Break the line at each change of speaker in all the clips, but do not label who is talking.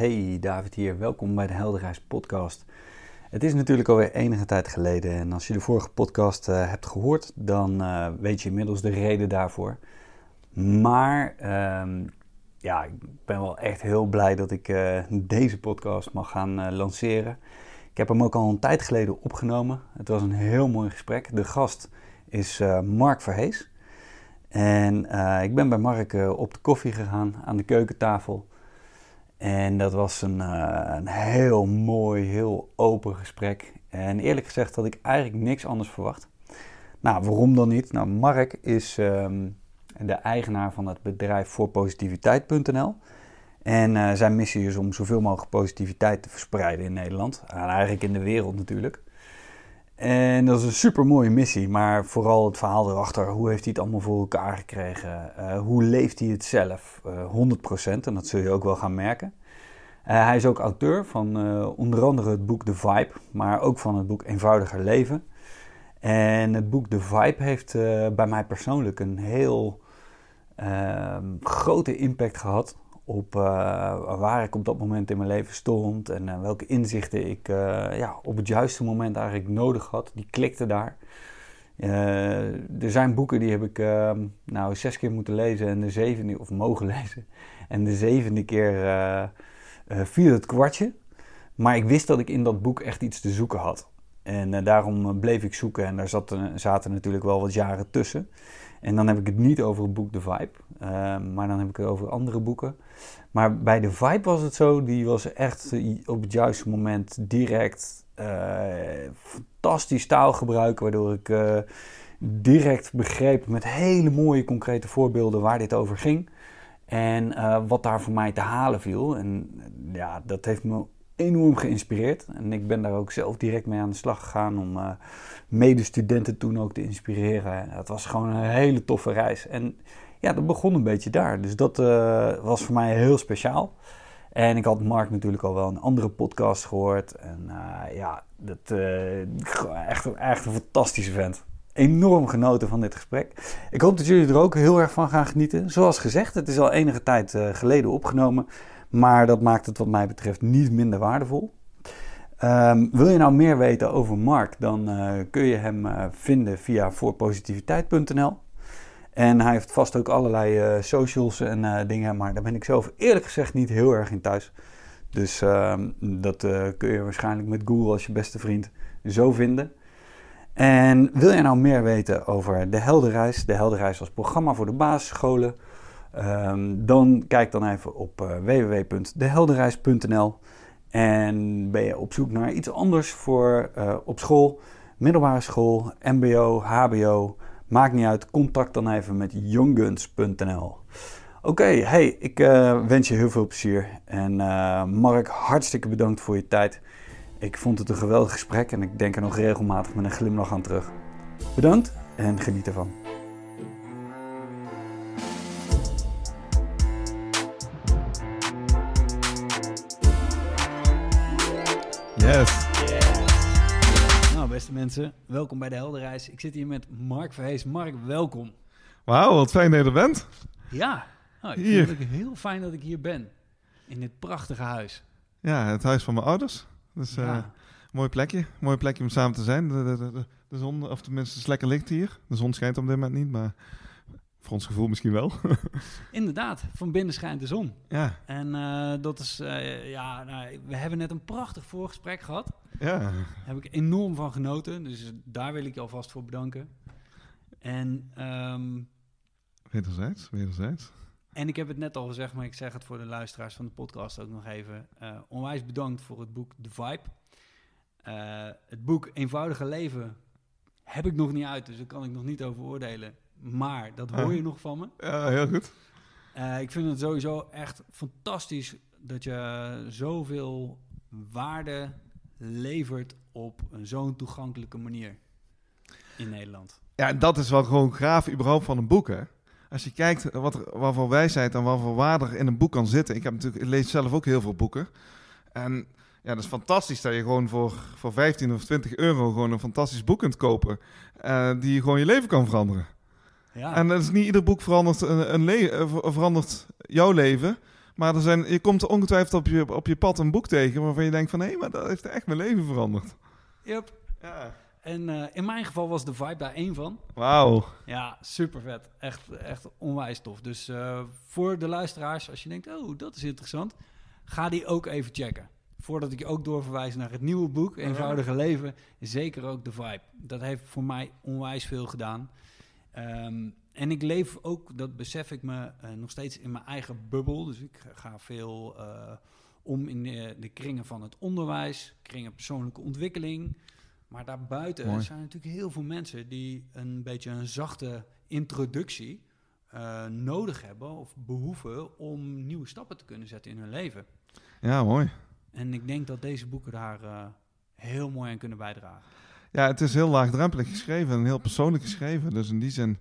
Hey, David hier. Welkom bij de Helderreis podcast. Het is natuurlijk alweer enige tijd geleden en als je de vorige podcast uh, hebt gehoord, dan uh, weet je inmiddels de reden daarvoor. Maar uh, ja, ik ben wel echt heel blij dat ik uh, deze podcast mag gaan lanceren. Ik heb hem ook al een tijd geleden opgenomen. Het was een heel mooi gesprek. De gast is Mark Verhees. En ik ben bij Mark op de koffie gegaan aan de keukentafel. En dat was een, uh, een heel mooi, heel open gesprek. En eerlijk gezegd had ik eigenlijk niks anders verwacht. Nou, waarom dan niet? Nou, Mark is um, de eigenaar van het bedrijf voorpositiviteit.nl. En uh, zijn missie is om zoveel mogelijk positiviteit te verspreiden in Nederland. En eigenlijk in de wereld natuurlijk. En dat is een super mooie missie, maar vooral het verhaal erachter. Hoe heeft hij het allemaal voor elkaar gekregen? Uh, hoe leeft hij het zelf? Uh, 100% en dat zul je ook wel gaan merken. Uh, hij is ook auteur van onder andere het boek The Vibe, maar ook van het boek Eenvoudiger Leven. En het boek The Vibe heeft bij mij persoonlijk een heel ehm, grote impact gehad op waar ik op dat moment in mijn leven stond en welke inzichten ik ja, op het juiste moment eigenlijk nodig had. Die klikte daar. er zijn boeken die heb ik ehm, nou zes keer moeten lezen en de zevende, of mogen lezen. En de zevende keer viel het kwartje. Maar ik wist dat ik in dat boek echt iets te zoeken had. En daarom bleef ik zoeken en daar zat, zaten natuurlijk wel wat jaren tussen. En dan heb ik het niet over het boek The Vibe, uh, maar dan heb ik het over andere boeken. Maar bij The Vibe was het zo, die was echt op het juiste moment direct fantastisch taalgebruik, waardoor ik direct begreep met hele mooie concrete voorbeelden waar dit over ging. En uh, wat daar voor mij te halen viel. En ja, dat heeft me enorm geïnspireerd. En ik ben daar ook zelf direct mee aan de slag gegaan om uh, medestudenten toen ook te inspireren. Het was gewoon een hele toffe reis. En ja, dat begon een beetje daar. Dus dat uh, was voor mij heel speciaal. En ik had Mark natuurlijk al wel een andere podcast gehoord. En ja, dat, echt, echt een fantastische vent. Enorm genoten van dit gesprek. Ik hoop dat jullie er ook heel erg van gaan genieten. Zoals gezegd, het is al enige tijd geleden opgenomen. Maar dat maakt het wat mij betreft niet minder waardevol. Um, wil je nou meer weten over Mark, dan uh, kun je hem uh, vinden via voorpositiviteit.nl. En hij heeft vast ook allerlei socials en dingen, maar daar ben ik zelf eerlijk gezegd niet heel erg in thuis. Dus ehm, dat kun je waarschijnlijk met Google als je beste vriend zo vinden. En wil je nou meer weten over de Helderreis, de Helderreis als programma voor de basisscholen, Um, dan kijk dan even op uh, www.dehelderreis.nl en ben je op zoek naar iets anders voor uh, op school, middelbare school, mbo, hbo, maakt niet uit, contact dan even met youngguns.nl. Oké, hey, ik uh, wens je heel veel plezier. En Mark, hartstikke bedankt voor je tijd. Ik vond het een geweldig gesprek en ik denk er nog regelmatig met een glimlach aan terug. Bedankt en geniet ervan.
Yes.
Nou, beste mensen, welkom bij de Helderreis. Ik zit hier met Mark Verhees. Mark, welkom.
Wauw, wat fijn dat je er bent.
Ja, nou, ik hier. vind het heel fijn dat ik hier ben. In dit prachtige huis.
Ja, het huis van mijn ouders. Dus ja. uh, mooi plekje. Mooi plekje om samen te zijn. De, de, de, de zon, of tenminste, het is lekker licht hier. De zon schijnt op dit moment niet, maar voor ons gevoel misschien wel.
Inderdaad, van binnen schijnt de zon.
Ja.
En uh, dat is, uh, ja, nou, we hebben net een prachtig voorgesprek gehad.
Ja.
Daar heb ik enorm van genoten. Dus daar wil ik je alvast voor bedanken. En, um,
wederzijds, wederzijds.
En ik heb het net al gezegd, maar ik zeg het voor de luisteraars van de podcast ook nog even. Uh, onwijs bedankt voor het boek The Vibe. het boek Eenvoudige Leven heb ik nog niet uit, dus daar kan ik nog niet over oordelen. Maar dat hoor je nog van me.
Ja, heel goed.
Uh, ik vind het sowieso echt fantastisch dat je zoveel waarde levert op een zo'n toegankelijke manier in Nederland.
Ja, dat is wel gewoon gaaf überhaupt van een boek, hè? Als je kijkt wat er, waarvoor wijsheid en waarvoor waarde in een boek kan zitten. Ik, heb natuurlijk, ik lees zelf ook heel veel boeken. En ja, dat is fantastisch dat je gewoon voor, voor 15 of 20 euro gewoon een fantastisch boek kunt kopen. Uh, die gewoon je leven kan veranderen.
Ja.
En dat is niet ieder boek verandert, een, een le- verandert jouw leven. Maar er zijn, je komt ongetwijfeld op je, op je pad een boek tegen waarvan je denkt van... hé, maar dat heeft echt mijn leven veranderd.
Yep.
Ja.
En eh, in mijn geval was de vibe daar één van.
Wauw.
Ja, super vet. Echt, echt onwijs tof. Dus eh, voor de luisteraars, als je denkt, oh, dat is interessant, ga die ook even checken. Voordat ik je ook doorverwijs naar het nieuwe boek, Eenvoudige Leven, zeker ook de vibe. Dat heeft voor mij onwijs veel gedaan. Ehm, en ik leef ook, dat besef ik me, uh, nog steeds in mijn eigen bubbel. Dus ik ga veel uh, om in de, de, kringen van het onderwijs, kringen persoonlijke ontwikkeling. Maar daarbuiten
Mooi.
zijn natuurlijk heel veel mensen die een beetje een zachte introductie uh, nodig hebben of behoeven om nieuwe stappen te kunnen zetten in hun leven.
Ja, mooi.
En ik denk dat deze boeken daar uh, heel mooi aan kunnen bijdragen.
Ja, het is heel laagdrempelig geschreven en heel persoonlijk geschreven. Dus in die zin,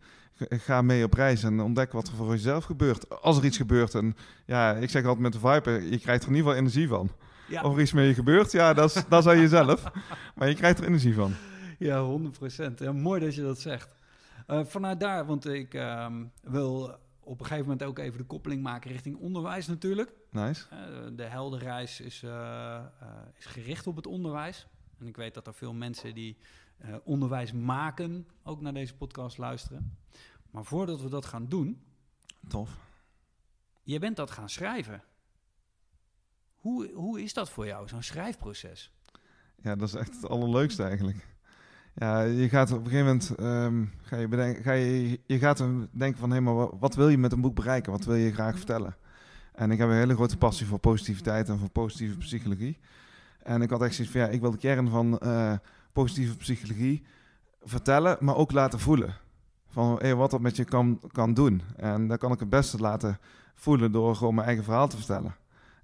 ga mee op reis en ontdek wat er voor jezelf gebeurt. Als er iets gebeurt. En ja, ik zeg altijd met de Viper, je krijgt er in ieder geval energie van.
Ja.
Of er iets met je gebeurt, ja, dat is, dat is aan jezelf. Maar je krijgt er energie van.
Ja, 100%. Ja, mooi dat je dat zegt. Uh, vanuit daar, want ik uh, wil op een gegeven moment ook even de koppeling maken richting onderwijs natuurlijk.
Nice.
Uh, de heldenreis is, uh, is gericht op het onderwijs. En ik weet dat er veel mensen die onderwijs maken ook naar deze podcast luisteren. Maar voordat we dat gaan doen...
Tof.
Je bent dat gaan schrijven. Hoe, hoe is dat voor jou, zo'n schrijfproces?
Ja, dat is echt het allerleukste eigenlijk. Ja, je gaat op een gegeven moment um, ga je, bedenken, ga je, je gaat denken van hé, hey, maar wat wil je met een boek bereiken? Wat wil je graag vertellen? En ik heb een hele grote passie voor positiviteit en voor positieve psychologie. En ik had echt zoiets van ja, ik wil de kern van uh, positieve psychologie vertellen, maar ook laten voelen. Van hey, wat dat met je kan, kan doen. En dat kan ik het beste laten voelen door gewoon mijn eigen verhaal te vertellen.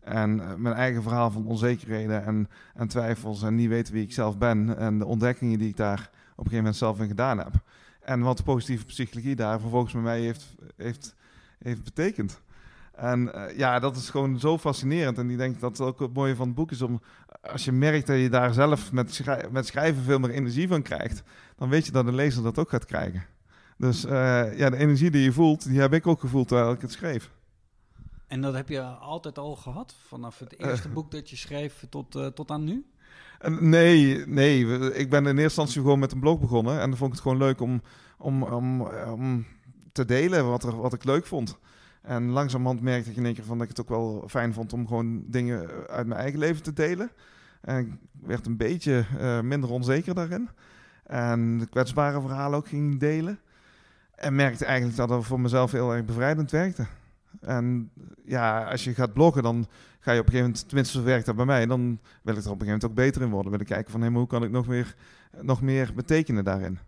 En uh, mijn eigen verhaal van onzekerheden en, en twijfels en niet weten wie ik zelf ben. En de ontdekkingen die ik daar op een gegeven moment zelf in gedaan heb. En wat positieve psychologie daar vervolgens bij mij heeft, heeft, heeft betekend. En uh, ja, dat is gewoon zo fascinerend. En ik denk dat het ook het mooie van het boek is om... Als je merkt dat je daar zelf met, met schrijven veel meer energie van krijgt... dan weet je dat de lezer dat ook gaat krijgen. Dus uh, ja, de energie die je voelt, die heb ik ook gevoeld terwijl ik het schreef.
En dat heb je altijd al gehad? Vanaf het eerste uh, boek dat je schreef tot, uh, tot aan nu?
Nee, nee. Ik ben in eerste instantie gewoon met een blog begonnen. En dan vond ik het gewoon leuk om, om, om, om te delen wat, er, wat ik leuk vond. En langzamerhand merkte ik in één keer van dat ik het ook wel fijn vond om gewoon dingen uit mijn eigen leven te delen. En ik werd een beetje uh, minder onzeker daarin. En de kwetsbare verhalen ook ging delen. En merkte eigenlijk dat het voor mezelf heel erg bevrijdend werkte. En ja, als je gaat bloggen, dan ga je op een gegeven moment, tenminste werkt dat bij mij, dan wil ik er op een gegeven moment ook beter in worden. Wil ik kijken van, maar hoe kan ik nog meer, nog meer betekenen daarin?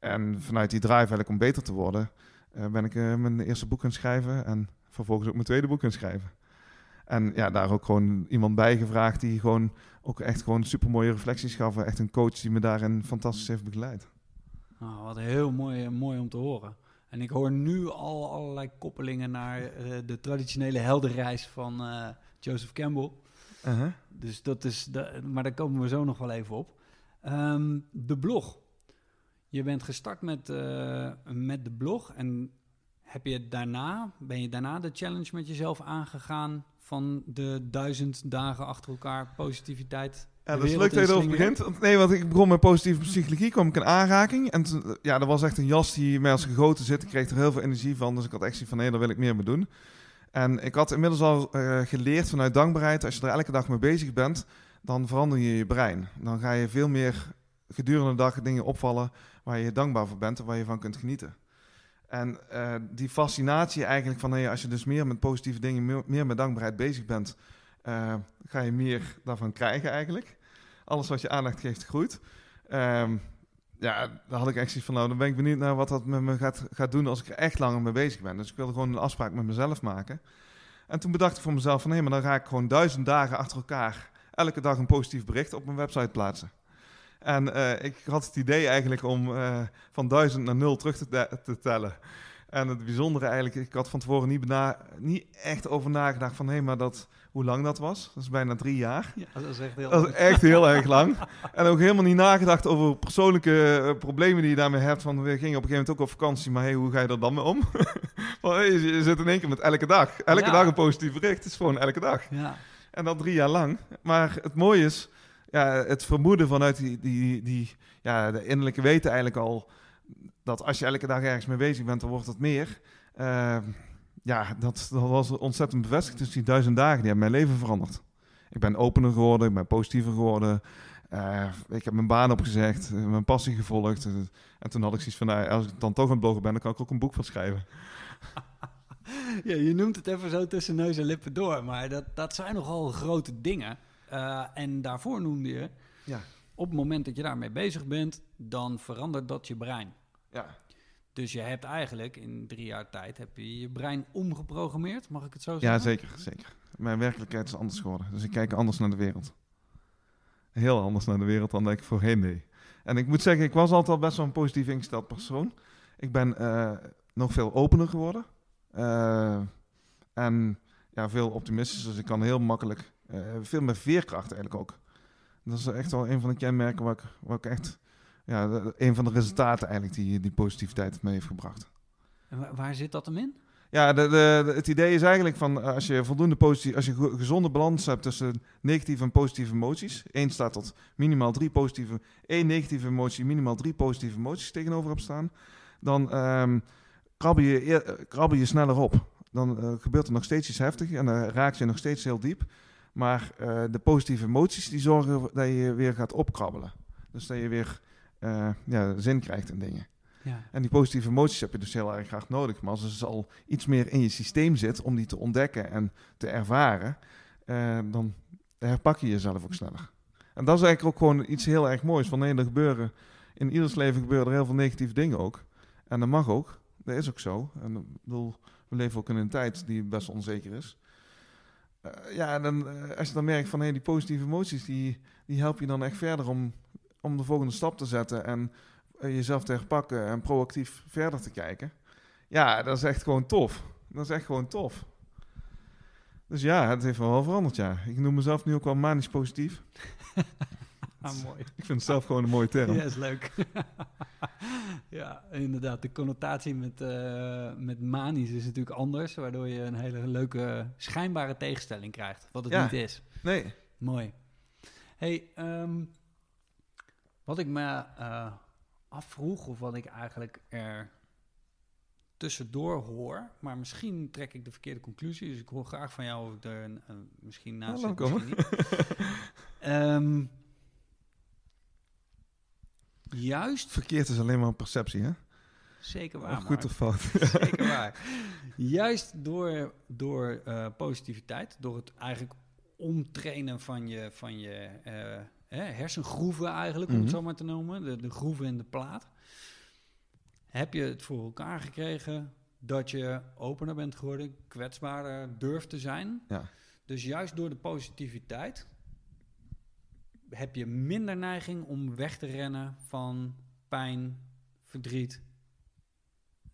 En vanuit die drive eigenlijk om beter te worden, uh, ben ik uh, mijn eerste boek gaan schrijven en vervolgens ook mijn tweede boek gaan schrijven. En ja, daar ook gewoon iemand bij gevraagd die gewoon ook echt gewoon super mooie reflecties gaf. Echt een coach die me daarin fantastisch heeft begeleid.
Oh, wat heel mooi, mooi om te horen. En ik hoor nu al allerlei koppelingen naar uh, de traditionele heldenreis van uh, Joseph Campbell.
Uh -huh.
Dus dat is, de, maar daar komen we zo nog wel even op. Um, de blog. Je bent gestart met, uh, met de blog en heb je daarna, ben je daarna de challenge met jezelf aangegaan van de duizend dagen achter elkaar positiviteit?
Ja, dat is leuk dat je erover begint. Nee, want ik begon met positieve psychologie, kwam ik in aanraking. En toen, ja, dat was echt een jas die mij als gegoten zit. Ik kreeg er heel veel energie van, dus ik had echt zoiets van, nee, daar wil ik meer mee doen. En ik had inmiddels al uh, geleerd vanuit dankbaarheid, als je er elke dag mee bezig bent, dan verander je je brein. Dan ga je veel meer gedurende de dag dingen opvallen waar je dankbaar voor bent en waar je van kunt genieten. En uh, die fascinatie eigenlijk van, hey, als je dus meer met positieve dingen, meer, meer met dankbaarheid bezig bent, uh, ga je meer daarvan krijgen eigenlijk. Alles wat je aandacht geeft, groeit. Um, ja, daar had ik echt zoiets van, nou, dan ben ik benieuwd naar wat dat met me gaat, gaat doen als ik er echt langer mee bezig ben. Dus ik wilde gewoon een afspraak met mezelf maken. En toen bedacht ik voor mezelf van, hé, maar dan ga ik gewoon duizend dagen achter elkaar elke dag een positief bericht op mijn website plaatsen. En uh, ik had het idee eigenlijk om uh, van duizend naar nul terug te, te, tellen. En het bijzondere eigenlijk, ik had van tevoren niet, niet echt over nagedacht van... hé, maar dat hoe lang dat was. Dat is bijna drie jaar.
Ja, dat is echt heel
Dat is echt heel erg lang. En ook helemaal niet nagedacht over persoonlijke eh, problemen die je daarmee hebt. Van, we gingen op een gegeven moment ook op vakantie, maar hey, hoe ga je er dan mee om? hey, je, zit in één keer met elke dag. Elke
Ja.
dag een positief bericht. Het is gewoon elke dag.
Ja,
En dat drie jaar lang. Maar het mooie is, ja, het vermoeden vanuit die, die, die ja, de innerlijke weten eigenlijk al, dat als je elke dag ergens mee bezig bent, dan wordt het meer. Eh, ja, dat, dat was ontzettend bevestigd. Dus die duizend dagen, die hebben mijn leven veranderd. Ik ben opener geworden, ik ben positiever geworden. Eh, ik heb mijn baan opgezegd, eh, mijn passie gevolgd. Eh, en toen had ik zoiets van, nou, als ik dan toch aan het bloggen ben, dan kan ik ook een boek van schrijven.
ja, je noemt het even zo tussen neus en lippen door, maar dat, dat zijn nogal grote dingen. En daarvoor noemde je,
Ja.
op het moment dat je daarmee bezig bent, dan verandert dat je brein.
Ja,
Dus je hebt eigenlijk in drie jaar tijd heb je je brein omgeprogrammeerd, mag ik het zo zeggen?
Ja, zeker, zeker. Mijn werkelijkheid is anders geworden. Dus ik kijk anders naar de wereld. Heel anders naar de wereld dan dat ik voorheen deed. En ik moet zeggen, ik was altijd al best wel een positief ingesteld persoon. Ik ben eh, nog veel opener geworden. Eh, en ja, veel optimistischer. Dus ik kan heel makkelijk, eh, veel meer veerkracht eigenlijk ook. Dat is echt wel een van de kenmerken waar ik, waar ik echt, ja, een van de resultaten eigenlijk die, die positiviteit mee heeft gebracht.
En wa- waar zit dat hem in?
Ja, de, het idee is eigenlijk van eh, als je voldoende positief, als je go- gezonde balans hebt tussen negatieve en positieve emoties. Eén staat tot minimaal drie positieve, één negatieve emotie, minimaal drie positieve emoties tegenover hebt staan. Dan ehm, krabbel, je, eer- eh, krabbel je sneller op. Dan eh, gebeurt er nog steeds iets heftig en dan raak je nog steeds heel diep. Maar de positieve emoties die zorgen dat je weer gaat opkrabbelen. Dus dat je weer eh, ja, zin krijgt in dingen.
Ja.
En die positieve emoties heb je dus heel erg graag nodig. Maar als er dus al iets meer in je systeem zit om die te ontdekken en te ervaren, eh, dan herpak je jezelf ook sneller. En dat is eigenlijk ook gewoon iets heel erg moois. Van nee, er gebeuren, in ieders leven gebeuren er heel veel negatieve dingen ook. En dat mag ook. Dat is ook zo. En ik bedoel, we leven ook in een tijd die best onzeker is. Eh, ja, en dan, eh, als je dan merkt van hey, die positieve emoties, die, die helpen je dan echt verder om, om de volgende stap te zetten. En eh, jezelf te herpakken en proactief verder te kijken. Ja, dat is echt gewoon tof. Dat is echt gewoon tof. Dus ja, het heeft wel veranderd, ja. Ik noem mezelf nu ook wel manisch positief.
Ah, mooi.
Ik vind het zelf gewoon een mooie term.
Ja, is leuk. ja, inderdaad. De connotatie met, eh, met manisch is natuurlijk anders, waardoor je een hele leuke schijnbare tegenstelling krijgt, wat het
Ja.
niet is.
Nee,
Mooi. Hey, ehm, wat ik me eh, afvroeg, of wat ik eigenlijk er tussendoor hoor, maar misschien trek ik de verkeerde conclusie, dus ik hoor graag van jou of ik er een, een- misschien naast zit,
laat
misschien niet. Ehm, juist,
verkeerd is alleen maar een perceptie, hè?
zeker waar,
Of goed
Mark.
of fout.
Zeker waar. Juist door, door eh, positiviteit, door het eigenlijk omtrainen van je, van je eh, hè, hersengroeven eigenlijk, om het
Mhm.
zo maar te noemen, de, de groeven in de plaat, heb je het voor elkaar gekregen dat je opener bent geworden, kwetsbaarder durft te zijn.
Ja.
Dus juist door de positiviteit heb je minder neiging om weg te rennen van pijn, verdriet,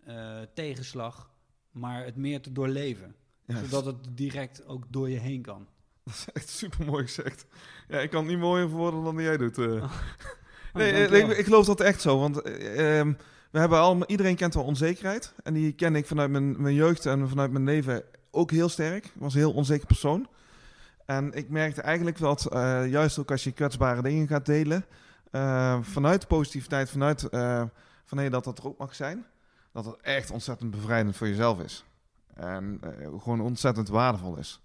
eh, tegenslag, maar het meer te doorleven.
Ja,
zodat het direct ook door je heen kan.
Dat is echt super mooi gezegd. Ja, ik kan het niet mooier verwoorden dan jij doet. eh. nee,
Oh,
eh,
dankjewel.
ik, ik geloof dat echt zo. Want eh, ehm, we hebben allemaal, iedereen kent wel onzekerheid. En die ken ik vanuit mijn, mijn jeugd en vanuit mijn leven ook heel sterk. Ik was een heel onzeker persoon. En ik merkte eigenlijk dat, eh, juist ook als je kwetsbare dingen gaat delen, eh, vanuit positiviteit, vanuit eh, van hey, dat dat er ook mag zijn, dat het echt ontzettend bevrijdend voor jezelf is. En eh, gewoon ontzettend waardevol is.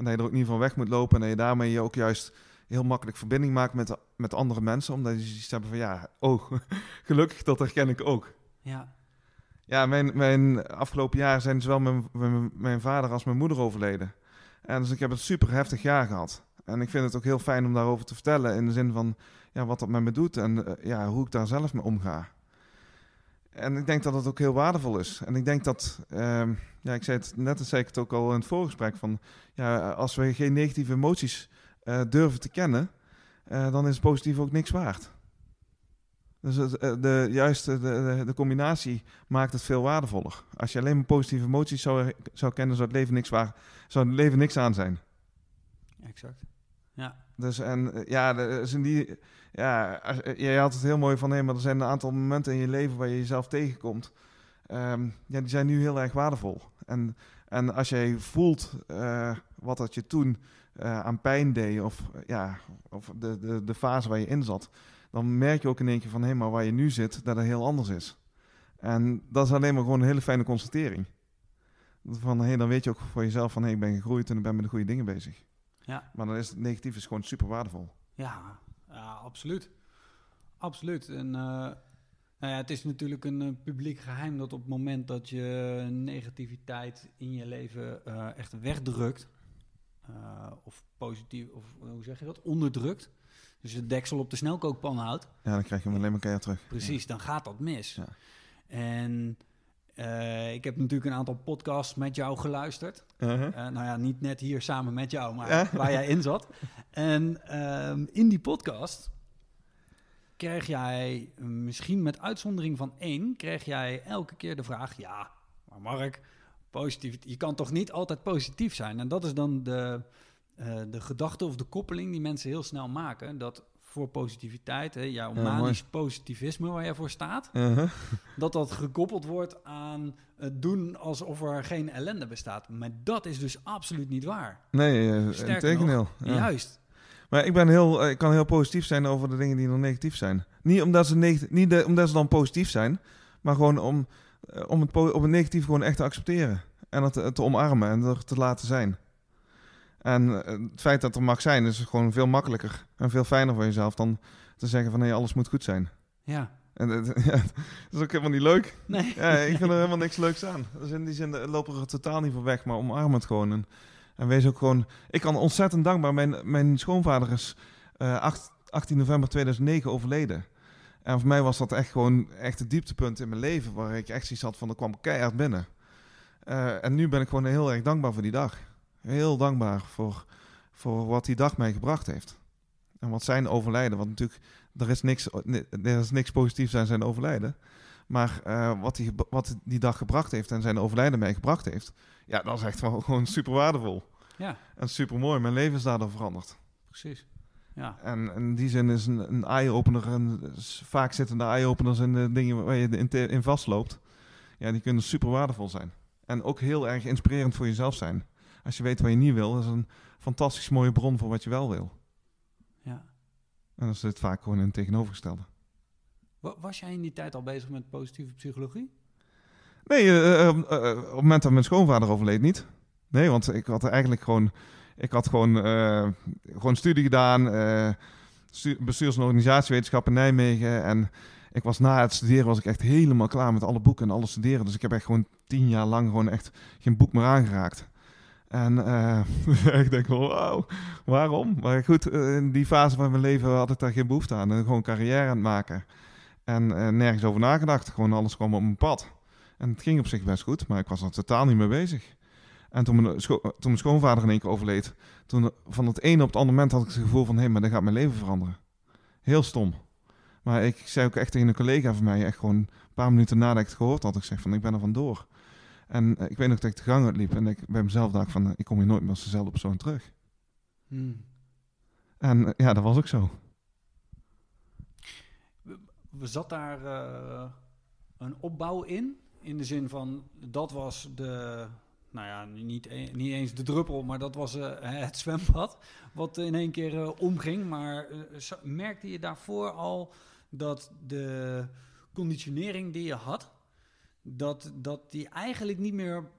En dat je er ook niet van weg moet lopen en dat je daarmee je ook juist heel makkelijk verbinding maakt met, met andere mensen, omdat je zoiets hebben van ja, oh, gelukkig dat herken ik ook.
Ja,
Ja, mijn, mijn afgelopen jaar zijn zowel mijn, mijn, mijn vader als mijn moeder overleden. En dus ik heb een super heftig jaar gehad. En ik vind het ook heel fijn om daarover te vertellen. In de zin van ja, wat dat met me doet en eh, ja, hoe ik daar zelf mee omga. En ik denk dat het ook heel waardevol is. En ik denk dat, ehm, ja, ik zei het net, dat zei ik het ook al in het voorgesprek, van ja, als we geen negatieve emoties eh, durven te kennen, eh, dan is positief ook niks waard. Dus het, eh, de, juist de, de, de combinatie maakt het veel waardevoller. Als je alleen maar positieve emoties zou, zou kennen, zou het leven niks waar, zou het leven niks aan zijn.
Exact. Ja.
Dus en ja, is in die, ja eh, jij had het heel mooi van, hé, maar er zijn een aantal momenten in je leven waar je jezelf tegenkomt. Ehm, ja, die zijn nu heel erg waardevol. En, en als jij voelt eh, wat dat je toen eh, aan pijn deed, of, ja, of de, de, de fase waar je in zat, dan merk je ook in één keer van, hé, maar waar je nu zit, dat het heel anders is. En dat is alleen maar gewoon een hele fijne constatering. Van, hé, dan weet je ook voor jezelf van, hé, ik ben gegroeid en ik ben met de goede dingen bezig.
Ja.
Maar dan is het negatief is gewoon super waardevol.
Ja, ja absoluut. Absoluut. En eh, nou ja, het is natuurlijk een eh, publiek geheim dat op het moment dat je negativiteit in je leven eh, echt wegdrukt, of positief, of hoe zeg je dat, onderdrukt, dus de deksel op de snelkookpan houdt,
Ja, dan krijg je hem alleen maar keihard terug.
precies, dan gaat dat mis.
Ja.
En eh, ik heb natuurlijk een aantal podcasts met jou geluisterd.
Uh-huh.
Eh, nou ja, niet net hier samen met jou, maar
Ja?
waar jij in zat. En ehm, in die podcast kreeg jij, eh, misschien met uitzondering van één, kreeg jij elke keer de vraag: ja, maar Mark, positief, je kan toch niet altijd positief zijn? En dat is dan de, eh, de gedachte of de koppeling die mensen heel snel maken. Dat voor positiviteit, hè, jouw
Ja,
manisch positivisme waar jij voor staat,
Uh-huh.
dat dat gekoppeld wordt aan het doen alsof er geen ellende bestaat. Maar dat is dus absoluut niet waar.
Nee, uh,
Sterker
integendeel. Ja.
Juist.
Maar ik, ben heel, eh, ik kan heel positief zijn over de dingen die nog negatief zijn. Niet omdat ze, negatief, niet de- omdat ze dan positief zijn, maar gewoon om, eh, om, het, om het negatief gewoon echt te accepteren. En het te, te omarmen en er te laten zijn. En eh, het feit dat er mag zijn is gewoon veel makkelijker en veel fijner voor jezelf dan te zeggen van nee, alles moet goed zijn.
Ja.
En het- ja, dat is ook helemaal niet leuk.
Nee.
Ja, ik vind er helemaal niks leuks aan. Dus in die zin eh, lopen we er totaal niet voor weg, maar omarm het gewoon. En, en wees ook gewoon... Ik kan ontzettend dankbaar... Mijn, mijn schoonvader is eh, acht- 18 november 2009 overleden. En voor mij was dat echt gewoon echt het dieptepunt in mijn leven... waar ik echt zoiets had van, er kwam keihard binnen. Eh, en nu ben ik gewoon heel erg dankbaar voor die dag. Heel dankbaar voor, voor wat die dag mij gebracht heeft. En wat zijn overlijden, want natuurlijk... Er is niks, er is niks positiefs aan zijn overlijden. Maar eh, wat, die, wat die dag gebracht heeft en zijn overlijden mij gebracht heeft, ja, dat is echt wel gewoon super waardevol.
Ja,
En super mooi. Mijn leven is daardoor veranderd.
precies. Ja.
En in die zin is een, een eye-opener, en vaak zitten de eye-openers in de dingen waar je in, te- in vastloopt. Ja, die kunnen super waardevol zijn. En ook heel erg inspirerend voor jezelf zijn. Als je weet wat je niet wil, is een fantastisch mooie bron voor wat je wel wil. En dan zit vaak gewoon in het tegenovergestelde.
Wa- Was jij in die tijd al bezig met positieve psychologie?
Nee, eh, eh, eh, op het moment dat mijn schoonvader overleed niet. Nee, want ik had eigenlijk gewoon... Ik had gewoon, gewoon studie gedaan. stu- bestuurs- en organisatiewetenschap in Nijmegen. En ik was na het studeren was ik echt helemaal klaar met alle boeken en alles studeren. Dus ik heb echt gewoon tien jaar lang gewoon echt geen boek meer aangeraakt. En eh, ik denk wel, wauw, waarom? Maar goed, eh, in die fase van mijn leven had ik daar geen behoefte aan. En gewoon carrière aan het maken. En eh, nergens over nagedacht. Gewoon alles kwam op mijn pad. En het ging op zich best goed, maar ik was er totaal niet mee bezig. En toen mijn, scho- toen mijn schoonvader in één keer overleed, toen van het ene op het andere moment had ik het gevoel van, hé, maar dan gaat mijn leven veranderen. Heel stom. Maar ik zei ook echt tegen een collega van mij, echt gewoon een paar minuten nadat ik het gehoord had, ik zeg van, ik ben er vandoor. En eh, ik weet nog dat ik de gang uitliep en ik bij mezelf dacht van, eh, ik kom hier nooit meer als dezelfde persoon terug.
Hmm.
En eh, ja, dat was ook zo.
We zat daar een opbouw in? In de zin van, dat was de... Nou ja, niet, e- niet eens de druppel, maar dat was het zwembad. Wat in één keer omging. Maar merkte je daarvoor al dat de conditionering die je had... Dat, dat die eigenlijk niet meer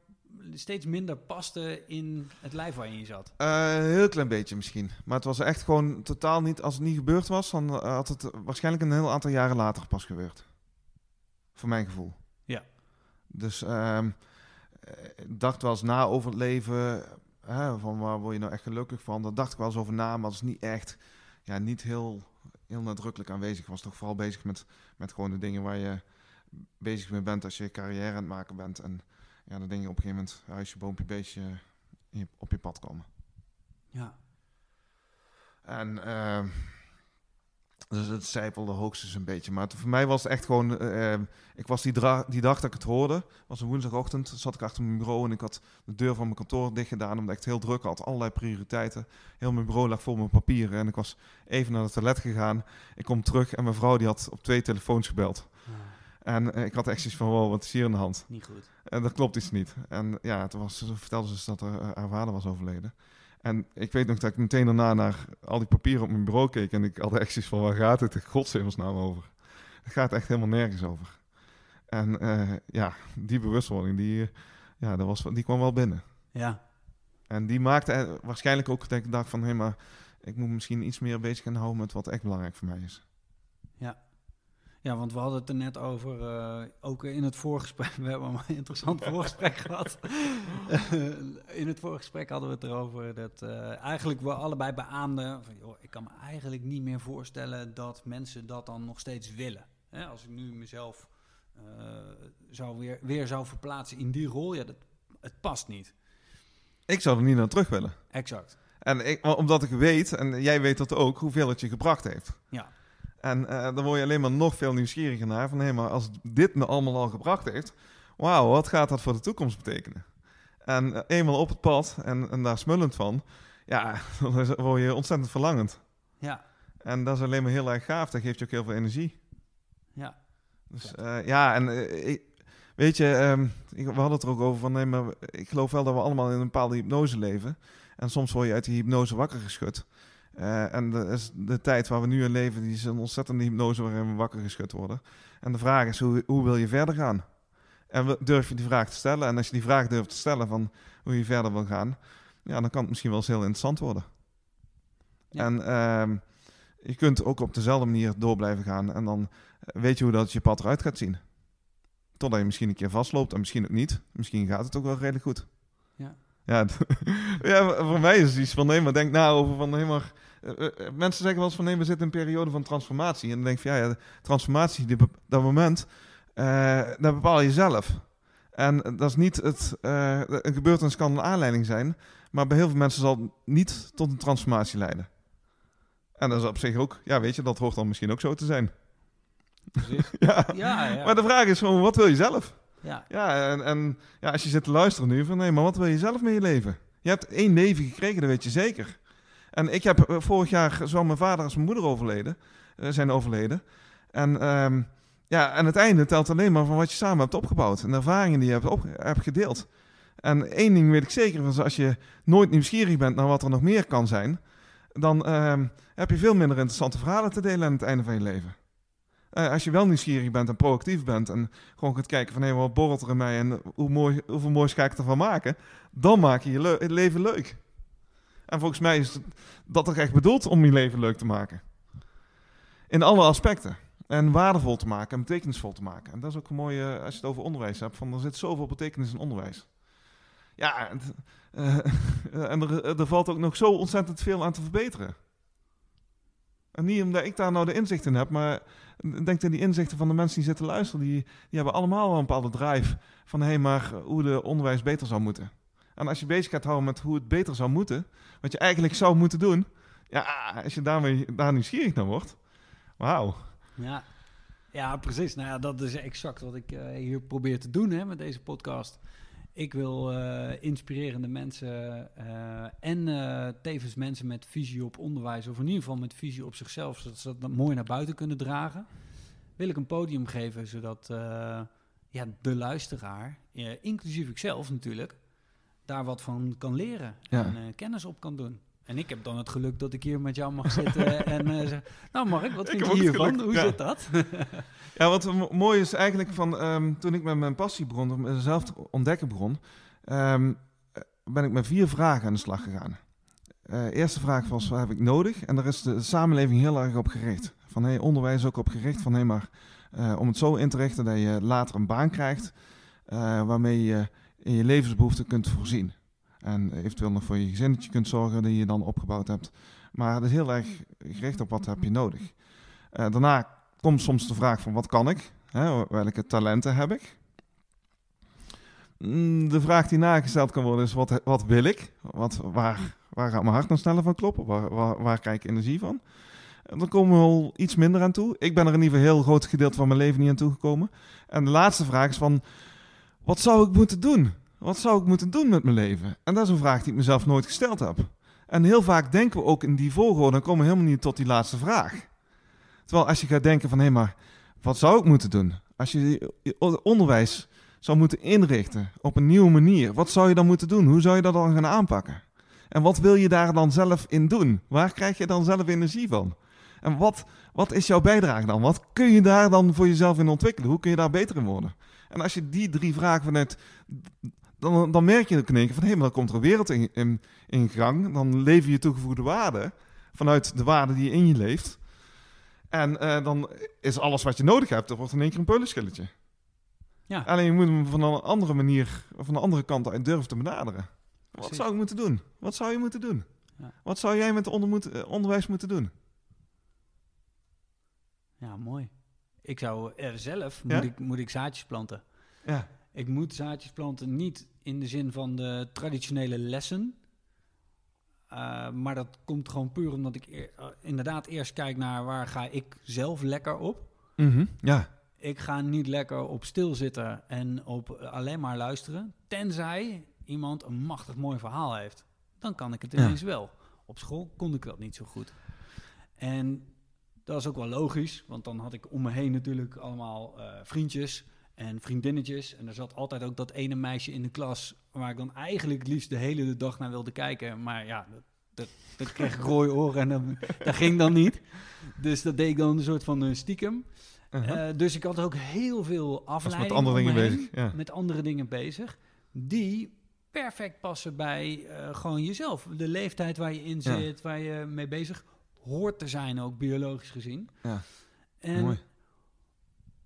steeds minder paste in het lijf waarin je zat.
Een heel klein beetje misschien. Maar het was echt gewoon totaal niet... Als het niet gebeurd was, dan eh, had het waarschijnlijk een heel aantal jaren later pas gebeurd. Voor mijn gevoel.
Ja.
Dus ehm, eh, ik dacht wel eens na over het leven... Hè, van waar word je nou echt gelukkig van? Daar dacht ik wel eens over na, maar dat is niet echt... Ja, niet heel, heel nadrukkelijk aanwezig. Ik was toch vooral bezig met, met gewoon de dingen waar je bezig mee bent... als je carrière aan het maken bent. En ja, de dingen op een gegeven moment... Huisje, boompje, beestje je- op je pad komen.
Ja.
En ehm, Dus het zijpelde hoogstens een beetje. Maar voor mij was het echt gewoon... eh, ik was die, die dag dat ik het hoorde, was een woensdagochtend, zat ik achter mijn bureau en ik had de deur van mijn kantoor dicht gedaan omdat ik het heel druk had. Allerlei prioriteiten. Heel mijn bureau lag vol met papieren en ik was even naar het toilet gegaan. Ik kom terug en mijn vrouw die had op twee telefoons gebeld. En eh, ik had echt zoiets van, wow, wat is hier aan de hand?
Niet goed.
En dat klopt iets niet. En ja, toen was, vertelde ze dus dat er, eh, haar vader was overleden. En ik weet nog dat ik meteen daarna naar al die papieren op mijn bureau keek. En ik had echt zoiets van, waar gaat het in godshemelsnaam over? Het gaat echt helemaal nergens over. En eh, ja, die bewustwording, die, ja, dat was, die kwam wel binnen.
Ja.
En die maakte waarschijnlijk ook dat ik dacht van... hé, hey, maar ik moet misschien iets meer bezig gaan houden met wat echt belangrijk voor mij is.
Ja. Ja, want we hadden het er net over, uh, ook in het voorgesprek, we hebben een interessant voorgesprek gehad. in het voorgesprek hadden we het erover dat uh, eigenlijk we allebei beaamden, van, joh, ik kan me eigenlijk niet meer voorstellen dat mensen dat dan nog steeds willen. Hè, als ik nu mezelf uh, zou weer, weer zou verplaatsen in die rol, ja, dat, het past niet.
Ik zou er niet naar terug willen.
Exact.
En ik, omdat ik weet, en jij weet dat ook, hoeveel het je gebracht heeft.
Ja.
En uh, dan word je alleen maar nog veel nieuwsgieriger naar. Van hé, maar als dit me allemaal al gebracht heeft, wauw, wat gaat dat voor de toekomst betekenen? En uh, eenmaal op het pad en, en, daar smullend van, ja, dan word je ontzettend verlangend.
Ja.
En dat is alleen maar heel erg gaaf. Dat geeft je ook heel veel energie.
Ja.
Dus uh, ja, en ik, weet je, um, ik, we hadden het er ook over van, nee, maar ik geloof wel dat we allemaal in een bepaalde hypnose leven. En soms word je uit die hypnose wakker geschud. Uh, en de, is de tijd waar we nu in leven, die is een ontzettende hypnose waarin we wakker geschud worden. En de vraag is, hoe, hoe wil je verder gaan? En durf je die vraag te stellen? En als je die vraag durft te stellen van hoe je verder wil gaan, ja, dan kan het misschien wel eens heel interessant worden. Ja. En uh, je kunt ook op dezelfde manier door blijven gaan. En dan weet je hoe dat je pad eruit gaat zien. Totdat je misschien een keer vastloopt en misschien ook niet. Misschien gaat het ook wel redelijk goed.
Ja.
Ja, voor mij is het iets van nee, maar denk na over van nee, maar uh, uh, mensen zeggen wel eens van nee, we zitten in een periode van transformatie. En dan denk je van ja, ja transformatie, die, dat moment, uh, dat bepaal je zelf. En dat is niet het, een gebeurtenis kan een aanleiding zijn, maar bij heel veel mensen zal het niet tot een transformatie leiden. En dat is op zich ook, ja, weet je, dat hoort dan misschien ook zo te zijn. ja.
Ja, ja.
Maar de vraag is gewoon, wat wil je zelf?
Ja.
Ja, en, en ja, als je zit te luisteren nu van nee, maar wat wil je zelf met je leven? Je hebt één leven gekregen, dat weet je zeker. En ik heb uh, vorig jaar zowel mijn vader als mijn moeder overleden, uh, zijn overleden. En um, ja, aan het einde telt alleen maar van wat je samen hebt opgebouwd. En de ervaringen die je hebt, op, hebt gedeeld. En één ding weet ik zeker, van als je nooit nieuwsgierig bent naar wat er nog meer kan zijn, dan um, heb je veel minder interessante verhalen te delen aan het einde van je leven. Uh, als je wel nieuwsgierig bent en proactief bent en gewoon gaat kijken van hé, wat borrelt er in mij en hoe mooi, hoeveel moois ga ik ervan maken, dan maak je je het leven leuk. En volgens mij is dat toch echt bedoeld om je leven leuk te maken. In alle aspecten. En waardevol te maken en betekenisvol te maken. En dat is ook een mooie, als je het over onderwijs hebt, van er zit zoveel betekenis in onderwijs. Ja, uh, en er, er valt ook nog zo ontzettend veel aan te verbeteren. En niet omdat ik daar nou de inzicht in heb, maar denk aan die inzichten van de mensen die zitten luisteren. Die, die hebben allemaal wel een bepaalde drive van hey, maar hoe de onderwijs beter zou moeten. En als je bezig gaat houden met hoe het beter zou moeten, wat je eigenlijk zou moeten doen, ja, als je daarmee daar nieuwsgierig naar wordt, wauw.
Ja. ja, precies. Nou ja, dat is exact wat ik uh, hier probeer te doen hè, met deze podcast. Ik wil uh, inspirerende mensen uh, en uh, tevens mensen met visie op onderwijs, of in ieder geval met visie op zichzelf, zodat ze dat mooi naar buiten kunnen dragen. Wil ik een podium geven zodat ja, de luisteraar, inclusief ikzelf natuurlijk, daar wat van kan leren
ja.
en kennis op kan doen. En ik heb dan het geluk dat ik hier met jou mag zitten en uh, zeg, nou Mark, wat vind je hiervan? Hoe ja. zit dat?
ja, wat mooi is eigenlijk van um, toen ik met mijn passie begon, mezelf te ontdekken begon, um, ben ik met vier vragen aan de slag gegaan. Uh, eerste vraag was, wat heb ik nodig? En daar is de samenleving heel erg op gericht. Van hey, onderwijs ook op gericht van hey, maar uh, om het zo in te richten dat je later een baan krijgt waarmee je in je levensbehoeften kunt voorzien. En eventueel nog voor je gezinnetje kunt zorgen die je dan opgebouwd hebt. Maar het is heel erg gericht op wat heb je nodig. Uh, daarna komt soms de vraag van wat kan ik? Hè, welke talenten heb ik? De vraag die nagesteld kan worden is wat, wat wil ik? Wat, waar, waar gaat mijn hart nog sneller van kloppen? Waar, waar, waar krijg ik energie van? Dan komen we al iets minder aan toe. Ik ben er in ieder geval heel groot gedeelte van mijn leven niet aan toegekomen. En de laatste vraag is van, wat zou ik moeten doen? Wat zou ik moeten doen met mijn leven? En dat is een vraag die ik mezelf nooit gesteld heb. En heel vaak denken we ook in die volgorde, dan komen we helemaal niet tot die laatste vraag. Terwijl als je gaat denken van, hé maar, wat zou ik moeten doen? Als je onderwijs zou moeten inrichten op een nieuwe manier, wat zou je dan moeten doen? Hoe zou je dat dan gaan aanpakken? En wat wil je daar dan zelf in doen? Waar krijg je dan zelf energie van? En wat, wat is jouw bijdrage dan? Wat kun je daar dan voor jezelf in ontwikkelen? Hoe kun je daar beter in worden? En als je die drie vragen vanuit. Dan, dan merk je ook in één keer van hé, maar dan komt er een wereld in, in, in gang. Dan lever je toegevoegde waarde vanuit de waarde die je in je leeft. En uh, dan is alles wat je nodig hebt, er wordt in één keer een peulenschilletje. Ja. Alleen je moet hem van een andere manier, van een andere kant uit durven te benaderen. Wat zou ik moeten doen? Wat zou je moeten doen? Ja. Wat zou jij met onder, uh, onderwijs moeten doen?
Ja, mooi. Ik zou er zelf, moet, ik, moet ik zaadjes planten. Ja. Ik moet zaadjes planten niet in de zin van de traditionele lessen. Uh, maar dat komt gewoon puur omdat ik uh, inderdaad eerst kijk naar waar ga ik zelf lekker op.
Mm -hmm. Ja.
Ik ga niet lekker op stilzitten en op alleen maar luisteren. Tenzij iemand een machtig mooi verhaal heeft. Dan kan ik het ineens wel. Op school kon ik dat niet zo goed. En dat is ook wel logisch, want dan had ik om me heen natuurlijk allemaal uh, vriendjes en vriendinnetjes. En er zat altijd ook dat ene meisje in de klas waar ik dan eigenlijk het liefst de hele dag naar wilde kijken. Maar ja, dat, dat, dat kreeg ik rode oren en dat, dat ging dan niet. Dus dat deed ik dan een soort van uh, stiekem. Uh-huh. Uh, dus ik had ook heel veel afleidingen.
met andere dingen bezig.
Ja. Met andere dingen bezig. Die perfect passen bij uh, gewoon jezelf. De leeftijd waar je in zit, ja. waar je mee bezig hoort te zijn, ook biologisch gezien. Ja, en mooi.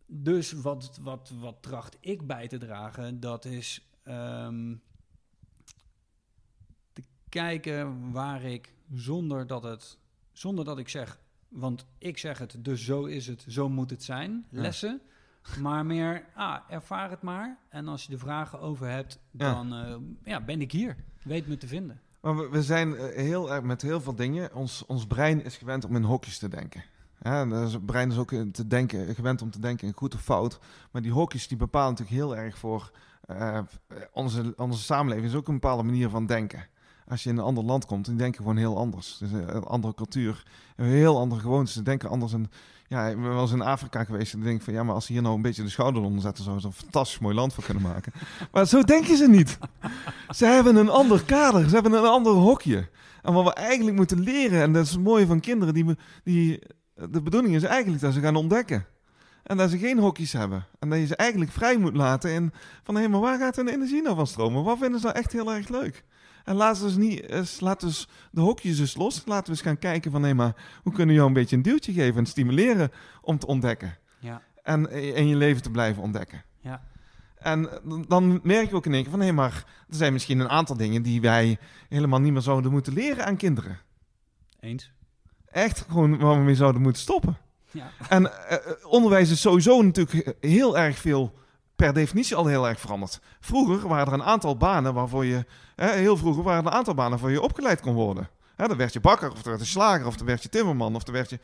Dus wat, wat, wat tracht ik bij te dragen, dat is um, te kijken waar ik zonder dat het, zonder dat ik zeg, want ik zeg het, dus zo is het, zo moet het zijn, lessen. Maar meer, ah, ervaar het maar. En als je er vragen over hebt, dan ja. Uh, ja, ben ik hier. Weet me te vinden.
Maar we, we zijn eh, heel erg met heel veel dingen. Ons, ons brein is gewend om in hokjes te denken. Ja, het brein is ook te denken, gewend om te denken in goed of fout. Maar die hokjes die bepalen natuurlijk heel erg voor uh, onze, onze samenleving. is ook een bepaalde manier van denken. Als je in een ander land komt, dan denken gewoon heel anders. Dus een andere cultuur, een heel andere gewoontes. Ze denken anders. En ja, ik ben wel eens in Afrika geweest en denk van ja, maar als ze hier nou een beetje de schouder onder zetten, zouden ze een fantastisch mooi land voor kunnen maken. maar zo denken ze niet. Ze hebben een ander kader, ze hebben een ander hokje. En wat we eigenlijk moeten leren, en dat is het mooie van kinderen, die, die, de bedoeling is eigenlijk dat ze gaan ontdekken. En dat ze geen hokjes hebben. En dat je ze eigenlijk vrij moet laten in van hé, maar waar gaat hun energie nou van stromen? Wat vinden ze nou echt heel erg leuk? En we, eens niet, laten we de hokjes eens los. Laten we eens gaan kijken van, hé, maar hoe kunnen we jou een beetje een duwtje geven en stimuleren om te ontdekken? Ja. En in je leven te blijven ontdekken. Ja. En dan merk je ook in één keer van, hé, maar er zijn misschien een aantal dingen die wij helemaal niet meer zouden moeten leren aan kinderen.
Eens.
Echt gewoon waar we mee zouden moeten stoppen. Ja. En uh, onderwijs is sowieso natuurlijk heel erg veel per definitie al heel erg veranderd. Vroeger waren er een aantal banen waarvoor je, hè, heel vroeger waren er een aantal banen waarvoor je opgeleid kon worden. Hè, dan werd je bakker, of dan werd je slager, of dan werd je timmerman, of dan werd je...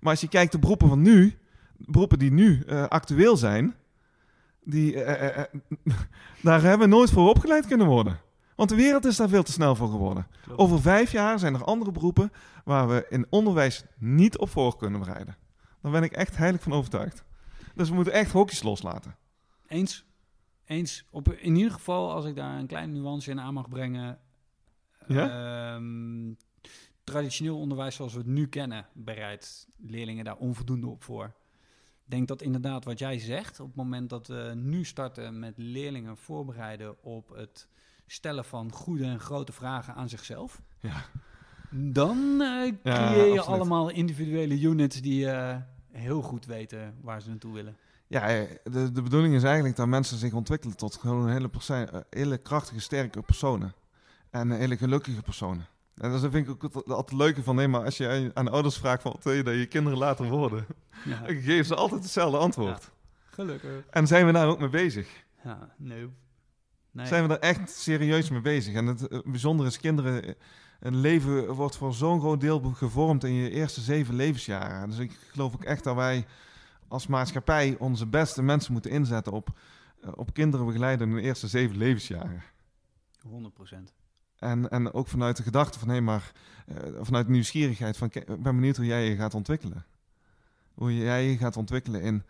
Maar als je kijkt de beroepen van nu, beroepen die nu uh, actueel zijn, die, uh, daar hebben we nooit voor opgeleid kunnen worden. Want de wereld is daar veel te snel voor geworden. Klopt. Over vijf jaar zijn er andere beroepen waar we in onderwijs niet op voor kunnen bereiden. Daar ben ik echt heilig van overtuigd. Dus we moeten echt hokjes loslaten.
Eens. Eens. Op, in ieder geval, als ik daar een kleine nuance in aan mag brengen. Ja? Ehm, traditioneel onderwijs zoals we het nu kennen, bereidt leerlingen daar onvoldoende op voor. Ik denk dat inderdaad wat jij zegt, op het moment dat we nu starten met leerlingen voorbereiden op het stellen van goede en grote vragen aan zichzelf. Ja. Dan uh, creëer je allemaal individuele units die uh, heel goed weten waar ze naartoe willen.
Ja, eh, de, de bedoeling is eigenlijk dat mensen zich ontwikkelen tot gewoon hele, eh, hele krachtige, sterke personen. En hele gelukkige personen. En dat vind ik ook altijd het leuke van, nee, maar als je aan ouders vraagt van, wat wil je dat je kinderen later worden? Ja. Dan geven ze altijd hetzelfde antwoord. Ja,
gelukkig.
En zijn we daar ook mee bezig?
Ja, nee. Nee.
Zijn we daar echt serieus mee bezig? En het bijzondere is, kinderen een leven wordt voor zo'n groot deel gevormd in je eerste zeven levensjaren. Dus ik geloof ook echt dat wij als maatschappij onze beste mensen moeten inzetten op, eh, op kinderen begeleiden in de eerste zeven levensjaren.
100 procent.
En, en ook vanuit de gedachte van, hé, maar uh, vanuit nieuwsgierigheid van, ik ben benieuwd hoe jij je gaat ontwikkelen. Hoe jij je gaat ontwikkelen in,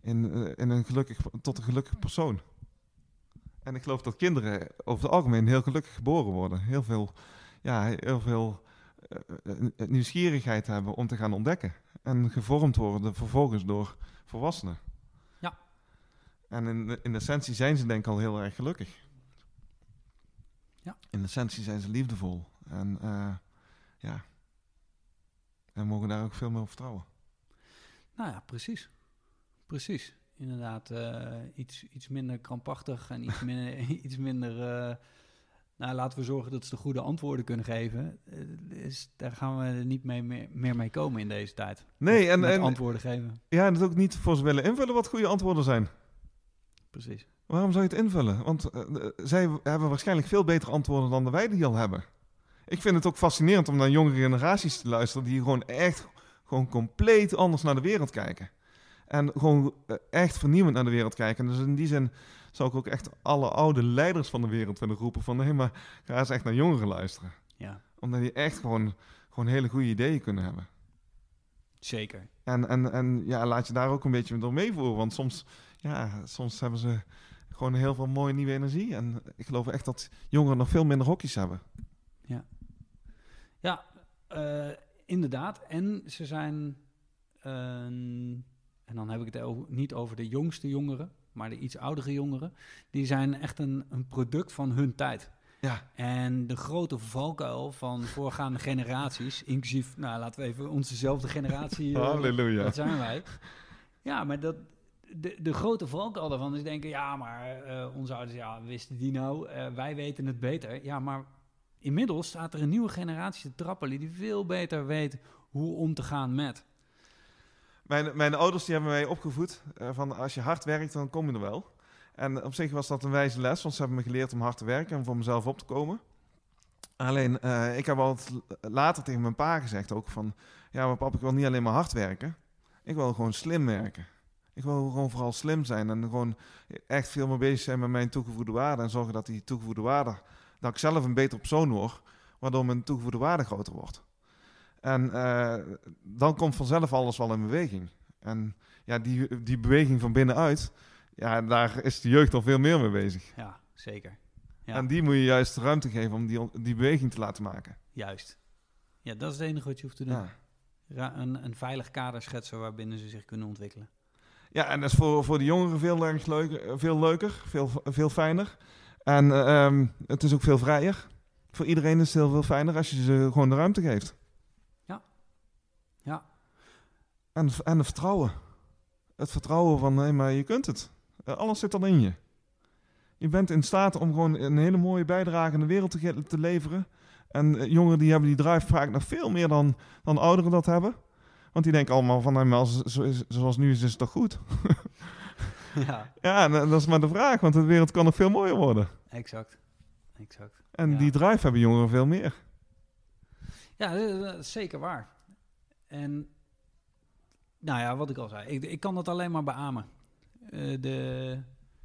in, in een gelukkig, tot een gelukkig persoon. En ik geloof dat kinderen over het algemeen heel gelukkig geboren worden. Heel veel, ja, heel veel uh, nieuwsgierigheid hebben om te gaan ontdekken. En gevormd worden vervolgens door volwassenen.
Ja.
En in, in essentie zijn ze denk ik al heel erg gelukkig.
Ja.
In essentie zijn ze liefdevol. En uh, ja, en mogen daar ook veel meer op vertrouwen.
Nou ja, precies. Precies. Inderdaad, uh, iets, iets minder krampachtig en iets minder, iets minder uh, nou, laten we zorgen dat ze de goede antwoorden kunnen geven. Is, daar gaan we niet mee, meer, meer mee komen in deze tijd.
Nee, en,
Met
en
antwoorden geven.
Ja, en het ook niet voor ze willen invullen wat goede antwoorden zijn.
Precies.
Waarom zou je het invullen? Want uh, zij hebben waarschijnlijk veel betere antwoorden dan wij die al hebben. Ik vind het ook fascinerend om naar jongere generaties te luisteren die gewoon echt gewoon compleet anders naar de wereld kijken. En gewoon uh, echt vernieuwend naar de wereld kijken. Dus in die zin zou ik ook echt alle oude leiders van de wereld willen roepen van nee, maar ga eens echt naar jongeren luisteren.
Ja.
Omdat die echt gewoon, gewoon hele goede ideeën kunnen hebben.
Zeker.
En, en, en ja, laat je daar ook een beetje door meevoeren. Want soms, ja, soms hebben ze gewoon heel veel mooie nieuwe energie. En ik geloof echt dat jongeren nog veel minder hokjes hebben.
Ja, ja uh, inderdaad. En ze zijn, uh, en dan heb ik het over, niet over de jongste jongeren, maar de iets oudere jongeren. Die zijn echt een, een product van hun tijd.
Ja.
En de grote valkuil van voorgaande generaties, inclusief, nou laten we even onzezelfde generatie.
Uh, Halleluja.
Dat zijn wij. Ja, maar dat, de, de grote valkuil daarvan is denken, ja, maar uh, onze ouders, ja, wisten die nou? Uh, wij weten het beter. Ja, maar inmiddels staat er een nieuwe generatie te trappelen die veel beter weet hoe om te gaan met.
Mijn, mijn ouders die hebben mij opgevoed uh, van als je hard werkt, dan kom je er wel. En op zich was dat een wijze les, want ze hebben me geleerd om hard te werken en voor mezelf op te komen. Alleen, uh, ik heb altijd later tegen mijn pa gezegd ook van... Ja, maar pap, ik wil niet alleen maar hard werken. Ik wil gewoon slim werken. Ik wil gewoon vooral slim zijn en gewoon echt veel meer bezig zijn met mijn toegevoegde waarde. En zorgen dat die toegevoegde waarde, dat ik zelf een beter persoon word, waardoor mijn toegevoegde waarde groter wordt. En uh, dan komt vanzelf alles wel in beweging. En ja, die, die beweging van binnenuit, ja, daar is de jeugd al veel meer mee bezig.
Ja, zeker. Ja.
En die moet je juist ruimte geven om die, die beweging te laten maken.
Juist. Ja, dat is het enige wat je hoeft te doen.
Ja.
Een, een veilig kader schetsen waarbinnen ze zich kunnen ontwikkelen.
Ja, en dat is voor, voor de jongeren veel, erg leuker, veel leuker, veel, veel fijner. En uh, um, het is ook veel vrijer. Voor iedereen is het heel veel fijner als je ze gewoon de ruimte geeft.
Ja. Ja.
En, en het vertrouwen. Het vertrouwen van, nee, maar je kunt het. Uh, alles zit al in je. Je bent in staat om gewoon een hele mooie bijdrage in de wereld te, te leveren. En uh, jongeren die hebben die drive vaak nog veel meer dan, dan ouderen dat hebben. Want die denken allemaal van, nou, als, zoals nu is, is het toch goed?
ja.
ja, en dat is maar de vraag, want de wereld kan nog veel mooier worden.
Exact. exact.
En
ja.
die drive hebben jongeren veel meer.
Ja, dat is zeker waar. En nou ja, wat ik al zei, ik, ik kan dat alleen maar beamen. Uh, de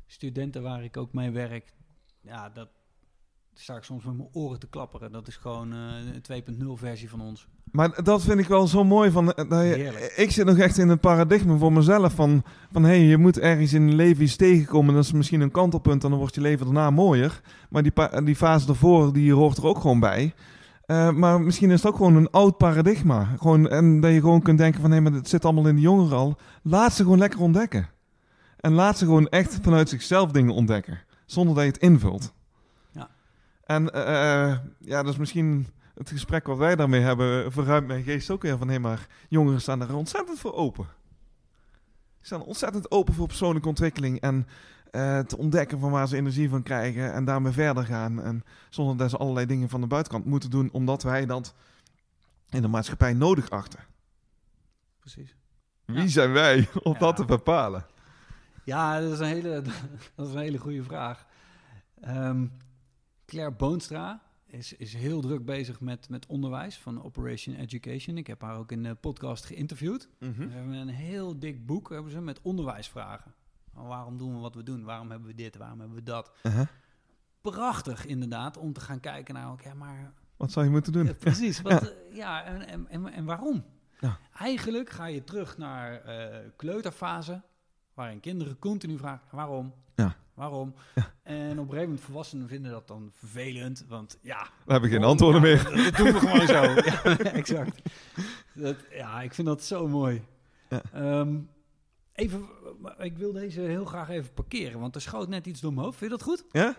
studenten waar ik ook mee werk, ja, dat sta ik soms met mijn oren te klapperen. Dat is gewoon uh, een 2.0 versie van ons.
Maar dat vind ik wel zo mooi. Van, dat je, ik zit nog echt in een paradigma voor mezelf van, van hey, je moet ergens in je leven iets tegenkomen. Dat is misschien een kantelpunt en dan wordt je leven daarna mooier. Maar die, die fase ervoor, die hoort er ook gewoon bij. Uh, maar misschien is het ook gewoon een oud paradigma. Gewoon, en dat je gewoon kunt denken van, hé, maar het zit allemaal in de jongeren al. Laat ze gewoon lekker ontdekken. En laat ze gewoon echt vanuit zichzelf dingen ontdekken. Zonder dat je het invult.
Ja.
En uh, ja, dat is misschien het gesprek wat wij daarmee hebben, verruimt mijn geest ook weer van, hé, maar jongeren staan er ontzettend voor open. Ze staan ontzettend open voor persoonlijke ontwikkeling en uh, te ontdekken van waar ze energie van krijgen en daarmee verder gaan. En zonder dat ze allerlei dingen van de buitenkant moeten doen, omdat wij dat in de maatschappij nodig achten.
Precies.
Wie ja. zijn wij om ja. dat te bepalen?
Ja, dat is een hele, dat is een hele goede vraag. Um, Claire Boonstra is, is heel druk bezig met, met onderwijs van Operation Education. Ik heb haar ook in de podcast geïnterviewd.
Mhm.
Ze hebben een heel dik boek hebben ze met onderwijsvragen. Waarom doen we wat we doen? Waarom hebben we dit? Waarom hebben we dat?
Uh-huh.
Prachtig inderdaad om te gaan kijken naar, oké, maar
Wat zou je moeten doen?
ja, precies. Wat, eh, ja, en, en, en, waarom?
Ja.
Eigenlijk ga je terug naar eh, kleuterfase, waarin kinderen continu vragen, waarom?
Ja.
Waarom?
Ja.
En op een gegeven moment volwassenen vinden dat dan vervelend, want ja...
Daar heb ik geen antwoorden meer.
Dat, dat doen we gewoon zo. ja, exact. Dat, ja, ik vind dat zo mooi.
Ja.
Even, ik wil deze heel graag even parkeren, want er schoot net iets door mijn hoofd. Vind je dat goed?
Ja?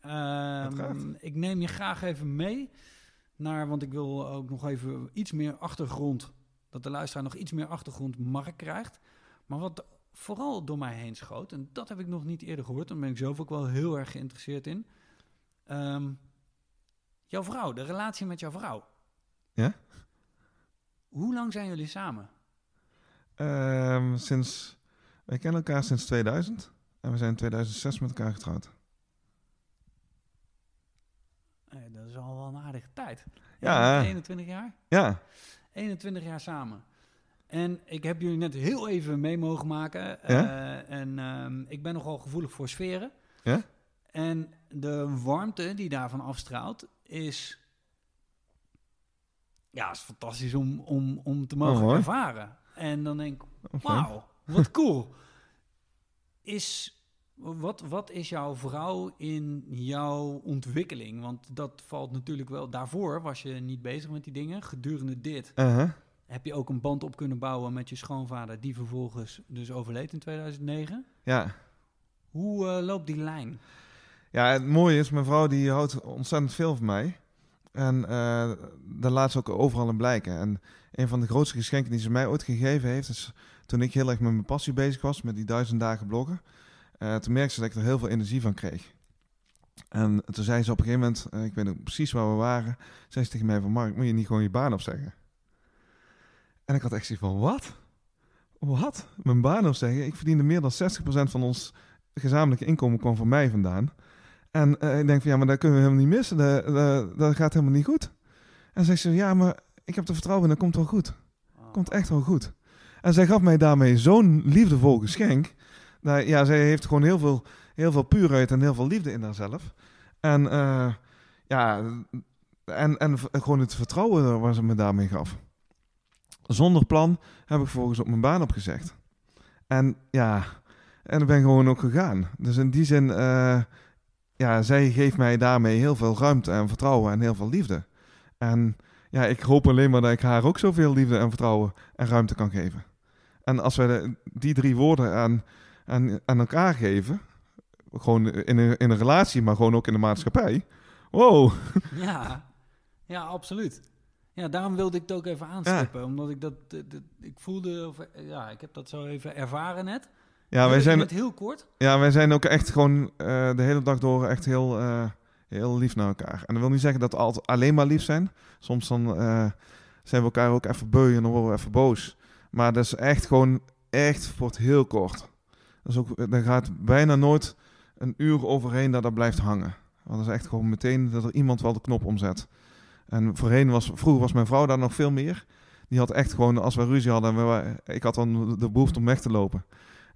Uiteraard.
ik neem je graag even mee naar, want ik wil ook nog even iets meer achtergrond, dat de luisteraar nog iets meer achtergrond Mark krijgt. Maar wat vooral door mij heen schoot, en dat heb ik nog niet eerder gehoord, daar ben ik zelf ook wel heel erg geïnteresseerd in. Ehm, jouw vrouw, de relatie met jouw vrouw.
Ja?
Hoe lang zijn jullie samen?
Ehm, sinds, wij kennen elkaar sinds 2000. En we zijn in 2006 met elkaar getrouwd.
Dat is al wel een aardige tijd.
Ja.
21 jaar?
Ja,
21 jaar samen. En ik heb jullie net heel even mee mogen maken. Eh, en ehm, ik ben nogal gevoelig voor sferen.
Ja?
En de warmte die daarvan afstraalt is... Ja, is fantastisch om, om, om te mogen
Oh, mooi.
ervaren. En dan denk ik, wauw, wat cool. Is, wat, wat is jouw vrouw in jouw ontwikkeling? Want dat valt natuurlijk wel... Daarvoor was je niet bezig met die dingen. Gedurende dit
Uh-huh.
heb je ook een band op kunnen bouwen met je schoonvader... die vervolgens dus overleed in 2009.
Ja.
Hoe eh, loopt die lijn?
Ja, het mooie is, mijn vrouw die houdt ontzettend veel van mij. En eh daar laat ze ook overal in blijken. En een van de grootste geschenken die ze mij ooit gegeven heeft, is toen ik heel erg met mijn passie bezig was, met die duizend dagen bloggen. eh, toen merkte ze dat ik er heel veel energie van kreeg. En toen zei ze op een gegeven moment, eh, ik weet ook precies waar we waren, zei ze tegen mij van Mark, moet je niet gewoon je baan opzeggen? En ik had echt zoiets van, wat? Wat? Mijn baan opzeggen? Ik verdiende meer dan 60% van ons gezamenlijke inkomen kwam van mij vandaan. En eh, ik denk van ja, maar dat kunnen we helemaal niet missen. Dat, dat, dat gaat helemaal niet goed. En zegt ze, ja, maar ik heb er vertrouwen in, dat komt wel goed. Komt echt wel goed. En zij gaf mij daarmee zo'n liefdevol geschenk. Nou, ja, zij heeft gewoon heel veel, heel veel puurheid en heel veel liefde in haarzelf. En eh, ja, en, en gewoon het vertrouwen waar ze me daarmee gaf. Zonder plan heb ik vervolgens op mijn baan opgezegd. En ja, en ik ben gewoon ook gegaan. Dus in die zin, eh, ja, zij geeft mij daarmee heel veel ruimte en vertrouwen en heel veel liefde. En ja, ik hoop alleen maar dat ik haar ook zoveel liefde en vertrouwen en ruimte kan geven. En als we die drie woorden aan, aan, aan elkaar geven, gewoon in een, in een relatie, maar gewoon ook in de maatschappij. Wow.
Ja, ja, absoluut. Ja, daarom wilde ik het ook even aanstippen. Omdat ik dat, ik voelde, of, ja, ik heb dat zo even ervaren net.
Ja, wij zijn,
het heel kort.
ja, wij zijn ook echt gewoon eh, de hele dag door echt heel, eh, heel lief naar elkaar. En dat wil niet zeggen dat we altijd alleen maar lief zijn. Soms dan eh, zijn we elkaar ook even beu en dan worden we even boos. Maar dat is echt gewoon echt voor het heel kort. Dat is ook, er gaat bijna nooit een uur overheen dat dat blijft hangen. Want dat is echt gewoon meteen dat er iemand wel de knop omzet. En voorheen was, vroeger was mijn vrouw daar nog veel meer. Die had echt gewoon, als we ruzie hadden, we ik had dan de behoefte om weg te lopen.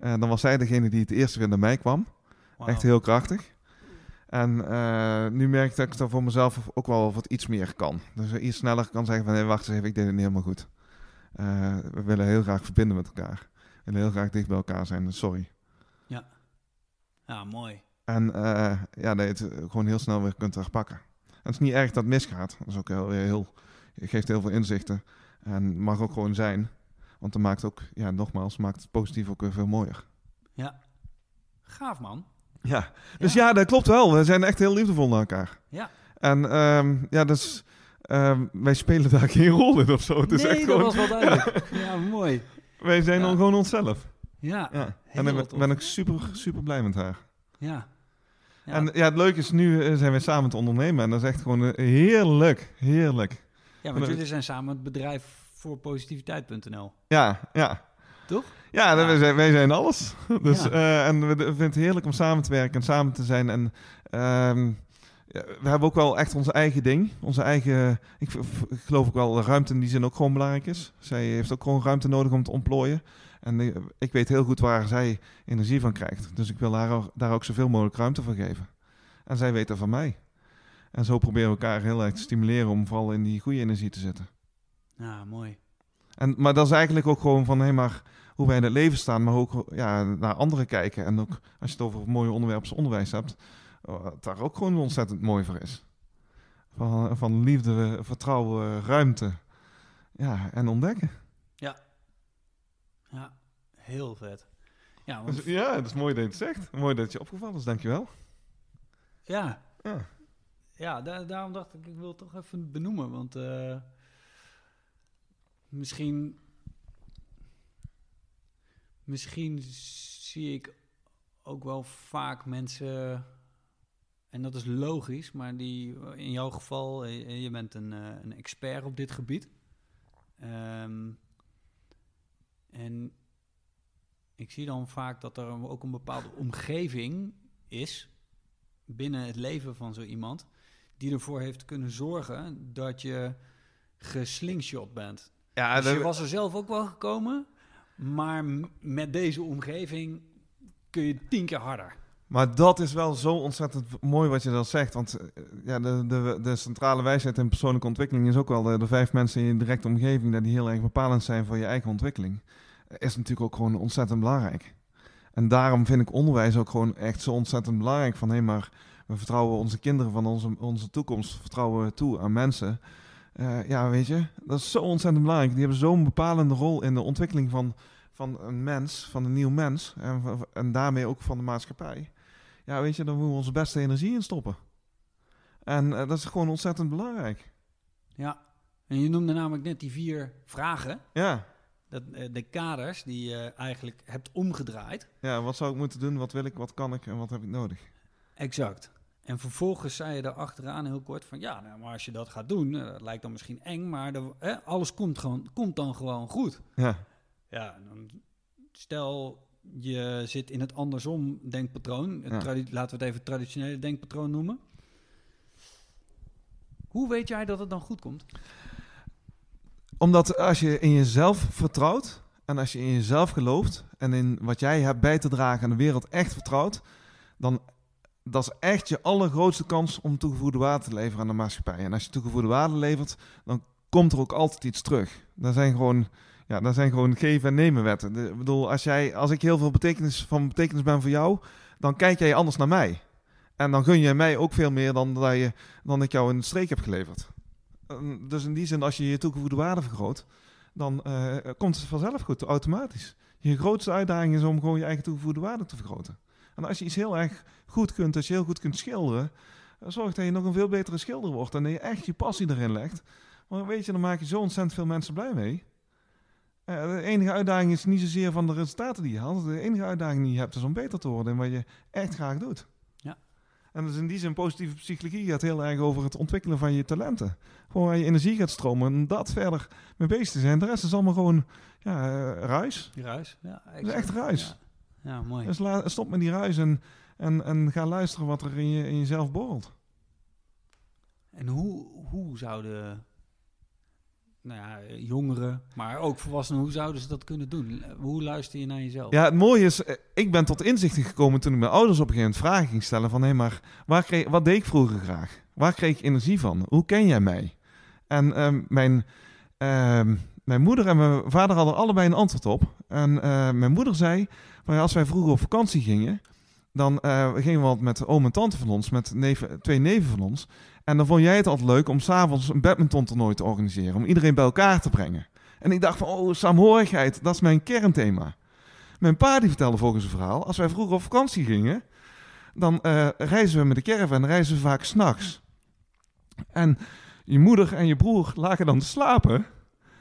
En dan was zij degene die het eerste weer naar mij kwam. Echt heel krachtig. En eh, nu merk ik dat ik dat voor mezelf ook wel wat iets meer kan. Dus iets sneller kan zeggen van, hé, wacht eens even, ik deed het niet helemaal goed. Eh, we willen heel graag verbinden met elkaar. We willen heel graag dicht bij elkaar zijn, sorry.
Ja, mooi.
En eh, ja, dat je het gewoon heel snel weer kunt herpakken. En het is niet erg dat het misgaat. Dat is ook heel, heel, geeft heel veel inzichten. En mag ook gewoon zijn. Want dat maakt ook, ja, nogmaals, maakt het positief ook weer veel mooier.
Ja. Gaaf, man.
Ja, dus ja, dat klopt wel. We zijn echt heel liefdevol naar elkaar.
Ja.
En ehm, ja, dus ehm, wij spelen daar geen rol in of zo. Het is
nee,
echt
dat
gewoon,
was wel duidelijk. Ja, mooi.
wij zijn
Ja.
dan gewoon onszelf.
Ja,
Ja. En dan ben ik super, super blij met haar.
ja. Ja.
En ja, het leuke is, nu eh, zijn we samen te ondernemen. En dat is echt gewoon eh, heerlijk, heerlijk.
ja, want jullie zijn samen het bedrijf voor positiviteit.nl.
Ja, ja.
Toch?
Ja,
Ja.
Wij, zijn, wij zijn alles. Dus,
Ja.
eh, en we, vinden het heerlijk om samen te werken en samen te zijn. En ehm, we hebben ook wel echt onze eigen ding. Onze eigen, ik, ik geloof ook wel ruimte in die zin ook gewoon belangrijk is. Zij heeft ook gewoon ruimte nodig om te ontplooien. En eh, ik weet heel goed waar zij energie van krijgt. Dus ik wil haar, daar ook zoveel mogelijk ruimte voor geven. En zij weet dat van mij. En zo proberen we elkaar heel erg te stimuleren om vooral in die goede energie te zitten.
Ja, mooi.
En, maar dat is eigenlijk ook gewoon van, hé, maar hoe wij in het leven staan, maar ook ja, naar anderen kijken. En ook als je het over mooie onderwerpen onderwijs hebt, wat daar ook gewoon ontzettend mooi voor is. Van, van liefde, vertrouwen, ruimte. Ja, en ontdekken.
Ja. Ja, heel vet. Ja,
want... Dus, ja, het is mooi dat je het zegt. Mooi dat je opgevallen is, dankjewel.
Ja. Ja, ja daarom dacht ik, ik wil het toch even benoemen. Want uh, misschien... Misschien zie ik ook wel vaak mensen en dat is logisch, maar die, in jouw geval, eh, je bent een, eh, een expert op dit gebied. Ehm, en ik zie dan vaak dat er ook een bepaalde omgeving is binnen het leven van zo iemand, die ervoor heeft kunnen zorgen dat je geslingshot bent. Ja, dus je was er zelf ook wel gekomen, maar met deze omgeving kun je tien keer harder.
Maar dat is wel zo ontzettend mooi wat je dat zegt. Want eh, ja, de, de, de centrale wijsheid in persoonlijke ontwikkeling is ook wel de, de, vijf mensen in je directe omgeving die heel erg bepalend zijn voor je eigen ontwikkeling. Is natuurlijk ook gewoon ontzettend belangrijk. En daarom vind ik onderwijs ook gewoon echt zo ontzettend belangrijk. Van hé, maar we vertrouwen onze kinderen van onze, onze toekomst, vertrouwen we toe aan mensen. Uh, ja, weet je, dat is zo ontzettend belangrijk. Die hebben zo'n bepalende rol in de ontwikkeling van, van een mens, van een nieuw mens. En, en daarmee ook van de maatschappij ja, weet je, dan moeten we onze beste energie in stoppen. En eh, dat is gewoon ontzettend belangrijk.
Ja, en je noemde namelijk net die vier vragen.
Ja.
Dat, uh, de kaders die je eigenlijk hebt omgedraaid.
Ja, wat zou ik moeten doen, wat wil ik, wat kan ik en wat heb ik nodig?
Exact. En vervolgens zei je daar achteraan heel kort van... ja, nou, maar als je dat gaat doen, uh, dat lijkt dan misschien eng... maar de, alles komt, gewoon, komt dan gewoon goed.
Ja.
Ja, dan stel je zit in het andersom denkpatroon. Het laten we het even traditionele denkpatroon noemen. Hoe weet jij dat het dan goed komt?
Omdat als je in jezelf vertrouwt en als je in jezelf gelooft en in wat jij hebt bij te dragen aan de wereld echt vertrouwt, dan dat is echt je allergrootste kans om toegevoegde waarde te leveren aan de maatschappij. En als je toegevoegde waarde levert, dan komt er ook altijd iets terug. Dat zijn gewoon ja, dat zijn gewoon geven en nemen wetten. ik bedoel, als, jij, als ik heel veel betekenis, van betekenis ben voor jou, dan kijk jij anders naar mij. En dan gun je mij ook veel meer dan, dat je, dan ik jou een streek heb geleverd. Dus in die zin, als je je toegevoegde waarde vergroot, dan uh, komt het vanzelf goed, automatisch. Je grootste uitdaging is om gewoon je eigen toegevoegde waarde te vergroten. En als je iets heel erg goed kunt, als je heel goed kunt schilderen, zorg dat je nog een veel betere schilder wordt en dat je echt je passie erin legt. Maar weet je, dan maak je zo ontzettend veel mensen blij mee. Uh, de enige uitdaging is niet zozeer van de resultaten die je haalt. De enige uitdaging die je hebt is om beter te worden in wat je echt graag doet.
Ja.
En dus in die zin, positieve psychologie gaat heel erg over het ontwikkelen van je talenten. Gewoon waar je energie gaat stromen en dat verder mee bezig te zijn. De rest is allemaal gewoon ja, uh, ruis.
Ruis, ja.
Is echt ruis.
Ja, ja mooi.
Dus la, stop met die ruis en, en, en ga luisteren wat er in, je, in jezelf borrelt.
En hoe, hoe zouden nou ja, jongeren, maar ook volwassenen, hoe zouden ze dat kunnen doen? Hoe luister je naar jezelf?
Ja, het mooie is, eh, ik ben tot inzichten gekomen toen ik mijn ouders op een gegeven moment vragen ging stellen van, hé, maar waar kreeg, wat deed ik vroeger graag? Waar kreeg ik energie van? Hoe ken jij mij? En uh, mijn, uh, mijn moeder en mijn vader hadden allebei een antwoord op. En uh, mijn moeder zei, maar als wij vroeger op vakantie gingen, dan uh, gingen we wat met oom en tante van ons, met twee neven van ons. En dan vond jij het altijd leuk om s'avonds een badmintontoernooi te organiseren. Om iedereen bij elkaar te brengen. En ik dacht van, oh, saamhorigheid, dat is mijn kernthema. Mijn pa die vertelde volgens een verhaal, als wij vroeger op vakantie gingen, dan uh, reizen we met de caravan, reizen we vaak s'nachts. En je moeder en je broer lagen dan te slapen.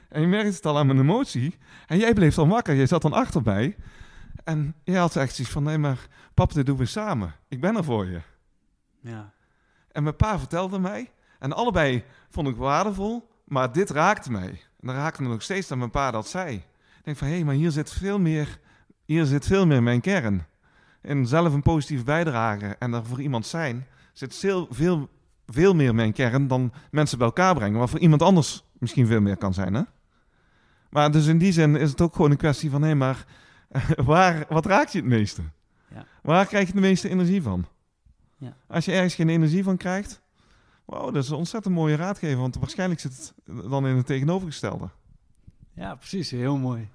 En je merkte het al aan mijn emotie. En jij bleef dan wakker, jij zat dan achterbij. En jij had echt zoiets van, nee maar, pap, dit doen we samen. Ik ben er voor je.
Ja.
En mijn pa vertelde mij. En allebei vond ik waardevol, maar dit raakte mij. En dan raakte me nog steeds dat mijn pa dat zei. Ik denk van, hé, hey, maar hier zit veel meer, hier zit veel meer mijn kern. En zelf een positieve bijdrage en er voor iemand zijn, zit veel, veel veel meer mijn kern dan mensen bij elkaar brengen. Wat voor iemand anders misschien veel meer kan zijn. Hè? Maar dus in die zin is het ook gewoon een kwestie van... hé, maar waar, wat raakt je het meeste?
Ja.
Waar krijg je de meeste energie van?
Ja.
Als je ergens geen energie van krijgt... Wow, dat is een ontzettend mooie raadgever. Want waarschijnlijk zit het dan in het tegenovergestelde.
Ja, precies. Heel mooi.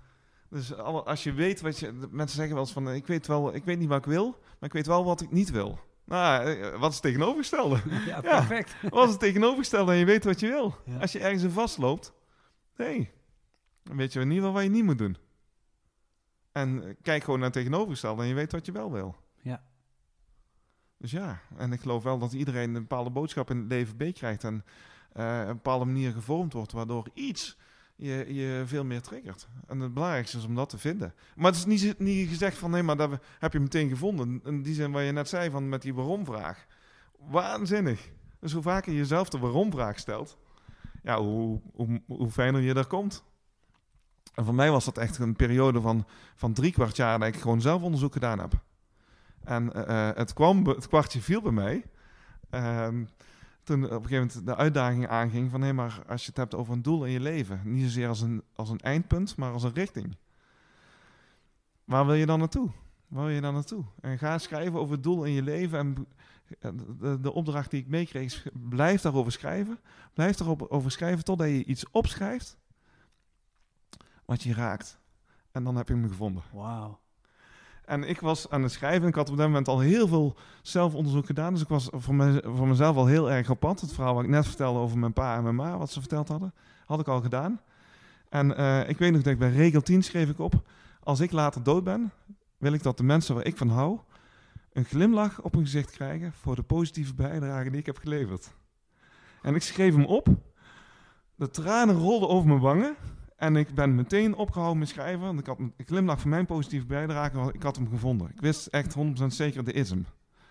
Dus als je weet wat je... Mensen zeggen wel eens van... Ik weet, wel, ik weet niet wat ik wil, maar ik weet wel wat ik niet wil. Nou, eh, wat is het tegenovergestelde?
Ja,
Ja.
perfect.
Wat is het tegenovergestelde en je weet wat je wil?
Ja.
Als je ergens in vastloopt, nee, dan weet je in ieder geval wat je niet moet doen. En kijk gewoon naar het tegenovergestelde en je weet wat je wel wil.
Ja.
Dus ja, en ik geloof wel dat iedereen een bepaalde boodschap in het leven meekrijgt en op een bepaalde manier gevormd wordt, waardoor iets je, je veel meer triggert. En het belangrijkste is om dat te vinden. Maar het is niet, niet gezegd van nee, maar dat heb je meteen gevonden. In die zin waar je net zei van met die waarom-vraag. Waanzinnig. Dus hoe vaker je jezelf de waarom-vraag stelt, ja, hoe, hoe, hoe fijner je daar komt. En voor mij was dat echt een periode van, van drie kwart jaar dat ik gewoon zelf onderzoek gedaan heb. En eh, eh, het, kwam, het kwartje viel bij mij. Ehm, toen op een gegeven moment de uitdaging aanging van... hé, maar als je het hebt over een doel in je leven... niet zozeer als een, als een eindpunt, maar als een richting. Waar wil je dan naartoe? Waar wil je dan naartoe? En ga schrijven over het doel in je leven. En eh, de, de opdracht die ik meekreeg blijf daarover schrijven. Blijf daarover schrijven totdat je iets opschrijft... wat je raakt. En dan heb je hem gevonden.
Wauw.
En ik was aan het schrijven. en Ik had op dat moment al heel veel zelfonderzoek gedaan. Dus ik was voor, me, voor mezelf al heel erg op pad. Het verhaal wat ik net vertelde over mijn pa en mijn ma, wat ze verteld hadden, had ik al gedaan. En eh, ik weet nog dat ik bij regel 10 schreef ik op. Als ik later dood ben, wil ik dat de mensen waar ik van hou... een glimlach op hun gezicht krijgen voor de positieve bijdrage die ik heb geleverd. En ik schreef hem op. De tranen rolden over mijn wangen. En ik ben meteen opgehouden met schrijven. Want ik had een glimlach van mijn positieve bijdrage. want Ik had hem gevonden. Ik wist echt 100% zeker, de is hem.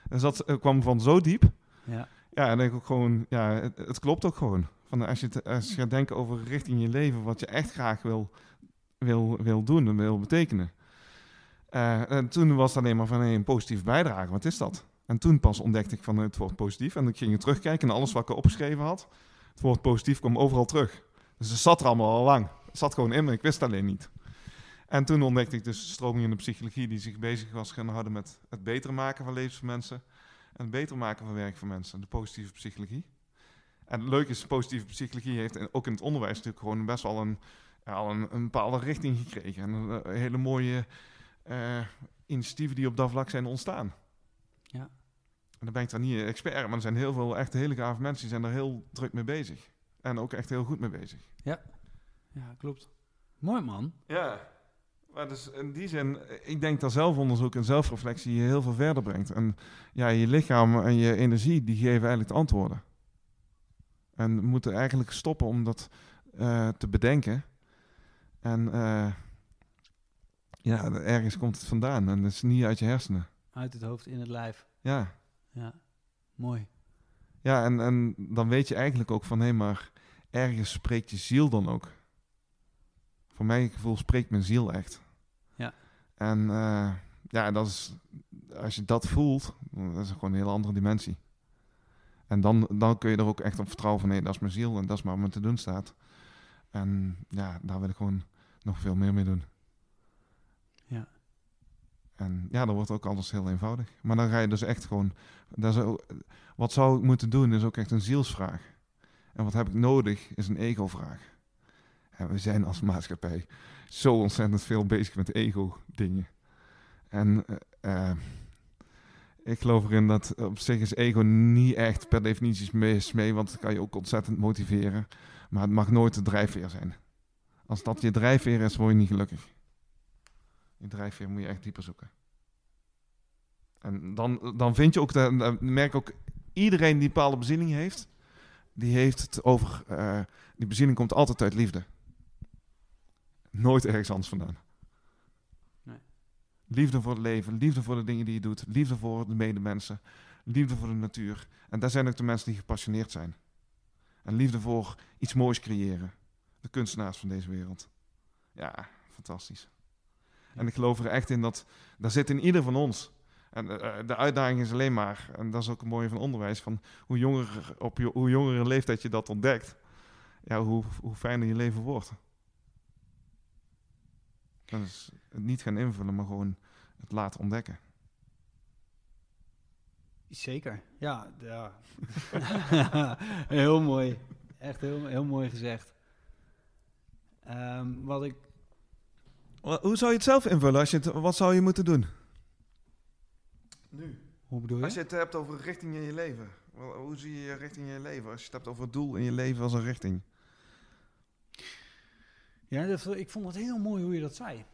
Dus dat eh, kwam van zo diep.
Ja.
Ja, en denk ik ook gewoon, ja, het, het klopt ook gewoon. Van als, je als je gaat denken over richting je leven, wat je echt graag wil, wil, wil doen en wil betekenen. Eh, en toen was het alleen maar van hey, een positieve bijdrage, wat is dat? En toen pas ontdekte ik van het woord positief. En ik ging er terugkijken naar alles wat ik opgeschreven had. Het woord positief kwam overal terug. Dus het zat er allemaal al lang. Zat gewoon in me, ik wist alleen niet. En toen ontdekte ik dus de stroming in de psychologie die zich bezig was gaan houden met het beter maken van levens van mensen. En het beter maken van werk van mensen, de positieve psychologie. En het leuke is, positieve psychologie heeft en ook in het onderwijs natuurlijk gewoon best wel een, al een, een bepaalde richting gekregen. En een, eh, hele mooie eh, initiatieven die op dat vlak zijn ontstaan.
Ja.
En dan ben ik dan niet een expert, maar er zijn heel veel echt hele gave mensen die zijn er heel druk mee bezig. En ook echt heel goed mee bezig.
Ja, klopt. Mooi man.
Ja, maar dus in die zin, ik denk dat zelfonderzoek en zelfreflectie je heel veel verder brengt. En ja, je lichaam en je energie, die geven eigenlijk de antwoorden. En we moeten eigenlijk stoppen om dat eh, te bedenken. En eh, ja, ergens komt het vandaan en dat is niet uit je hersenen.
Uit het hoofd in het lijf.
Ja,
Ja, mooi.
ja en, en dan weet je eigenlijk ook van, hé, maar ergens spreekt je ziel dan ook. Voor mijn gevoel spreekt mijn ziel echt.
Ja.
En eh, ja, dat is, als je dat voelt, dat is gewoon een hele andere dimensie. En dan, dan kun je er ook echt op vertrouwen van, nee, dat is mijn ziel en dat is maar me te doen staat. En ja, daar wil ik gewoon nog veel meer mee doen.
Ja.
En ja, dan wordt ook alles heel eenvoudig. Maar dan ga je dus echt gewoon, dat is ook- wat zou ik moeten doen, is ook echt een zielsvraag. En wat heb ik nodig, is een ego-vraag. We zijn als maatschappij zo ontzettend veel bezig met ego-dingen. En eh, eh, ik geloof erin dat op zich is ego niet echt per definitie mis mee, want dat kan je ook ontzettend motiveren. Maar het mag nooit de drijfveer zijn. Als dat je drijfveer is, word je niet gelukkig. Je drijfveer moet je echt dieper zoeken. En dan, dan vind je ook, merk ook, iedereen die een bepaalde bezieling heeft, die heeft het over, eh, die bezieling komt altijd uit liefde. Nooit ergens anders vandaan.
Nee.
Liefde voor het leven, liefde voor de dingen die je doet, liefde voor de medemensen, liefde voor de natuur. En daar zijn ook de mensen die gepassioneerd zijn. En liefde voor iets moois creëren. De kunstenaars van deze wereld. Ja, fantastisch. En ik geloof er echt in dat, daar zit in ieder van ons. En eh, de uitdaging is alleen maar, en dat is ook een mooie van onderwijs, van hoe jonger, op je, hoe jongere leeftijd je dat ontdekt, ja, hoe, hoe fijner je leven wordt. Dat is het niet gaan invullen, maar gewoon het laten ontdekken.
Zeker, ja. ja. heel mooi. Echt heel, heel mooi gezegd. Um, wat ik...
Hoe zou je het zelf invullen? Als je het, wat zou je moeten doen?
Nu. Hoe bedoel je?
Als je het hebt over richting in je leven. Hoe zie je je richting in je leven? Als je het hebt over het doel in je leven als een richting.
Ja, dat, ik vond het heel mooi hoe je dat zei.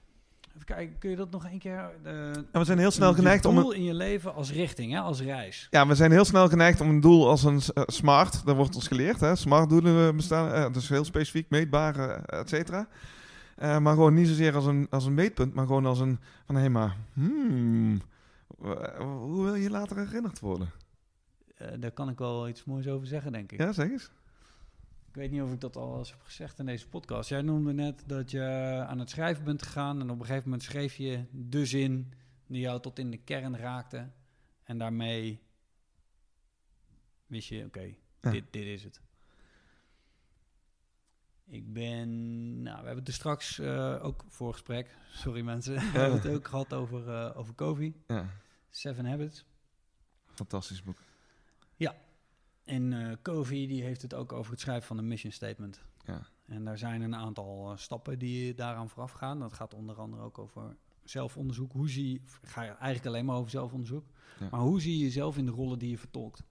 Even kijken, kun je dat nog een keer...
Uh, we zijn heel snel geneigd om...
een doel in je leven als richting, hè, als reis.
Ja, we zijn heel snel geneigd om een doel als een uh, smart, dat wordt ons geleerd, hè, smart doelen bestaan, uh, dus heel specifiek, meetbaar, et cetera. maar gewoon niet zozeer als een, als een meetpunt, maar gewoon als een, van hé hey, maar, hmm, hoe wil je later herinnerd worden?
daar kan ik wel iets moois over zeggen, denk ik.
Ja, zeg eens.
Ik weet niet of ik dat al eens heb gezegd in deze podcast. Jij noemde net dat je aan het schrijven bent gegaan en op een gegeven moment schreef je de zin die jou tot in de kern raakte. En daarmee wist je, oké, dit, dit is het. Ik ben, nou, we hebben het er straks uh, ook voor gesprek, sorry mensen, we hebben het ook gehad over, uh, over Covey. Ja. Seven Habits.
Fantastisch boek.
Ja, en uh, Covey die heeft het ook over het schrijven van een mission statement. Ja. En daar zijn een aantal uh, stappen die daaraan vooraf gaan. Dat gaat onder andere ook over zelfonderzoek. Hoe zie je, ga je eigenlijk alleen maar over zelfonderzoek. Ja. Maar hoe zie je jezelf in de rollen die je vertolkt?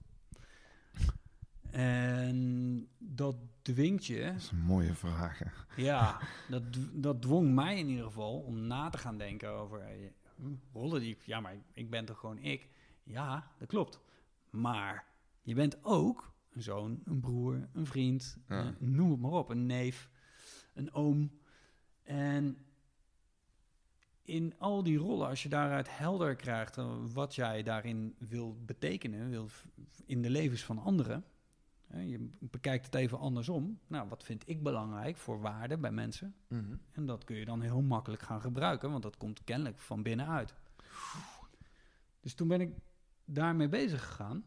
En dat dwingt je.
Dat is een mooie vraag.
Ja, dat, dat dwong mij in ieder geval om na te gaan denken over hm, rollen die ik. Ja, maar ik ben toch gewoon ik? Ja, dat klopt. Maar je bent ook een zoon, een broer, een vriend, eh, noem het maar op, een neef, een oom. En in al die rollen, als je daaruit helder krijgt uh, wat jij daarin wil betekenen, wil in de levens van anderen. je bekijkt het even andersom. Nou, wat vind ik belangrijk voor waarde bij mensen? Mhm. En dat kun je dan heel makkelijk gaan gebruiken, want dat komt kennelijk van binnenuit. Dus toen ben ik daarmee bezig gegaan.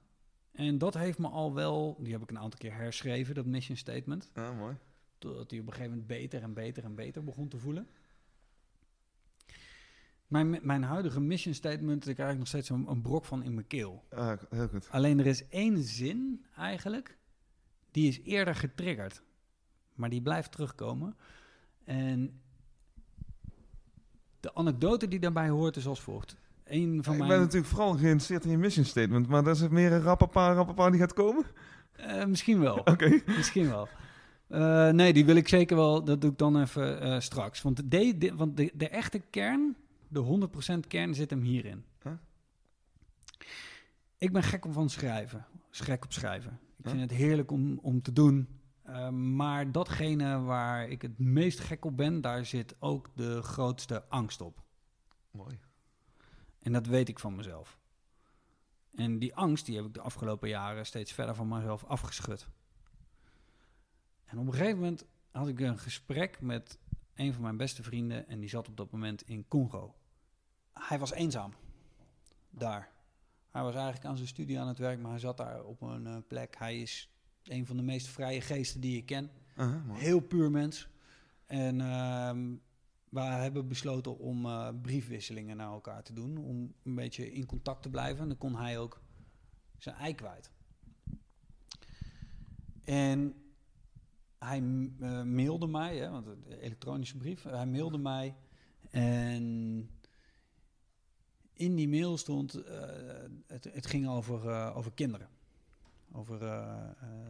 En dat heeft me al wel, die heb ik een aantal keer herschreven, dat mission statement.
Ja, mooi.
Totdat hij op een gegeven moment beter en beter en beter begon te voelen. Mijn, mijn huidige mission statement, daar krijg ik nog steeds een, een brok van in mijn keel.
Ah, heel goed.
Alleen er is één zin eigenlijk, die is eerder getriggerd. Maar die blijft terugkomen. En de anekdote die daarbij hoort is als volgt
een van ik ben natuurlijk vooral geïnteresseerd in je mission statement, maar dat is het meer een rappapa, rappapa die gaat komen?
Uh, misschien wel. Oké. Misschien wel. Uh, nee, die wil ik zeker wel. Dat doe ik dan even uh, straks. Want, de, de, want de, de, echte kern, de 100% kern, zit hem hierin. Huh? Ik ben gek om van schrijven. Gek op schrijven. Ik vind het heerlijk om, om te doen. Uh, maar datgene waar ik het meest gek op ben, daar zit ook de grootste angst op.
Mooi.
En dat weet ik van mezelf. En die angst, die heb ik de afgelopen jaren steeds verder van mezelf afgeschud. En op een gegeven moment had ik een gesprek met een van mijn beste vrienden en die zat op dat moment in Congo. Hij was eenzaam daar. Hij was eigenlijk aan zijn studie aan het werk, maar hij zat daar op een uh, plek. Hij is een van de meest vrije geesten die ik ken. Uh -huh, Heel puur mens. En uh, we hebben besloten om uh, briefwisselingen naar elkaar te doen. Om een beetje in contact te blijven. En dan kon hij ook zijn ei kwijt. En hij uh, mailde mij, hè, want de elektronische brief. Hij mailde mij. En in die mail stond, het, het, ging over, over kinderen. Over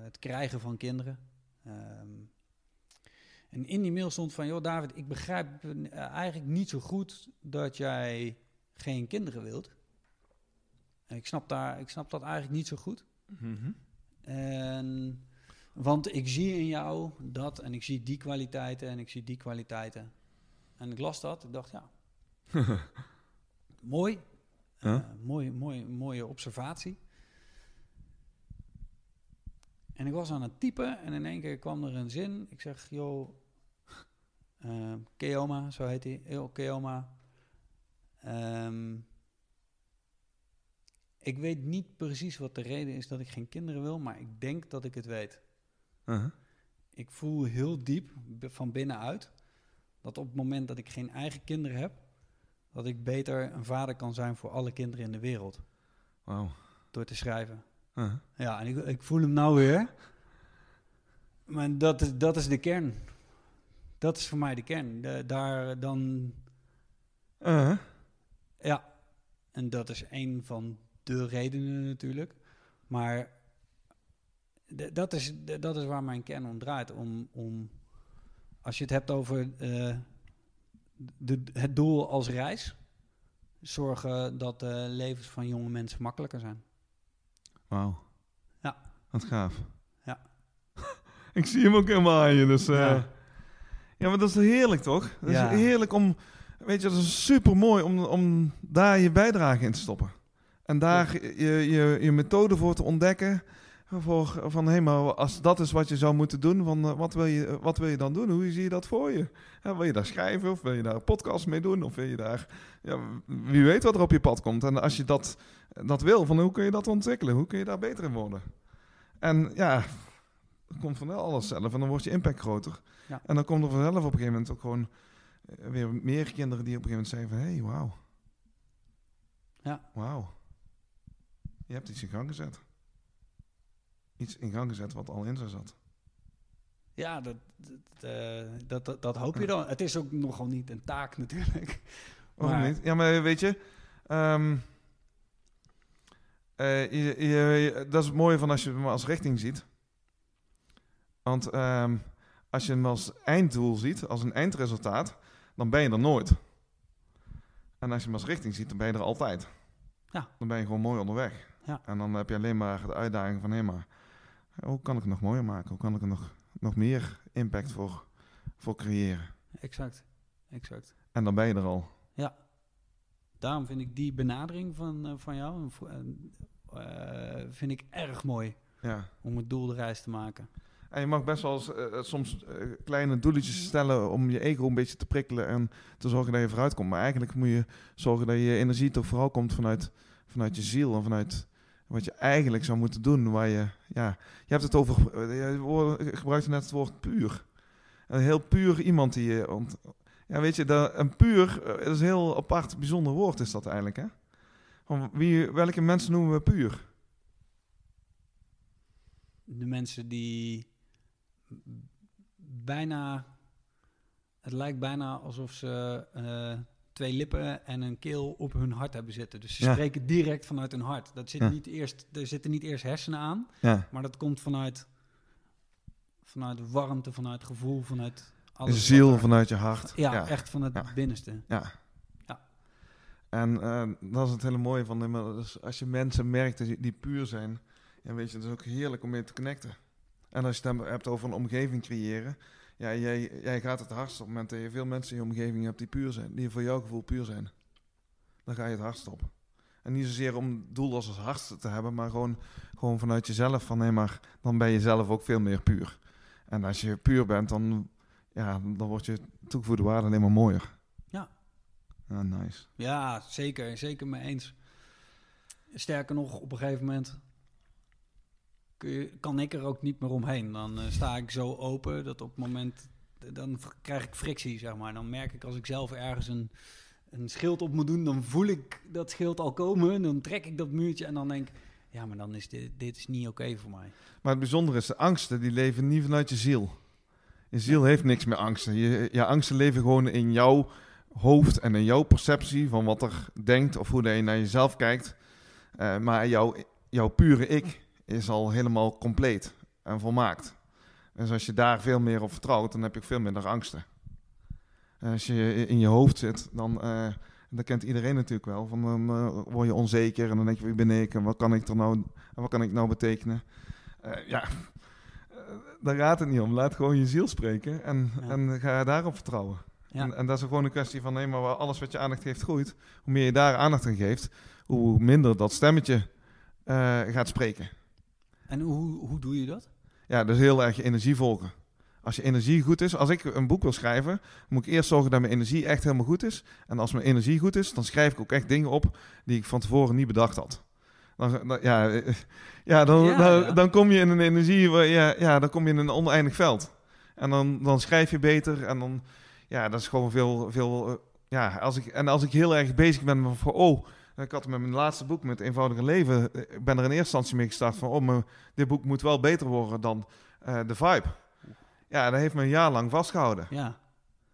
het krijgen van kinderen. Um, en in die mail stond van, joh David, ik begrijp eh, eigenlijk niet zo goed dat jij geen kinderen wilt. En ik snap, daar, ik snap dat eigenlijk niet zo goed. Mhm. en, want ik zie in jou dat en ik zie die kwaliteiten en ik zie die kwaliteiten. En ik las dat, ik dacht, ja, mooi. Uh, mooi, mooi, mooie observatie. En ik was aan het typen en in één keer kwam er een zin. Ik zeg, joh, uh, Keoma, zo heet hij. Heel Keoma. Um, Ik weet niet precies wat de reden is dat ik geen kinderen wil, maar ik denk dat ik het weet.
Uh-huh.
Ik voel heel diep van binnenuit dat op het moment dat ik geen eigen kinderen heb, dat ik beter een vader kan zijn voor alle kinderen in de wereld
Wauw.
door te schrijven.
Uh-huh.
Ja, en ik, ik voel hem nou weer. Maar dat is, dat is de kern. Dat is voor mij de kern. De- daar dan,
Uh-huh.
ja, en dat is een van de redenen natuurlijk. Maar dat is, dat is waar mijn kern om draait. Om, om, als je het hebt over eh, de, het doel als reis, zorgen dat de levens van jonge mensen makkelijker zijn.
Wauw.
Ja.
Wat gaaf.
Ja.
ik zie hem ook helemaal aan je, dus...
Ja.
Ja. maar dat is heerlijk, toch? Dat
Ja.
is heerlijk om... Weet je, dat is super mooi om, om daar je bijdrage in te stoppen. En daar je, je, je methode voor te ontdekken. Voor, van, hé, maar als dat is wat je zou moeten doen, van, eh, wat, wil je, wat wil je dan doen? Hoe zie je dat voor je? Ja, wil je daar schrijven of wil je daar een podcast mee doen? Of wil je daar... Ja, wie weet wat er op je pad komt. En als je dat, dat wil, van hoe kun je dat ontwikkelen? Hoe kun je daar beter in worden? En ja, dat komt vanzelf alles zelf en dan wordt je impact groter.
Ja.
En dan komt er vanzelf op een gegeven moment ook gewoon eh, weer meer kinderen die op een gegeven moment zeggen van... Hé, hey, wauw.
Ja.
Wauw. Je hebt iets in gang gezet. Iets in gang gezet wat al in ze zat.
Ja, dat, dat, eh, dat, dat, dat hoop je dan. Het is ook nogal niet een taak natuurlijk. Maar-
niet? Ja, maar weet je... ehm, eh, je, je- je- dat is het mooie van als je hem als richting ziet. Want ehm, als je hem als einddoel ziet, als een eindresultaat, dan ben je er nooit. En als je hem als richting ziet, dan ben je er altijd.
Ja.
Dan ben je gewoon mooi onderweg.
Ja.
En dan heb je alleen maar de uitdaging van, hé maar, hoe kan ik het nog mooier maken? Hoe kan ik er nog, nog meer impact voor, voor creëren?
Exact, exact.
En dan ben je er al.
Daarom vind ik die benadering van, eh, van jou eh, eh, vind ik erg mooi
Ja.
om het doel de reis te maken.
En je mag best wel eens, eh, soms eh, kleine doeletjes stellen om je ego een beetje te prikkelen en te zorgen dat je vooruit komt. Maar eigenlijk moet je zorgen dat je energie toch vooral komt vanuit, vanuit je ziel en vanuit wat je eigenlijk zou moeten doen. Waar je, ja, je hebt het over, eh, je gebruikte net het woord puur. Een heel puur iemand die je, ont, ja weet je, dat, een puur, eh, dat is een heel apart, bijzonder woord is dat eigenlijk hè. Van wie, welke mensen noemen we puur?
De mensen die bijna, het lijkt bijna alsof ze eh, twee lippen en een keel op hun hart hebben zitten. Dus ze
Ja.
spreken direct vanuit hun hart. Dat zit
Ja.
niet eerst, er zitten niet eerst hersenen aan,
Ja.
maar dat komt vanuit, vanuit warmte, vanuit gevoel, vanuit alles.
ziel
wat er-
vanuit je hart.
Ja, echt van het binnenste.
Ja. En eh, dat is het hele mooie van, dus als je mensen merkt die, die puur zijn, ja, weet je, het is ook heerlijk om mee te connecten. En als je het hebt over een omgeving creëren, ja, jij, jij gaat het hardst op het moment dat je veel mensen in je omgeving hebt die puur zijn, die voor jouw gevoel puur zijn. Dan ga je het hardst op. En niet zozeer om het doel als het hardste te hebben, maar gewoon, gewoon vanuit jezelf van, nee, maar dan ben je zelf ook veel meer puur. En als je puur bent, dan, ja, dan wordt je toegevoegde waarde alleen maar mooier.
Ja.
Ah, nice.
Ja, zeker. Zeker mee eens. Sterker nog, op een gegeven moment kun je, kan ik er ook niet meer omheen. Dan eh, sta ik zo open dat op het moment... Dan krijg ik frictie, zeg maar. Dan merk ik als ik zelf ergens een, een schild op moet doen... dan voel ik dat schild al komen. Dan trek ik dat muurtje en dan denk ik... ja, maar dan is dit, dit is niet oké voor mij.
Maar het bijzondere is, de angsten die leven niet vanuit je ziel. Je ziel heeft niks meer angsten. Je, je angsten leven gewoon in jouw hoofd en in jouw perceptie van wat er denkt of hoe je naar jezelf kijkt. Eh, maar jouw, jouw pure ik is al helemaal compleet en volmaakt. Dus als je daar veel meer op vertrouwt, dan heb je ook veel minder angsten. En als je in je hoofd zit, dan, eh, dat kent iedereen natuurlijk wel, van, dan eh, word je onzeker en dan denk je, wie ben ik en wat kan ik er nou, en wat kan ik nou betekenen? Eh, ja, daar gaat het niet om. Laat gewoon je ziel spreken en,
Ja.
en ga daarop vertrouwen.
Ja.
En, en dat is gewoon een kwestie van, nee, maar alles wat je aandacht geeft groeit. Hoe meer je daar aandacht aan geeft, hoe minder dat stemmetje gaat spreken.
En hoe, hoe doe je dat?
Ja, dus heel erg je energie volgen. Als je energie goed is, als ik een boek wil schrijven, moet ik eerst zorgen dat mijn energie echt helemaal goed is. En als mijn energie goed is, dan schrijf ik ook echt dingen op die ik van tevoren niet bedacht had. Dan, dan- ja, ja, dan,
Ja,
dan,
ja.
dan kom je in een energie, waar, ja, ja, dan kom je in een oneindig veld. En dan, dan schrijf je beter en dan, ja, dat is gewoon veel, veel, eh, ja, als ik, en als ik heel erg bezig ben met van, oh, ik had met mijn laatste boek, met Eenvoudige Leven, eh, ik ben er in eerste instantie mee gestart van, oh, maar dit boek moet wel beter worden dan eh de Vibe. Ja, dat heeft me een jaar lang vastgehouden.
Ja,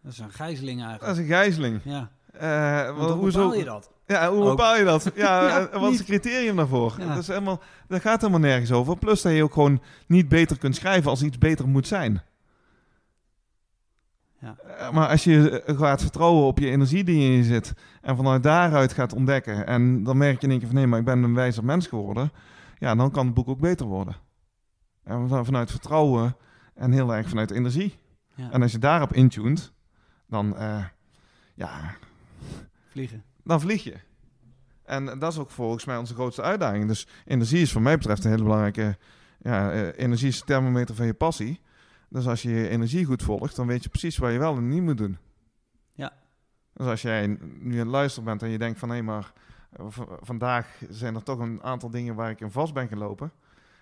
dat is een gijzeling
Dat
eigenlijk.
is een gijzeling.
Ja,
Eh,
hoe bepaal je dat?
Ja, hoe
Ook.
bepaal je dat? Ja, wat is het criterium daarvoor?
Ja.
Dat, is helemaal, dat gaat helemaal nergens over. Plus dat je ook gewoon niet beter kunt schrijven als iets beter moet zijn.
Ja.
Eh, Maar als je eh, gaat vertrouwen op je energie die in je zit en vanuit daaruit gaat ontdekken en dan merk je in één keer van nee, maar ik ben een wijzer mens geworden, ja, dan kan het boek ook beter worden. En van- vanuit vertrouwen en heel erg vanuit energie.
Ja,
En als je daarop intunt, dan, eh, ja,
vliegen.
dan vlieg je. En dat is ook volgens mij onze grootste uitdaging. Dus energie is voor mij betreft een hele belangrijke... Ja, energie is de thermometer van je passie. Dus als je je energie goed volgt, dan weet je precies waar je wel en niet moet doen.
Ja.
Dus als jij nu aan het luisteren bent en je denkt van... hé, maar eh, vandaag zijn er toch een aantal dingen waar ik in vast ben gelopen.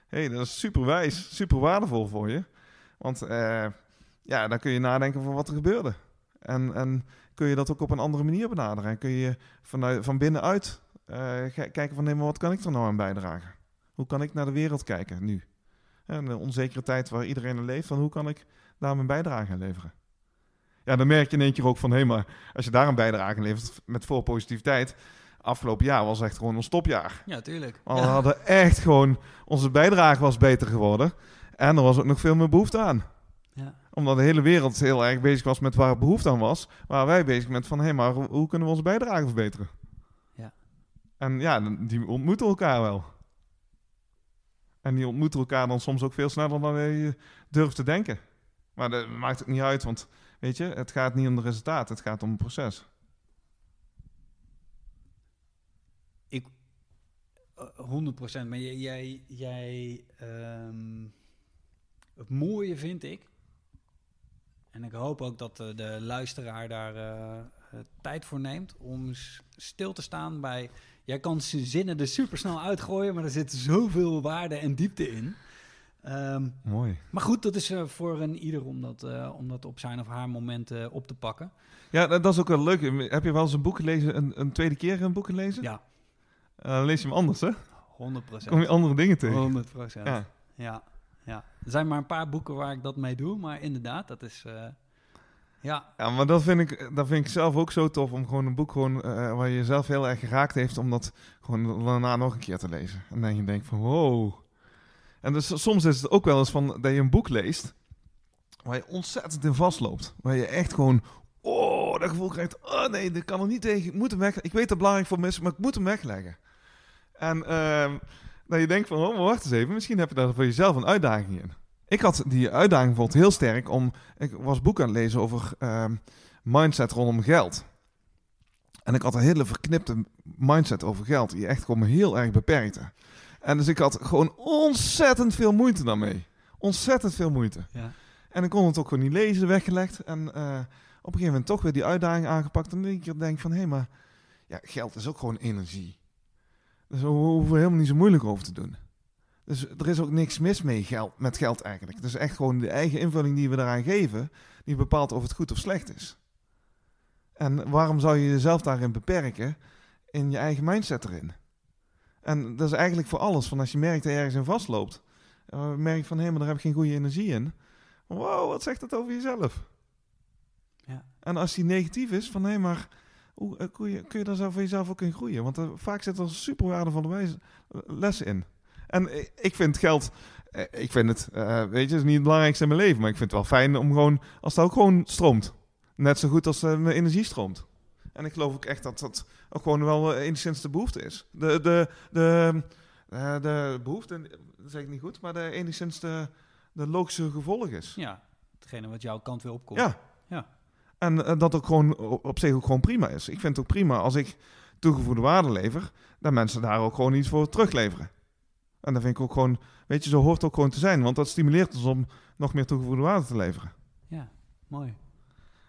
Hé, hey, dat is super wijs, super waardevol voor je. Want eh, ja, dan kun je nadenken van wat er gebeurde. En, en kun je dat ook op een andere manier benaderen. En kun je vanuit, van binnenuit k- kijken van... nee, maar wat kan ik er nou aan bijdragen? Hoe kan ik naar de wereld kijken nu? En de onzekere tijd waar iedereen in leeft... van hoe kan ik daar mijn bijdrage aan leveren? Ja, dan merk je in één keer ook van... hé, maar als je daar een bijdrage aan levert met vol positiviteit... afgelopen jaar was echt gewoon een stopjaar.
Ja, tuurlijk.
Want we
Ja.
hadden echt gewoon... onze bijdrage was beter geworden... en er was ook nog veel meer behoefte aan
Ja.
omdat de hele wereld heel erg bezig was met waar behoefte aan was, waren wij bezig met van, hé, maar hoe, kunnen we onze bijdrage verbeteren?
Ja.
En ja, die ontmoeten elkaar wel. En die ontmoeten elkaar dan soms ook veel sneller dan je durft te denken. Maar dat maakt het niet uit, want weet je, het gaat niet om de resultaat, het gaat om het proces.
Ik, eh, 100%. Maar jij, jij, ehm, het mooie vind ik, en ik hoop ook dat eh, de luisteraar daar eh, eh, tijd voor neemt om stil te staan bij. Jij kan zijn zinnen er super snel uitgooien, maar er zit zoveel waarde en diepte in. Ehm,
Mooi.
maar goed, dat is eh, voor een ieder om dat, eh, om dat op zijn of haar moment eh, op te pakken.
Ja, dat, dat is ook wel leuk. Heb je wel eens een boek gelezen, een, een tweede keer een boek gelezen?
Ja,
dan lees je hem anders, hè?
100%
Kom je andere dingen tegen.
100 procent.
Ja.
Ja, ja. Er zijn maar een paar boeken waar ik dat mee doe, maar inderdaad, dat is... ja,
Ja, maar dat vind, ik, dat vind ik zelf ook zo tof om gewoon een boek gewoon, eh, waar je jezelf heel erg geraakt heeft, om dat gewoon daarna nog een keer te lezen. En dan je denkt van wow. En dus soms is het ook wel eens van dat je een boek leest waar je ontzettend in vastloopt. Waar je echt gewoon, oh, dat gevoel krijgt, oh nee, dat kan er niet tegen, ik moet hem weg. Ik weet dat het belangrijk voor me is, maar ik moet hem wegleggen. En ehm dat je denkt van, oh, maar wacht eens even, misschien heb je daar voor jezelf een uitdaging in. Ik had die uitdaging bijvoorbeeld heel sterk om, ik was boek aan het lezen over ehm, mindset rondom geld. En ik had een hele verknipte mindset over geld, die echt gewoon me heel erg beperkte. En dus ik had gewoon ontzettend veel moeite daarmee. Ontzettend veel moeite.
ja,
En ik kon het ook gewoon niet lezen, weggelegd. En eh, op een gegeven moment toch weer die uitdaging aangepakt. En ik denk van, hé, maar ja, geld is ook gewoon energie. Dus we hoeven er helemaal niet zo moeilijk over te doen. Dus er is ook niks mis mee geld, met geld eigenlijk. Het is echt gewoon de eigen invulling die we daaraan geven, die bepaalt of het goed of slecht is. En waarom zou je jezelf daarin beperken in je eigen mindset erin? En dat is eigenlijk voor alles. Van als je merkt dat je ergens in vastloopt, merk je van hé, maar daar heb ik geen goede energie in. Wow, wat zegt dat over jezelf?
Ja.
En als die negatief is, van hé, maar hoe eh, kun je, kun je daar zo voor jezelf ook in groeien? Want er, vaak zitten er super waardevolle wijze, lessen in. En eh, ik vind geld, eh, ik vind het, uh, weet je, het is niet het belangrijkste in mijn leven, maar ik vind het wel fijn om gewoon, als het ook gewoon stroomt. Net zo goed als uh, mijn energie stroomt. En ik geloof ook echt dat dat ook gewoon wel uh, enigszins de behoefte is. De, de, de, de behoefte, dat zeg ik niet goed, maar de enigszins de, de logische gevolg is.
ja, hetgene wat jouw kant weer opkomt.
Ja.
Ja.
En dat ook gewoon op zich ook gewoon prima is. Ik vind het ook prima als ik toegevoegde waarde lever, dat mensen daar ook gewoon iets voor terugleveren. En dat vind ik ook gewoon, weet je, zo hoort het ook gewoon te zijn. Want dat stimuleert ons om nog meer toegevoegde waarde te leveren.
Ja, mooi.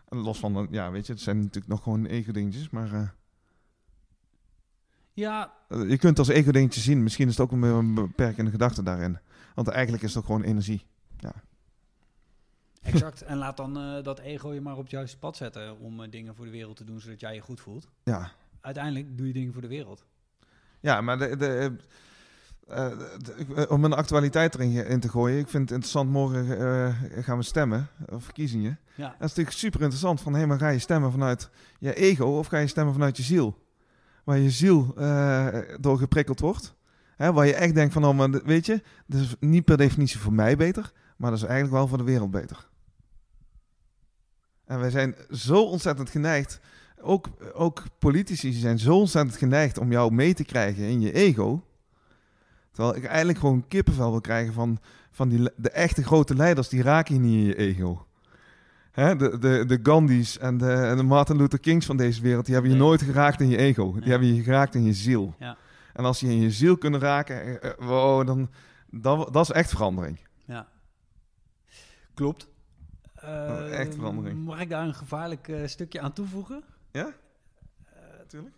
En los van, ja, weet je, het zijn natuurlijk nog gewoon ego-dingetjes, maar... Uh...
Ja,
Eh, je kunt het als ego-dingetje zien. Misschien is het ook een, beperkende gedachte daarin. Want eigenlijk is het ook gewoon energie.
exact. en laat dan eh, dat ego je maar op het juiste pad zetten om eh, dingen voor de wereld te doen zodat jij je goed voelt.
Ja,
Uiteindelijk doe je dingen voor de wereld.
ja maar de, de, eh, eh, om een actualiteit erin in te gooien. Ik vind het interessant. Morgen eh, gaan we stemmen. Of verkiezingen.
Ja,
Dat is natuurlijk super interessant. Van, hé, maar ga je stemmen vanuit je ego of ga je stemmen vanuit je ziel? Waar je ziel eh, door geprikkeld wordt. Hè, waar je echt denkt van, oh, maar weet je, dat is niet per definitie voor mij beter, maar dat is eigenlijk wel voor de wereld beter. En wij zijn zo ontzettend geneigd, ook, ook politici zijn zo ontzettend geneigd om jou mee te krijgen in je ego. Terwijl ik eigenlijk gewoon kippenvel wil krijgen van, van die, de echte grote leiders, die raken je niet in je ego. Hè, de, de, de Gandhi's en de, en de Martin Luther Kings van deze wereld, die hebben je
Nee.
nooit geraakt in je ego. Die
Nee.
hebben je geraakt in je ziel.
ja,
En als je in je ziel kunt raken, eh, eh, wow, dan dat, dat is echt verandering.
ja. Klopt. Eh,
echt verandering.
Mag ik daar een gevaarlijk eh, stukje aan toevoegen?
Ja? Natuurlijk.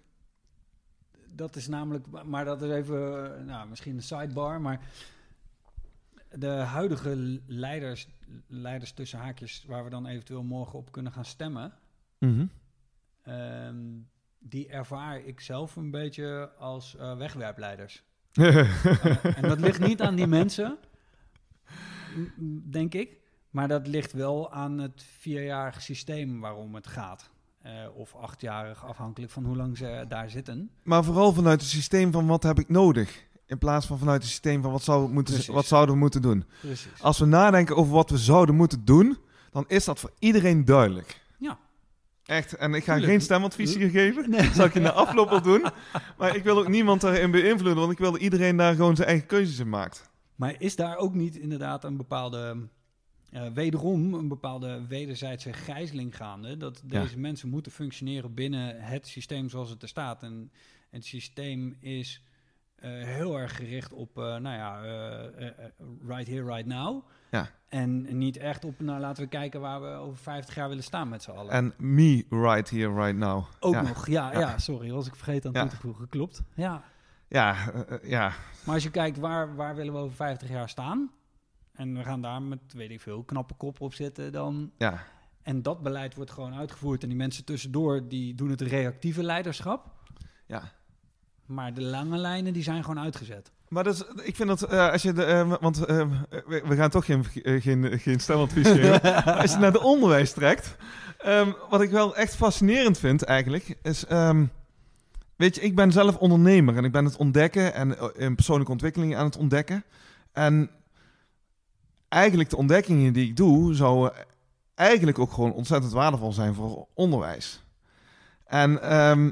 Dat is namelijk, maar dat is even, eh, nou, misschien een sidebar, maar de huidige leiders, leiders tussen haakjes, waar we dan eventueel morgen op kunnen gaan stemmen,
Mhm.
ehm, die ervaar ik zelf een beetje als eh, wegwerpleiders. en dat ligt niet aan die mensen, denk ik, maar dat ligt wel aan het vierjarige systeem waarom het gaat. Eh, of achtjarig, afhankelijk van hoe lang ze daar zitten.
maar vooral vanuit het systeem van wat heb ik nodig. In plaats van vanuit het systeem van wat, zou moeten, wat zouden we moeten doen.
Precies.
Als we nadenken over wat we zouden moeten doen, dan is dat voor iedereen duidelijk.
Ja.
Echt. En ik ga
Tuurlijk.
geen stemadvies hier geven.
Nee.
Dat zal ik je na afloop wel doen. Maar ik wil ook niemand daarin beïnvloeden, want ik wil dat iedereen daar gewoon zijn eigen keuzes in maakt.
Maar is daar ook niet inderdaad een bepaalde, eh, wederom een bepaalde wederzijdse gijzeling gaande? Dat
Ja.
deze mensen moeten functioneren binnen het systeem zoals het er staat. En het systeem is eh, heel erg gericht op, eh, nou ja, right here, right now.
Ja.
En niet echt op, nou laten we kijken waar we over 50 jaar willen staan met z'n allen.
En me right here, right now.
ook
ja.
nog, ja,
Ja.
ja. sorry, was ik vergeten aan toe te voegen. Klopt, ja.
Ja, ja.
Maar als je kijkt waar, waar willen we over 50 jaar staan, en we gaan daar met, weet ik veel, knappe kop op zitten, dan...
ja.
En dat beleid wordt gewoon uitgevoerd en die mensen tussendoor, die doen het reactieve leiderschap.
ja.
Maar de lange lijnen, die zijn gewoon uitgezet.
Maar dat is, ik vind dat eh, als je de, eh, want eh, we, we gaan toch geen, geen, geen stemadvies geven. als je naar de onderwijs trekt, ehm, wat ik wel echt fascinerend vind eigenlijk, is, ehm, weet je, ik ben zelf ondernemer en ik ben het ontdekken en in persoonlijke ontwikkeling aan het ontdekken. En eigenlijk de ontdekkingen die ik doe, zouden eigenlijk ook gewoon ontzettend waardevol zijn voor onderwijs. En ehm,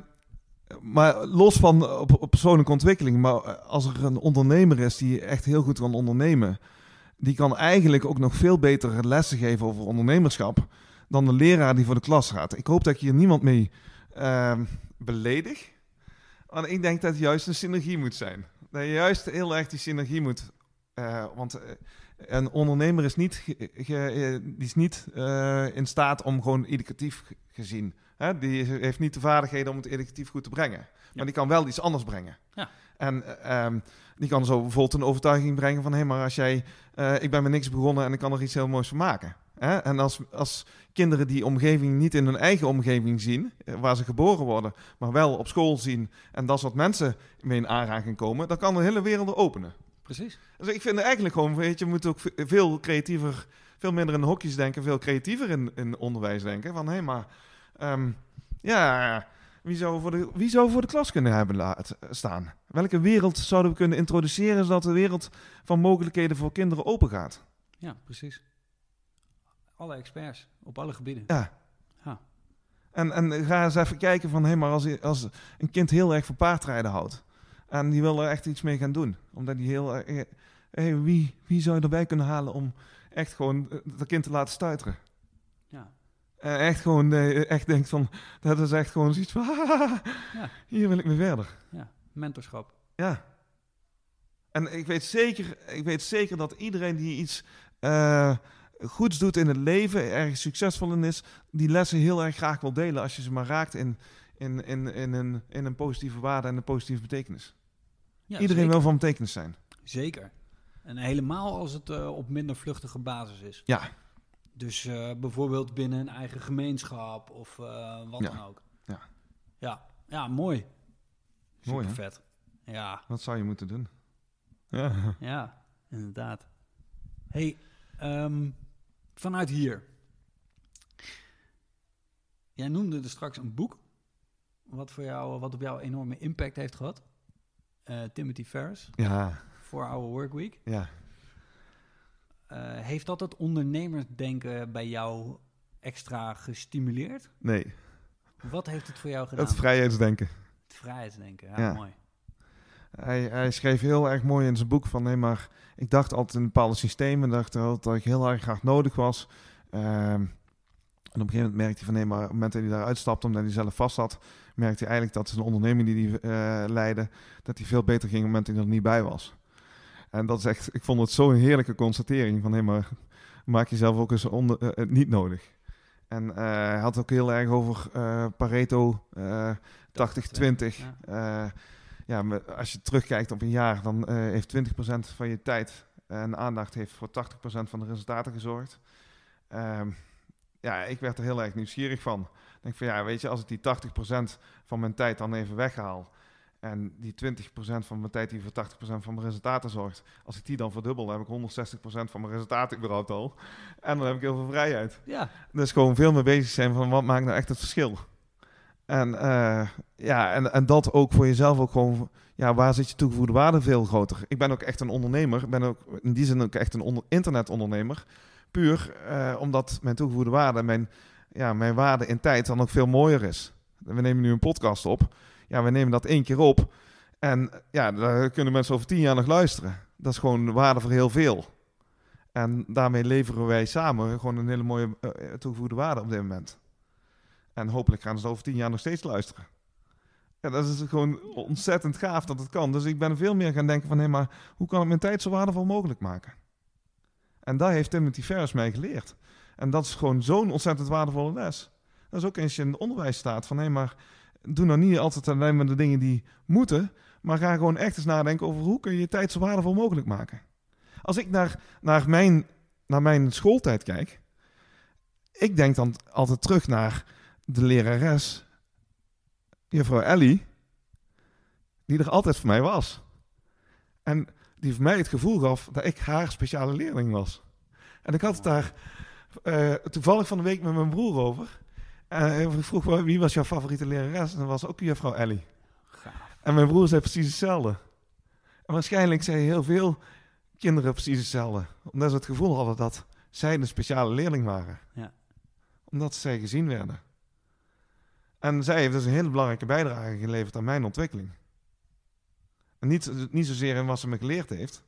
maar los van eh, op, persoonlijke ontwikkeling, maar eh, als er een ondernemer is die echt heel goed kan ondernemen, die kan eigenlijk ook nog veel beter lessen geven over ondernemerschap dan de leraar die voor de klas gaat. Ik hoop dat ik hier niemand mee ehm, beledig, want ik denk dat juist een synergie moet zijn. Dat juist heel erg die synergie moet, eh, want een ondernemer is niet, ge- ge- die is niet eh, in staat om gewoon educatief ge- gezien Hè, die is- heeft niet de vaardigheden om het educatief goed te brengen. Maar
Ja.
die kan wel iets anders brengen.
Ja.
En eh, ehm, die kan zo bijvoorbeeld een overtuiging brengen van... hé, maar als jij... eh, ik ben met niks begonnen en ik kan er iets heel moois van maken. Hè? En als, als kinderen die omgeving niet in hun eigen omgeving zien... eh, waar ze geboren worden, maar wel op school zien... en dat soort mensen mee in aanraking komen... dan kan de hele wereld openen.
Precies.
Dus ik vind eigenlijk gewoon, weet je, je moet ook ve- veel creatiever, veel minder in hokjes denken, veel creatiever in, in onderwijs denken. Van hé, maar ehm, ja, wie zou, voor de, wie zou voor de klas kunnen hebben laten staan? Welke wereld zouden we kunnen introduceren zodat de wereld van mogelijkheden voor kinderen open gaat?
Ja, precies. Alle experts op alle gebieden.
Ja. En, en ga eens even kijken van, hé, maar als, als een kind heel erg van paardrijden houdt en die wil er echt iets mee gaan doen, omdat die heel erg, hé, wie, wie zou je erbij kunnen halen om echt gewoon eh, dat kind te laten stuiteren?
Ja.
Eh, echt gewoon, eh, echt denkt van, dat is echt gewoon zoiets van,
Ja.
hier wil ik mee verder.
ja. Mentorschap.
Ja. En ik weet zeker, ik weet zeker dat iedereen die iets eh, goeds doet in het leven, ergens succesvol in is, die lessen heel erg graag wil delen als je ze maar raakt in, in, in, in, een, in een positieve waarde en een positieve betekenis.
Ja,
Iedereen
zeker.
wil van betekenis zijn.
Zeker. En helemaal als het eh, op minder vluchtige basis is.
Ja,
Dus eh, bijvoorbeeld binnen een eigen gemeenschap of eh, wat
Ja.
dan ook.
Ja.
Ja, ja mooi.
Mooi,
Super
hè?
vet. Ja,
wat zou je moeten doen? Ja,
ja, inderdaad. hey, ehm, vanuit hier. Jij noemde er straks een boek. Wat, voor jou, wat op jou enorme impact heeft gehad. Eh, Timothy Ferris,
ja,
4-Hour Workweek.
ja.
Eh, heeft dat het ondernemersdenken bij jou extra gestimuleerd?
Nee,
Wat heeft het voor jou gedaan?
het vrijheidsdenken.
Het vrijheidsdenken, ja,
Ja.
mooi.
Hij, hij schreef heel erg mooi in zijn boek van nee, maar ik dacht altijd in bepaalde systemen, dacht altijd dat ik heel erg graag nodig was. Ehm, en op een gegeven moment merkte hij van nee, maar op het moment dat hij daaruit stapte, omdat hij zelf vast zat, merkte hij eigenlijk dat zijn onderneming die hij eh, leidde, dat hij veel beter ging op het moment dat hij er niet bij was. En dat is echt, ik vond het zo'n heerlijke constatering van nee, maar maak jezelf ook eens onder, eh, niet nodig. En eh, hij had ook heel erg over eh, Pareto, eh 80-20.
Ja.
Eh, ja, als je terugkijkt op een jaar, dan eh, heeft 20% van je tijd en aandacht heeft voor 80% van de resultaten gezorgd. Ehm, ja, ik werd er heel erg nieuwsgierig van. Ik denk van ja, weet je, als ik die 80% van mijn tijd dan even weghaal en die 20% van mijn tijd die voor 80% van mijn resultaten zorgt, als ik die dan verdubbel, dan heb ik 160% van mijn resultaten überhaupt al. En dan heb ik heel veel vrijheid.
ja,
Dus gewoon veel meer bezig zijn van wat maakt nou echt het verschil. En, eh, ja, en, en dat ook voor jezelf ook gewoon, ja, waar zit je toegevoegde waarde veel groter. Ik ben ook echt een ondernemer, ik ben ook in die zin ook echt een onder, internetondernemer. Puur eh, omdat mijn toegevoegde waarde, mijn, ja, mijn waarde in tijd dan ook veel mooier is. We nemen nu een podcast op. Ja, we nemen dat één keer op. En ja, daar kunnen mensen over tien jaar nog luisteren. Dat is gewoon waarde voor heel veel. En daarmee leveren wij samen gewoon een hele mooie eh, toegevoegde waarde op dit moment. En hopelijk gaan ze over tien jaar nog steeds luisteren. En dat is gewoon ontzettend gaaf dat het kan. Dus ik ben veel meer gaan denken van... hé, maar hoe kan ik mijn tijd zo waardevol mogelijk maken? En daar heeft Timothy Ferris mij geleerd. En dat is gewoon zo'n ontzettend waardevolle les. Dat is ook als je in het onderwijs staat van... hé, maar doe nou niet altijd alleen maar de dingen die moeten... maar ga gewoon echt eens nadenken over... hoe kun je je tijd zo waardevol mogelijk maken? Als ik naar, naar, mijn, naar mijn schooltijd kijk... ik denk dan altijd terug naar de lerares... juffrouw Ellie... die er altijd voor mij was. En die voor mij het gevoel gaf dat ik haar speciale leerling was. En ik had het daar eh, toevallig van de week met mijn broer over. En ik vroeg wie was jouw favoriete lerares? En dat was ook juffrouw Ellie.
gaaf.
En mijn broer zei precies hetzelfde. En waarschijnlijk zeiden heel veel kinderen precies hetzelfde. Omdat ze het gevoel hadden dat zij een speciale leerling waren.
Ja.
Omdat zij gezien werden. En zij heeft dus een hele belangrijke bijdrage geleverd aan mijn ontwikkeling. En niet, niet zozeer in wat ze me geleerd heeft.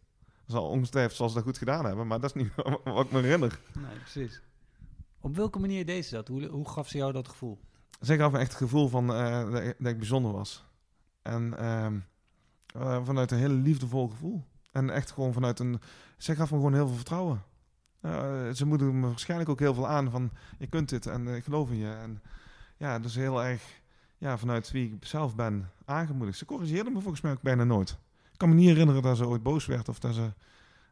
Zal ongetwijfeld zal ze dat goed gedaan hebben, maar dat is niet wat ik me herinner.
Nee, precies. Op welke manier deed ze dat? Hoe, hoe gaf ze jou dat gevoel?
Zij gaf me echt het gevoel van eh, dat, ik, dat ik bijzonder was. En ehm, eh, vanuit een hele liefdevol gevoel. En echt gewoon vanuit een... Zij gaf me gewoon heel veel vertrouwen. Eh, ze moedigde me waarschijnlijk ook heel veel aan van... Je kunt dit en ik geloof in je. En ja, dus heel erg ja, vanuit wie ik zelf ben aangemoedigd. Ze corrigeerde me volgens mij ook bijna nooit. Ik kan me niet herinneren dat ze ooit boos werd of dat ze...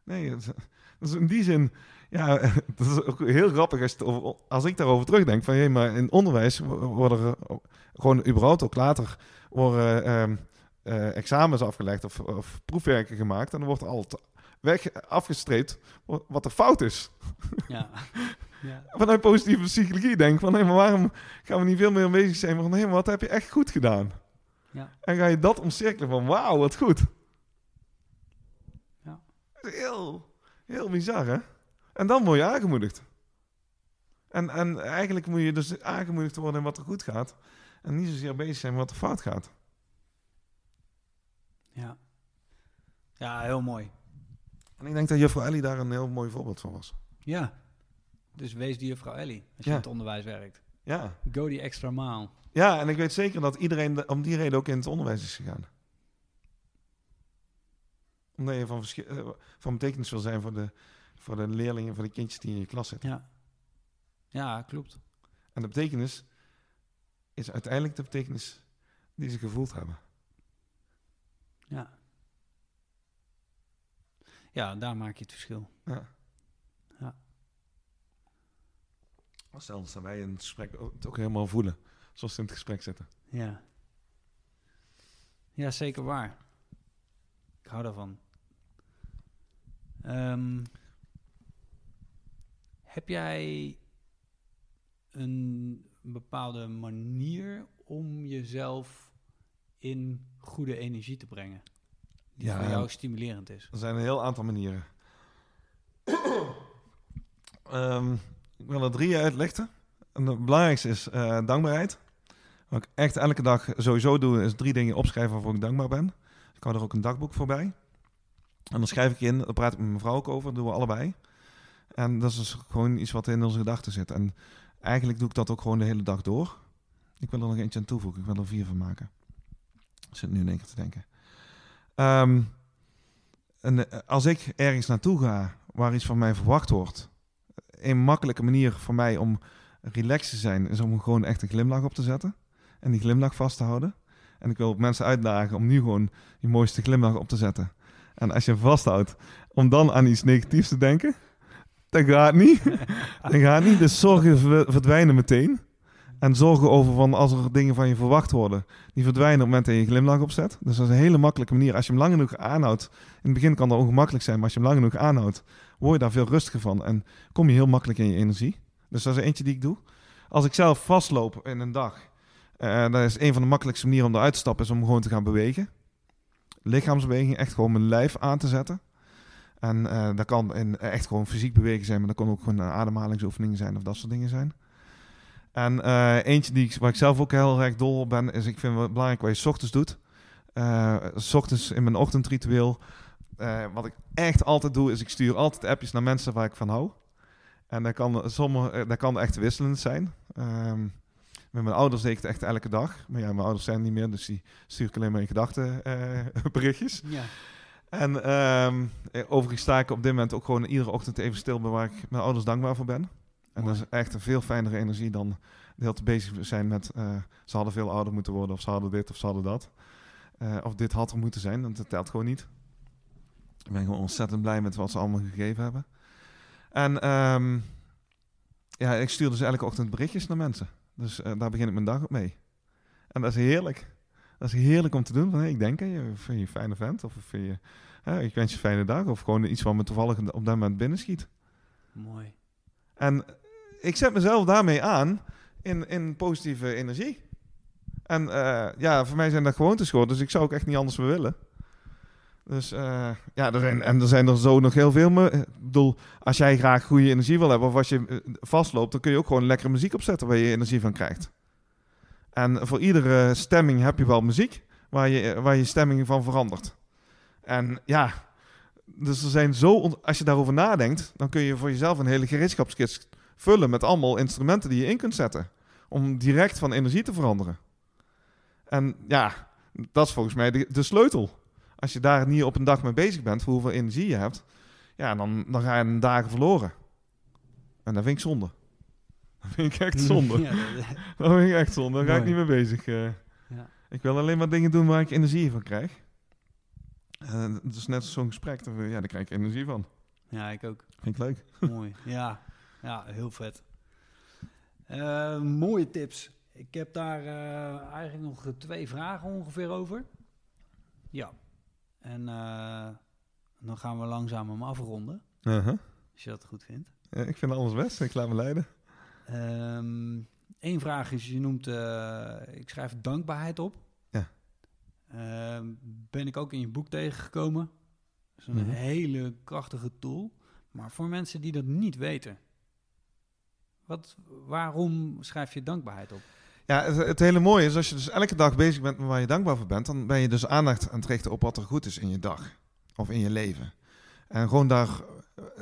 Nee, het- dus in die zin... Ja, dat is ook heel grappig als, het als ik daarover terugdenk. Van, hé, maar in onderwijs wo- worden er gewoon überhaupt ook later worden, ehm, eh, examens afgelegd of, of proefwerken gemaakt. En dan wordt altijd weg afgestreept wa- wat er fout is.
Ja. ja.
Vanuit positieve psychologie denk van, hé, maar waarom gaan we niet veel meer bezig zijn van, hé, maar wat heb je echt goed gedaan?
Ja.
En ga je dat omcirkelen van, wauw, wat goed.
Ja.
Heel, heel bizar, hè? En dan word je aangemoedigd. En, en eigenlijk moet je dus aangemoedigd worden in wat er goed gaat. En niet zozeer bezig zijn met wat er fout gaat.
Ja. Ja, heel mooi.
En ik denk dat juffrouw Ellie daar een heel mooi voorbeeld van was.
Ja. Dus wees die juffrouw Ellie als je in het onderwijs werkt.
Ja.
Go die extra maal.
Ja, en ik weet zeker dat iedereen de- om die reden ook in het onderwijs is gegaan. Omdat je van, eh, van betekenis wil zijn voor de, voor de leerlingen, voor de kindjes die in je klas zitten.
Ja. Ja, klopt.
En de betekenis is uiteindelijk de betekenis die ze gevoeld hebben.
Ja. Ja, daar maak je het verschil.
Ja. Stel, staan wij in het gesprek het ook helemaal voelen, zoals ze in het gesprek zitten.
Ja. Ja, zeker waar. Ik hou daarvan. Ehm, heb jij een bepaalde manier om jezelf in goede energie te brengen? Die
Ja,
voor jou stimulerend is.
Er zijn een heel aantal manieren. Ehm, ik wil er drie uitlichten. En het belangrijkste is eh, dankbaarheid. Wat ik echt elke dag sowieso doe, is drie dingen opschrijven waarvoor ik dankbaar ben. Ik hou er ook een dagboek voor bij. En dan schrijf ik in, daar praat ik met mijn vrouw ook over, dat doen we allebei. En dat is gewoon iets wat in onze gedachten zit. En eigenlijk doe ik dat ook gewoon de hele dag door. Ik wil er nog eentje aan toevoegen, ik wil er vier van maken. Ik zit nu in één keer te denken. Ehm, en, eh, als ik ergens naartoe ga waar iets van mij verwacht wordt, een makkelijke manier voor mij om relaxed te zijn, is om gewoon echt een glimlach op te zetten. En die glimlach vast te houden. En ik wil mensen uitdagen om nu gewoon je mooiste glimlach op te zetten. En als je hem vasthoudt, om dan aan iets negatiefs te denken, dat gaat niet. dat gaat niet. Dus zorgen ver- verdwijnen meteen. En zorgen over van als er dingen van je verwacht worden, die verdwijnen op het moment dat je je glimlach opzet. Dus dat is een hele makkelijke manier. Als je hem lang genoeg aanhoudt, in het begin kan dat ongemakkelijk zijn, maar als je hem lang genoeg aanhoudt, word je daar veel rustiger van en kom je heel makkelijk in je energie. Dus dat is eentje die ik doe. Als ik zelf vastloop in een dag, eh dat is een van de makkelijkste manieren om eruit te stappen, is om gewoon te gaan bewegen. Lichaamsbeweging, echt gewoon mijn lijf aan te zetten. En eh, dat kan echt gewoon fysiek bewegen zijn, maar dat kan ook gewoon ademhalingsoefeningen zijn of dat soort dingen zijn. En eh, eentje die ik, waar ik zelf ook heel erg dol op ben, is ik vind het belangrijk wat je 's ochtends doet. Eh, s ochtends in mijn ochtendritueel. Eh, wat ik echt altijd doe, is ik stuur altijd appjes naar mensen waar ik van hou. En dat kan, sommige, eh, dat kan echt wisselend zijn. Ehm, met mijn ouders deed ik het echt elke dag. Maar ja, mijn ouders zijn niet meer, dus die stuur ik alleen maar in gedachten eh, berichtjes.
Ja.
En ehm, eh, overigens sta ik op dit moment ook gewoon iedere ochtend even stil bij waar ik mijn ouders dankbaar voor ben. En dat is echt een veel fijnere energie dan de hele tijd bezig zijn met eh, ze hadden veel ouder moeten worden of ze hadden dit of ze hadden dat. Of dit had er moeten zijn, want dat telt gewoon niet. Ik ben gewoon ontzettend blij met wat ze allemaal gegeven hebben. En ehm, ja, ik stuur dus elke ochtend berichtjes naar mensen. Dus eh, daar begin ik mijn dag op mee. En dat is heerlijk. Dat is heerlijk om te doen. Van, hey, ik denk aan je, vind je een fijne vent? Of vind je, hè, ik wens je een fijne dag. Of gewoon iets wat me toevallig op dat moment binnenschiet.
Mooi.
En ik zet mezelf daarmee aan in, in positieve energie. En eh, ja, voor mij zijn dat gewoontes geworden, dus ik zou ook echt niet anders meer willen. Dus eh, ja, er zijn, en er zijn er zo nog heel veel. Me ik bedoel, als jij graag goede energie wil hebben of als je eh, vastloopt, dan kun je ook gewoon lekkere muziek opzetten waar je energie van krijgt. En voor iedere stemming heb je wel muziek waar je, waar je stemming van verandert. En ja, dus er zijn zo, als je daarover nadenkt, dan kun je voor jezelf een hele gereedschapskist vullen met allemaal instrumenten die je in kunt zetten. Om direct van energie te veranderen. En ja, dat is volgens mij de, de sleutel. Als je daar niet op een dag mee bezig bent, voor hoeveel energie je hebt, ja, dan, dan ga je een dagen verloren. En dat vind ik zonde. Dat vind ik echt zonde.
Ja, dat-
Dat vind ik echt zonde. Daar ga ik niet mee bezig. eh.
Ja.
Ik wil alleen maar dingen doen waar ik energie van krijg. Het is net zo'n gesprek, daar, ja, daar krijg ik energie van.
ja, ik ook.
Vind ik leuk.
Mooi. Ja, ja heel vet. Eh, mooie tips. Ik heb daar eigenlijk nog twee vragen ongeveer over. Ja. En eh, dan gaan we langzaam hem afronden,
Uh-huh.
als je dat goed vindt.
Ja, ik vind alles best. Ik laat me leiden.
Eén vraag is, je noemt, eh, ik schrijf dankbaarheid op.
Ja.
Ehm, ben ik ook in je boek tegengekomen. Dat is een
Mhm.
hele krachtige tool. Maar voor mensen die dat niet weten, wat, waarom schrijf je dankbaarheid op?
Ja, het, hele mooie is als je dus elke dag bezig bent met waar je dankbaar voor bent, dan ben je dus aandacht aan het richten op wat er goed is in je dag of in je leven. En gewoon daar,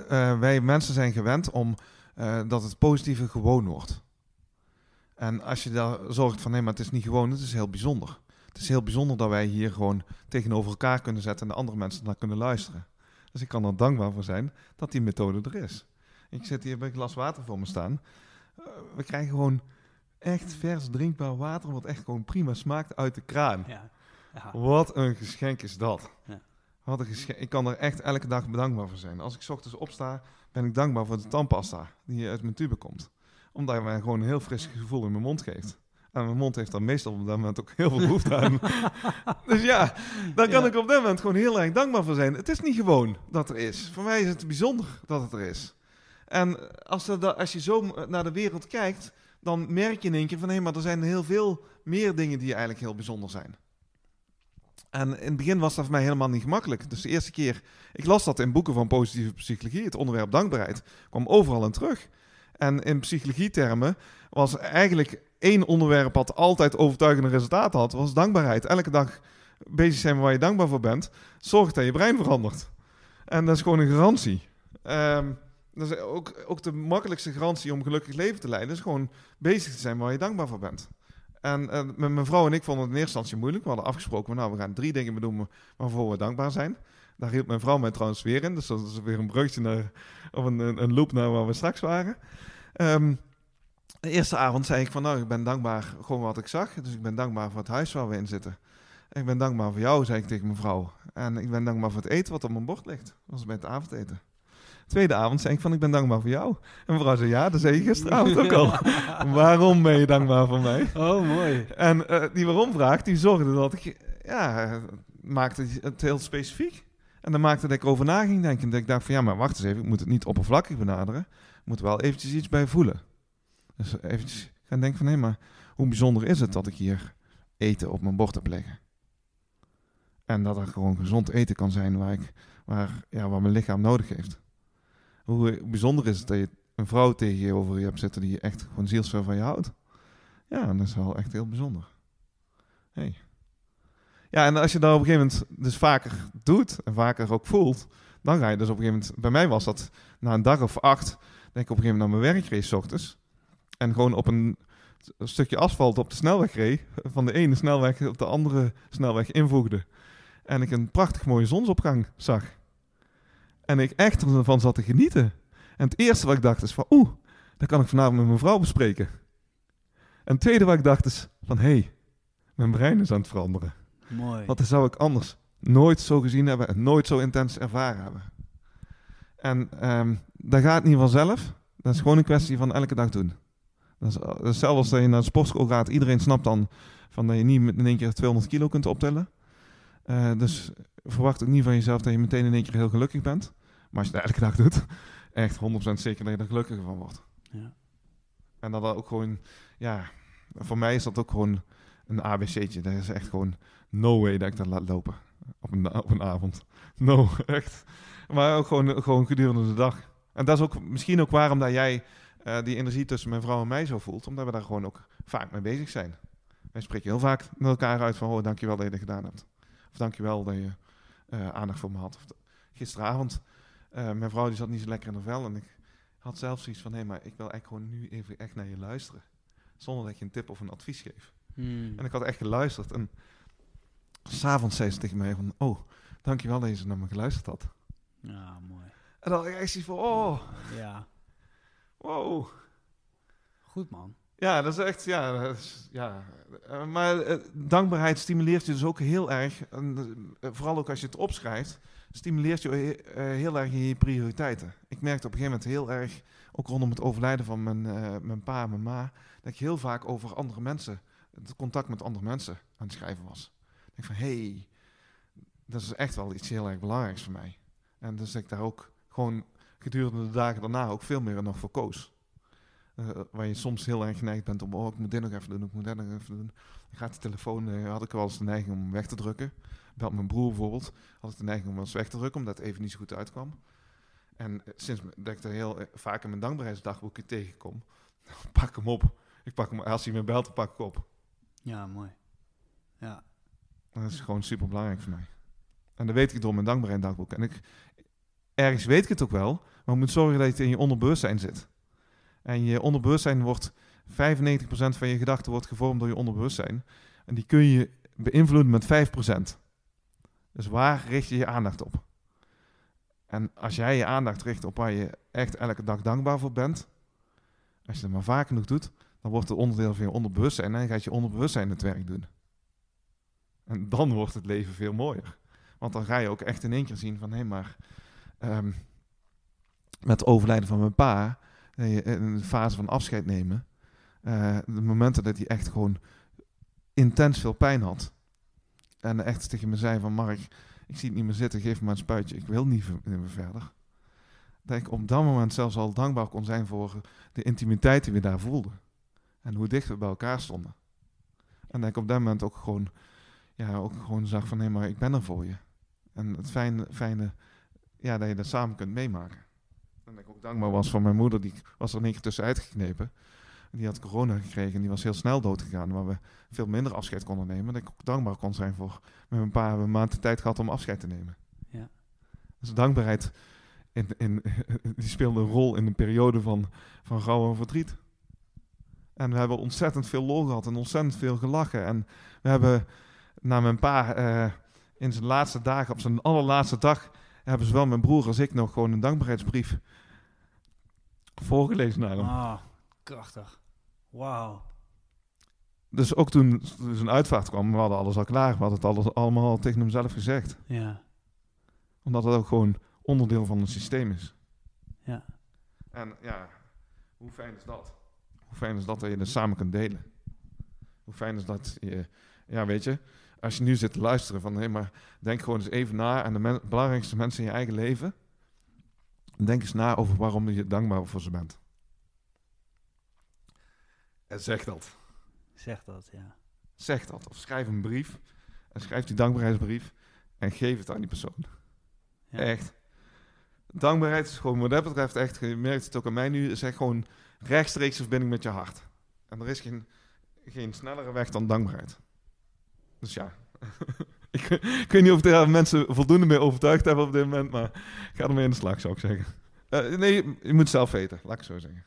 eh, wij mensen zijn gewend om eh, dat het positieve gewoon wordt. En als je daar zorgt van nee, maar het is niet gewoon, het is heel bijzonder. Het is heel bijzonder dat wij hier gewoon tegenover elkaar kunnen zetten en de andere mensen naar kunnen luisteren. Dus ik kan er dankbaar voor zijn dat die methode er is. Ik zit hier met een glas water voor me staan. Eh, we krijgen gewoon echt vers drinkbaar water, wat echt gewoon prima smaakt uit de kraan.
Ja. Ja.
Wat een geschenk is dat.
Ja.
Wat een geschenk. Ik kan er echt elke dag bedankbaar voor zijn. Als ik 's ochtends opsta, ben ik dankbaar voor de tandpasta die uit mijn tube komt. Omdat hij mij gewoon een heel fris gevoel in mijn mond geeft. En mijn mond heeft dan meestal op dat moment ook heel veel behoefte aan. dus ja, daar kan
Ja.
ik op dat moment gewoon heel erg dankbaar voor zijn. Het is niet gewoon dat er is. Voor mij is het bijzonder dat het er is. En als, er als je zo naar de wereld kijkt, dan merk je in één keer van hé, maar er zijn heel veel meer dingen die eigenlijk heel bijzonder zijn. En in het begin was dat voor mij helemaal niet gemakkelijk. Dus de eerste keer, ik las dat in boeken van positieve psychologie, het onderwerp dankbaarheid, kwam overal in terug. En in psychologietermen was eigenlijk één onderwerp wat altijd overtuigende resultaten had, was dankbaarheid. Elke dag bezig zijn waar je dankbaar voor bent, zorgt dat je brein verandert. En dat is gewoon een garantie. Ehm, dat is ook, ook de makkelijkste garantie om gelukkig leven te leiden, is gewoon bezig te zijn waar je dankbaar voor bent. En met mijn vrouw en ik vonden het in eerste instantie moeilijk. We hadden afgesproken, nou, we gaan drie dingen bedoelen waarvoor we dankbaar zijn. Daar hield mijn vrouw mij trouwens weer in. Dus dat is weer een brugje naar, of een, een, een loop naar waar we straks waren. Ehm, de eerste avond zei ik van, nou, ik ben dankbaar gewoon wat ik zag. Dus ik ben dankbaar voor het huis waar we in zitten. Ik ben dankbaar voor jou, zei ik tegen mijn vrouw. En ik ben dankbaar voor het eten wat op mijn bord ligt. Dat was bij het avondeten. Tweede avond zei ik van, ik ben dankbaar voor jou. En mijn vrouw zei, ja, dat zei je gisteravond ook al. Waarom ben je dankbaar voor mij?
Oh, mooi.
En eh, die waarom-vraag, die zorgde dat ik, ja, maakte het heel specifiek. En dan maakte dat ik over na ging denken. Dat ik dacht van, ja, maar wacht eens even, ik moet het niet oppervlakkig benaderen. Ik moet er wel eventjes iets bij voelen. Dus eventjes gaan denken van, hé, maar hoe bijzonder is het dat ik hier eten op mijn bord heb liggen? En dat er gewoon gezond eten kan zijn waar, ik, waar, ja, waar mijn lichaam nodig heeft. Hoe bijzonder is het dat je een vrouw tegenover je hebt zitten die echt gewoon zielsver van je houdt? Ja, dat is wel echt heel bijzonder. Hey. Ja, en als je dat op een gegeven moment dus vaker doet en vaker ook voelt, dan ga je dus op een gegeven moment... Bij mij was dat na een dag of acht, dat ik op een gegeven moment naar mijn werk reed ochtends. En gewoon op een stukje asfalt op de snelweg reed, van de ene snelweg op de andere snelweg invoegde. En ik een prachtig mooie zonsopgang zag. En ik echt ervan zat te genieten. En het eerste wat ik dacht is van, oeh, dat kan ik vanavond met mijn vrouw bespreken. En het tweede wat ik dacht is van, hé, hey, mijn brein is aan het veranderen.
Mooi.
Want zou ik anders nooit zo gezien hebben en nooit zo intens ervaren hebben. En ehm, dat gaat niet vanzelf. Dat is gewoon een kwestie van elke dag doen. Dat is, dat is hetzelfde als je naar de sportschool gaat. Iedereen snapt dan van dat je niet met in één keer 200 kilo kunt optillen. Eh, dus verwacht ook niet van jezelf dat je meteen in één keer heel gelukkig bent. Maar als je dat elke dag doet, echt 100% zeker dat je er gelukkiger van wordt.
Ja.
En dat dat ook gewoon, ja, voor mij is dat ook gewoon een ABC'tje. Dat is echt gewoon no way dat ik dat laat lopen op een, op een avond. No, echt. Maar ook gewoon, gewoon gedurende de dag. En dat is ook misschien ook waarom dat jij eh, die energie tussen mijn vrouw en mij zo voelt. Omdat we daar gewoon ook vaak mee bezig zijn. Wij spreken heel vaak met elkaar uit van, oh, dankjewel dat je dat gedaan hebt. Of dankjewel dat je eh, aandacht voor me had. Of gisteravond, eh, mijn vrouw die zat niet zo lekker in haar vel. En ik had zelfs zoiets van, hé, maar ik wil eigenlijk gewoon nu even echt naar je luisteren. Zonder dat je een tip of een advies geeft.
Hmm.
En ik had echt geluisterd. En s'avonds zei ze tegen mij van... Oh, dankjewel dat je naar me geluisterd had.
Ja, mooi.
En dan had ik echt zoiets van... Oh,
Ja,
wow.
goed man.
Ja, dat is echt... Ja, dat is- ja. Eh, maar eh, dankbaarheid stimuleert je dus ook heel erg. En, vooral ook als je het opschrijft. Stimuleert je eh, heel erg je prioriteiten. Ik merkte op een gegeven moment heel erg... Ook rondom het overlijden van mijn, eh, mijn pa en mijn ma... Dat ik heel vaak over andere mensen... Het contact met andere mensen aan het schrijven was. Ik denk van... Hey, dat is echt wel iets heel erg belangrijks voor mij. En dus ik daar ook gewoon gedurende de dagen daarna ook veel meer nog voor koos. Eh, waar je soms heel erg geneigd bent om, oh, ik moet dit nog even doen, ik moet dat nog even doen. Gaat de telefoon, had ik wel eens de neiging om weg te drukken. Belt mijn broer bijvoorbeeld, had ik de neiging om eens weg te drukken, omdat het even niet zo goed uitkwam. En eh, sinds dat ik er heel eh, vaak in mijn dankbaarheidsdagboekje tegenkom, pak hem op. Ik pak hem, als hij me belt, pak ik op.
Ja, mooi. Ja.
Dat is gewoon super belangrijk voor mij. En dat weet ik door mijn dankbaarheidsdagboek. En ik, ergens weet ik het ook wel, maar je moet zorgen dat het in je onderbewustzijn zit. En je onderbewustzijn wordt, 95% van je gedachten wordt gevormd door je onderbewustzijn. En die kun je beïnvloeden met 5%. Dus waar richt je je aandacht op? En als jij je aandacht richt op waar je echt elke dag dankbaar voor bent, als je dat maar vaak genoeg doet, dan wordt het onderdeel van je onderbewustzijn en dan gaat je onderbewustzijn het werk doen. En dan wordt het leven veel mooier. Want dan ga je ook echt in één keer zien van, hé, maar ehm, met het overlijden van mijn pa, in een fase van afscheid nemen, uh, de momenten dat hij echt gewoon intens veel pijn had. En echt tegen me zei van, Mark, ik zie het niet meer zitten, geef me maar een spuitje, ik wil niet meer verder. Dat ik op dat moment zelfs al dankbaar kon zijn voor de intimiteit die we daar voelden. En hoe dicht we bij elkaar stonden. En dat ik op dat moment ook gewoon, ja, ook gewoon zag van, hé, maar ik ben er voor je. En het fijne, fijne ja, dat je dat samen kunt meemaken. En dat ik ook dankbaar was voor mijn moeder, die was er in één keer tussenuit geknepen. Die had corona gekregen en die was heel snel doodgegaan, waar we veel minder afscheid konden nemen. Dat ik ook dankbaar kon zijn voor met hebben een maand de tijd gehad om afscheid te nemen. Ja. Dus dankbaarheid in, in, die speelde een rol in een periode van, van rouw en verdriet. En we hebben ontzettend veel lol gehad en ontzettend veel gelachen. En we hebben naar mijn pa uh, in zijn laatste dagen, op zijn allerlaatste dag, hebben zowel mijn broer als ik nog gewoon een dankbaarheidsbrief voorgelezen naar hem.
Ah, krachtig. Wauw.
Dus ook toen, zijn uitvaart kwam, we hadden alles al klaar. We hadden het alles, allemaal tegen hem zelf gezegd.
Ja.
Omdat het ook gewoon onderdeel van het systeem is.
Ja.
En ja, hoe fijn is dat? Hoe fijn is dat dat je het samen kunt delen? Hoe fijn is dat je, ja weet je, als je nu zit te luisteren van hé, maar denk gewoon eens even na aan de belangrijkste mensen in je eigen leven. Denk eens na over waarom je dankbaar voor ze bent. En zeg dat.
Zeg dat, ja.
Zeg dat. Of schrijf een brief. En schrijf die dankbaarheidsbrief. En geef het aan die persoon. Ja. Echt. Dankbaarheid is gewoon, wat dat betreft, echt, je merkt het ook aan mij nu, is echt gewoon rechtstreeks verbinding met je hart. En er is geen, geen snellere weg dan dankbaarheid. Dus ja, ik, ik, weet niet of er mensen voldoende mee overtuigd hebben op dit moment, maar ga ermee in de slag, zou ik zeggen. Uh, nee, je moet zelf weten, laat ik zo zeggen.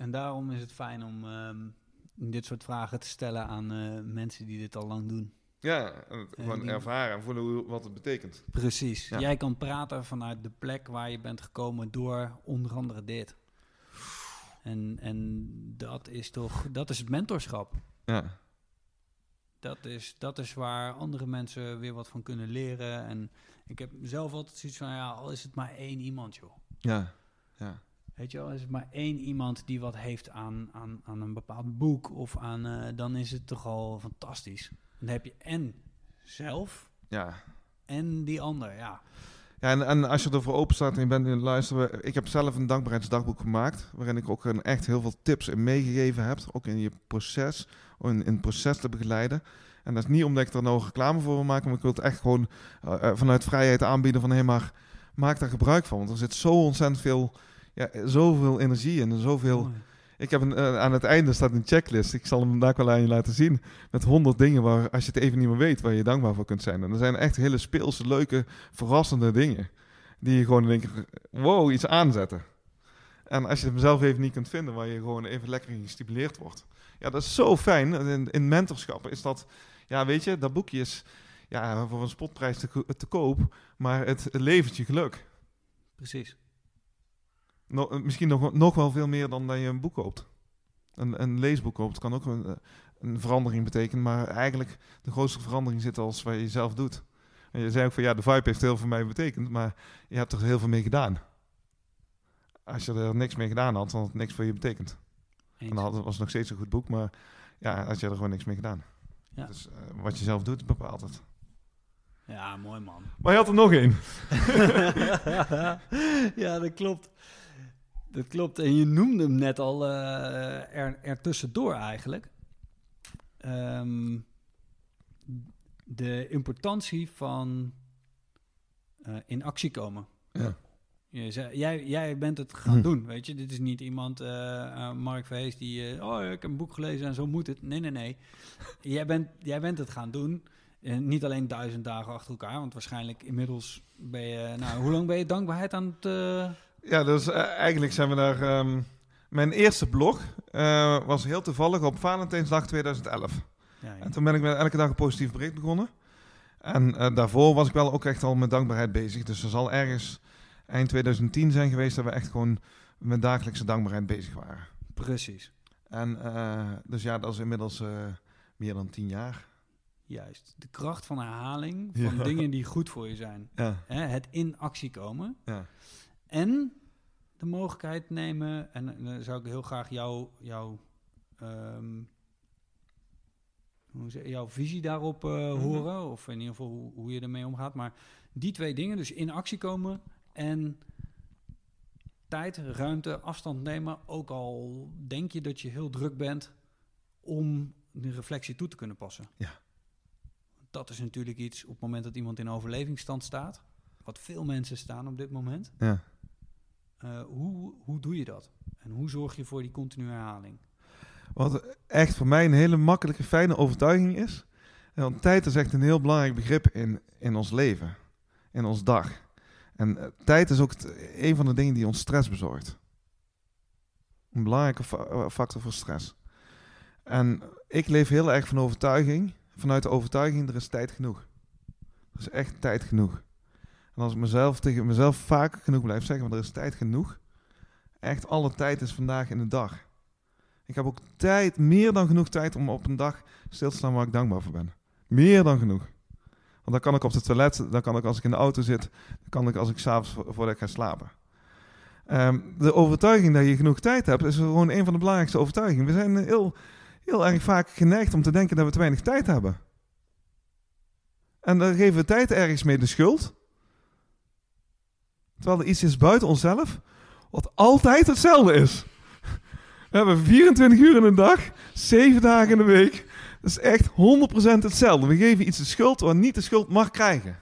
En daarom is het fijn om um, dit soort vragen te stellen aan uh, mensen die dit al lang doen.
Ja, gewoon ervaren en voelen hoe, wat het betekent.
Precies. Jij kan praten vanuit de plek waar je bent gekomen door onder andere dit. En, en dat is toch, dat is het mentorschap.
Ja.
Dat is, dat is waar andere mensen weer wat van kunnen leren. En ik heb zelf altijd zoiets van, ja, al is het maar één iemand, joh.
Ja, ja.
Weet je wel, is maar één iemand die wat heeft aan, aan, aan een bepaald boek of aan, uh, dan is het toch al fantastisch. Dan heb je en zelf
ja.
en die ander, ja.
Ja, en, en als je ervoor open staat en je bent in het luisteren... Ik heb zelf een dankbaarheidsdagboek gemaakt... waarin ik ook een, echt heel veel tips in meegegeven heb. Ook in je proces, in, in het proces te begeleiden. En dat is niet omdat ik er nou reclame voor wil maken... maar ik wil het echt gewoon uh, vanuit vrijheid aanbieden van... hé, hey, maar maak daar gebruik van. Want er zit zo ontzettend veel... Ja, zoveel energie en zoveel... Ik heb een, uh, aan het einde staat een checklist. Ik zal hem daar wel aan je laten zien. Met honderd dingen waar, als je het even niet meer weet, waar je dankbaar voor kunt zijn. En er zijn echt hele speelse, leuke, verrassende dingen. Die je gewoon denk wow, iets aanzetten. En als je het zelf even niet kunt vinden, waar je gewoon even lekker in gestimuleerd wordt. Ja, dat is zo fijn. In, in mentorschap is dat, ja, weet je, dat boekje is ja, voor een spotprijs te, te koop, maar het levert je geluk.
Precies.
No, misschien nog, nog wel veel meer dan dat je een boek koopt. Een, een leesboek koopt kan ook een, een, verandering betekenen, maar eigenlijk de grootste verandering zit als wat je zelf doet. En je zei ook van ja, de vibe heeft heel veel voor mij betekend, maar je hebt er heel veel mee gedaan. Als je er niks mee gedaan had, dan had het niks voor je betekend. En dan was het nog steeds een goed boek, maar ja, als je er gewoon niks mee gedaan. Ja. Dus uh, wat je zelf doet, bepaalt het.
Ja, mooi man.
Maar je had er nog één.
ja, dat klopt. Dat klopt. En je noemde hem net al uh, er, er tussendoor eigenlijk. Um, de importantie van uh, in actie komen.
Ja.
Je zei, jij, jij bent het gaan hm. doen, weet je. Dit is niet iemand, uh, Mark Vees, die... oh, ik heb een boek gelezen en zo moet het. Nee, nee, nee. jij, bent, jij bent het gaan doen. En niet alleen duizend dagen achter elkaar, want waarschijnlijk inmiddels ben je... Nou, hoe lang ben je dankbaarheid aan het...
Ja, dus uh, eigenlijk zijn we daar... Um, mijn eerste blog uh, was heel toevallig op Valentijnsdag 2011. Ja, ja. En toen ben ik met elke dag een positief bericht begonnen. En uh, daarvoor was ik wel ook echt al met dankbaarheid bezig. Dus er zal ergens eind 2010 zijn geweest dat we echt gewoon met dagelijkse dankbaarheid bezig waren.
Precies.
En eh, dus ja, dat is inmiddels eh, meer dan tien jaar.
Juist. De kracht van herhaling van
Ja.
dingen die goed voor je zijn.
Ja,
Hè, het in actie komen.
ja.
En de mogelijkheid nemen, en dan zou ik heel graag jou, jouw, ehm, hoe zeg, jouw visie daarop eh,
Mhm.
horen, of in ieder geval hoe, hoe je ermee omgaat. Maar die twee dingen, dus in actie komen en tijd, ruimte, afstand nemen, ook al denk je dat je heel druk bent om de reflectie toe te kunnen passen.
Ja.
Dat is natuurlijk iets op het moment dat iemand in overlevingsstand staat, wat veel mensen staan op dit moment.
ja.
Uh, hoe, hoe doe je dat? En hoe zorg je voor die continue herhaling?
Wat echt voor mij een hele makkelijke, fijne overtuiging is. Want tijd is echt een heel belangrijk begrip in, in ons leven, in ons dag. En eh, tijd is ook een van de dingen die ons stress bezorgt. Een belangrijke fa- eh, factor voor stress. En ik leef heel erg van overtuiging, vanuit de overtuiging, er is tijd genoeg. Er is echt tijd genoeg. En als ik mezelf tegen mezelf vaak genoeg blijf zeggen, want er is tijd genoeg. Echt alle tijd is vandaag in de dag. Ik heb ook tijd, meer dan genoeg tijd om op een dag stil te staan waar ik dankbaar voor ben. Meer dan genoeg. Want dan kan ik op het toilet, dan kan ik als ik in de auto zit, dan kan ik als ik s'avonds vo- voordat ik ga slapen. Ehm, de overtuiging dat je genoeg tijd hebt, is gewoon een van de belangrijkste overtuigingen. We zijn heel, heel erg vaak geneigd om te denken dat we te weinig tijd hebben. En dan geven we tijd ergens mee de schuld. Terwijl er iets is buiten onszelf, wat altijd hetzelfde is. We hebben 24 uur in een dag, 7 dagen in de week. Dat is echt 100% hetzelfde. We geven iets de schuld waar niet de schuld mag krijgen.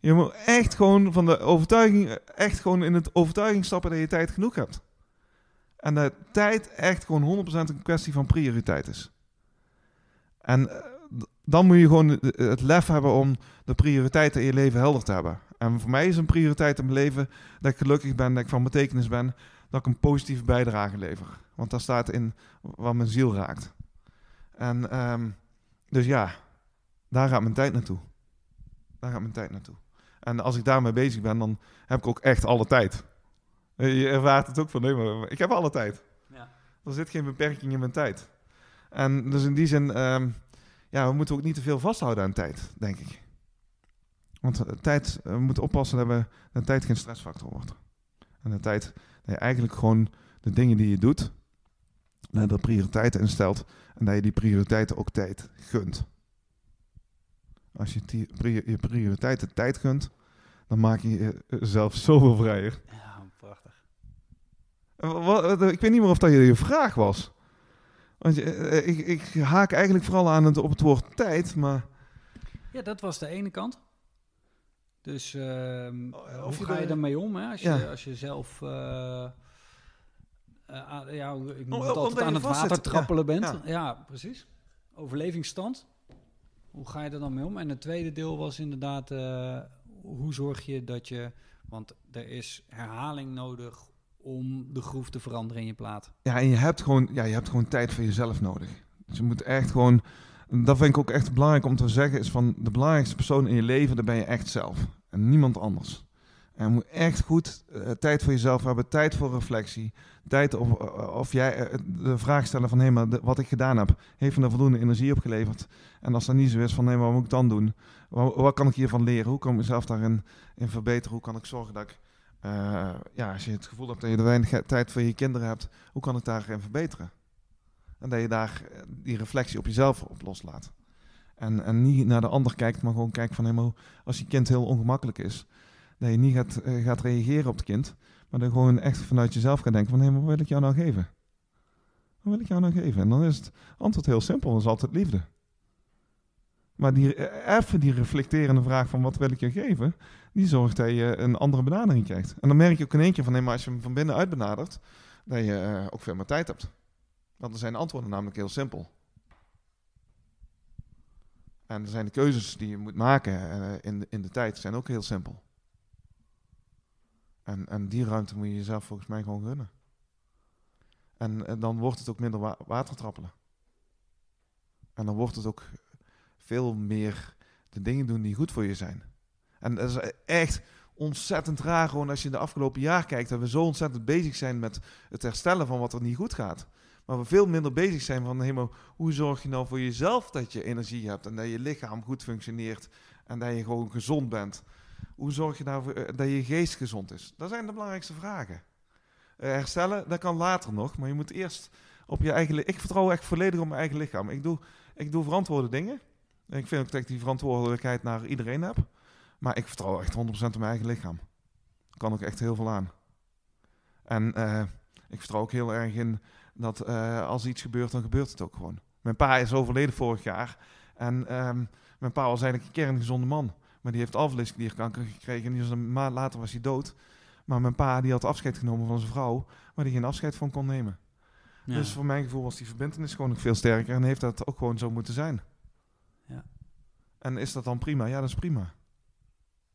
Je moet echt gewoon van de overtuiging, echt gewoon in het overtuiging stappen dat je tijd genoeg hebt. En dat tijd echt gewoon 100% een kwestie van prioriteit is. En eh, dan moet je gewoon het lef hebben om de prioriteiten in je leven helder te hebben. En voor mij is een prioriteit in mijn leven dat ik gelukkig ben, dat ik van betekenis ben, dat ik een positieve bijdrage lever. Want daar staat in wat mijn ziel raakt. En ehm, dus ja, daar gaat mijn tijd naartoe. Daar gaat mijn tijd naartoe. En als ik daarmee bezig ben, dan heb ik ook echt alle tijd. Je ervaart het ook van, nee, maar ik heb alle tijd.
Ja.
Er zit geen beperking in mijn tijd. En dus in die zin, ehm, ja, we moeten ook niet te veel vasthouden aan tijd, denk ik. Want tijd, eh, we moeten oppassen dat, we, dat tijd geen stressfactor wordt. En de tijd, dat je eigenlijk gewoon de dingen die je doet, dat je er prioriteiten in stelt en dat je die prioriteiten ook tijd gunt. Als je die je prioriteiten tijd gunt, dan maak je jezelf zoveel vrijer.
Ja, prachtig.
Ik weet niet meer of dat je je vraag was. Want eh, ik, ik haak eigenlijk vooral aan het, op het woord tijd, maar...
Ja, dat was de ene kant. Dus ehm,
Oh, of
hoe
je
ga je ermee om hè? Als, je,
Ja.
als je zelf aan- ja, ik noem het
omdat
altijd aan het water trappelen bent.
Ja.
Ja. precies. Overlevingsstand. Hoe ga je er dan mee om? En het tweede deel was inderdaad, eh, hoe zorg je dat je... Want er is herhaling nodig om de groef te veranderen in je plaat.
Ja, en je hebt gewoon, ja, je hebt gewoon tijd voor jezelf nodig. Dus je moet echt gewoon... Dat vind ik ook echt belangrijk om te zeggen, is van de belangrijkste persoon in je leven, dat ben je echt zelf. En niemand anders. En moet echt goed eh, tijd voor jezelf hebben, tijd voor reflectie. Tijd of, of jij eh, de vraag stellen van, hé, maar wat ik gedaan heb, heeft me daar voldoende energie opgeleverd? En als dat niet zo is, van, nee, maar wat moet ik dan doen? Wat, wat kan ik hiervan leren? Hoe kan ik mezelf daarin in verbeteren? Hoe kan ik zorgen dat ik, eh, ja, als je het gevoel hebt dat je er weinig tijd voor je kinderen hebt, hoe kan ik daarin verbeteren? En dat je daar eh, die reflectie op jezelf op loslaat. En, en niet naar de ander kijkt, maar gewoon kijkt van, hé, maar als je kind heel ongemakkelijk is, dat je niet gaat, eh, gaat reageren op het kind, maar dan gewoon echt vanuit jezelf gaat denken van, hé, wat wil ik jou nou geven? Wat wil ik jou nou geven? En dan is het antwoord heel simpel, dat is altijd liefde. Maar die, eh, even die reflecterende vraag van wat wil ik je geven, die zorgt dat je een andere benadering krijgt. En dan merk je ook in één keer van, nee, maar als je hem van binnenuit benadert, dat je ook veel meer tijd hebt. Want dan zijn de antwoorden namelijk heel simpel. En dan zijn de keuzes die je moet maken eh, in, de, in de tijd zijn ook heel simpel. En, en die ruimte moet je jezelf volgens mij gewoon gunnen. En, dan wordt het ook minder wa watertrappelen. En dan wordt het ook veel meer de dingen doen die goed voor je zijn. En dat is echt ontzettend raar gewoon als je de afgelopen jaar kijkt. Dat we zo ontzettend bezig zijn met het herstellen van wat er niet goed gaat. Maar we veel minder bezig zijn van helemaal, hoe zorg je nou voor jezelf dat je energie hebt en dat je lichaam goed functioneert en dat je gewoon gezond bent. Hoe zorg je nou dat je geest gezond is? Dat zijn de belangrijkste vragen. Eh, herstellen, dat kan later nog, maar je moet eerst op je eigen... Ik vertrouw echt volledig op mijn eigen lichaam. Ik doe, ik doe verantwoorde dingen. En ik vind ook dat ik die verantwoordelijkheid naar iedereen heb. Maar ik vertrouw echt 100% op mijn eigen lichaam. Kan ook echt heel veel aan. En eh, ik vertrouw ook heel erg in dat eh, als iets gebeurt, dan gebeurt het ook gewoon. Mijn pa is overleden vorig jaar. En ehm, mijn pa was eigenlijk een kerngezonde man. Maar die heeft alvleesklierkanker gekregen. En die was een maand later was hij dood. Maar mijn pa die had afscheid genomen van zijn vrouw. Maar die geen afscheid van kon nemen.
Ja.
Dus voor mijn gevoel was die verbindenis gewoon nog veel sterker. En heeft dat ook gewoon zo moeten zijn.
Ja.
En is dat dan prima? Ja, dat is prima.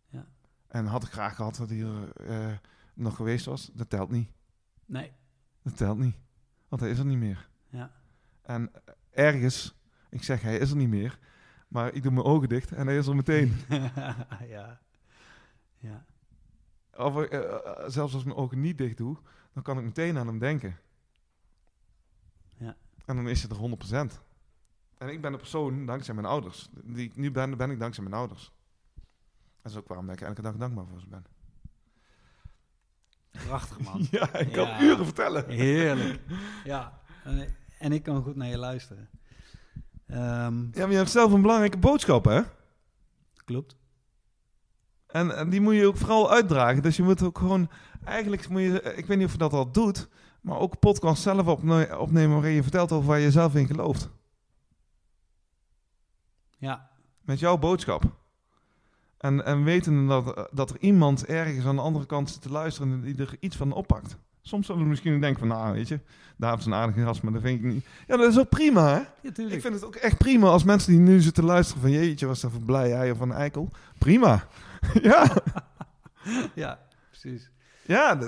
Ja.
En had ik graag gehad dat hij er eh, nog geweest was. Dat telt niet.
Nee.
Dat telt niet. Want hij is er niet meer.
Ja.
En ergens, ik zeg hij is er niet meer. Maar ik doe mijn ogen dicht en hij is er meteen.
ja. Ja.
Of, eh, eh, zelfs als ik mijn ogen niet dicht doe, dan kan ik meteen aan hem denken.
Ja.
En dan is het er 100%. En ik ben de persoon dankzij mijn ouders. Die ik nu ben, ben ik dankzij mijn ouders. Dat is ook waarom ik elke dag dankbaar voor ze ben.
Prachtig, man.
Ja, ik kan
Ja.
uren vertellen.
Heerlijk. Ja. En, ik kan goed naar je luisteren. Ehm,
Ja, maar je hebt zelf een belangrijke boodschap, hè?
klopt.
En, en die moet je ook vooral uitdragen. Dus je moet ook gewoon... Eigenlijk moet je... Ik weet niet of je dat al doet... Maar ook podcast zelf opne- opnemen waarin je vertelt over waar je zelf in gelooft.
Ja.
Met jouw boodschap. En, en weten dat, dat er iemand ergens aan de andere kant zit te luisteren en die er iets van oppakt. Soms zullen we misschien denken van, nou weet je, daar is een aardige gast, maar dat vind ik niet. Ja, dat is ook prima hè.
Ja.
Ik vind het ook echt prima als mensen die nu zitten luisteren van, jeetje, was dat voor blij hij of een eikel. Prima. ja,
Ja, precies.
ja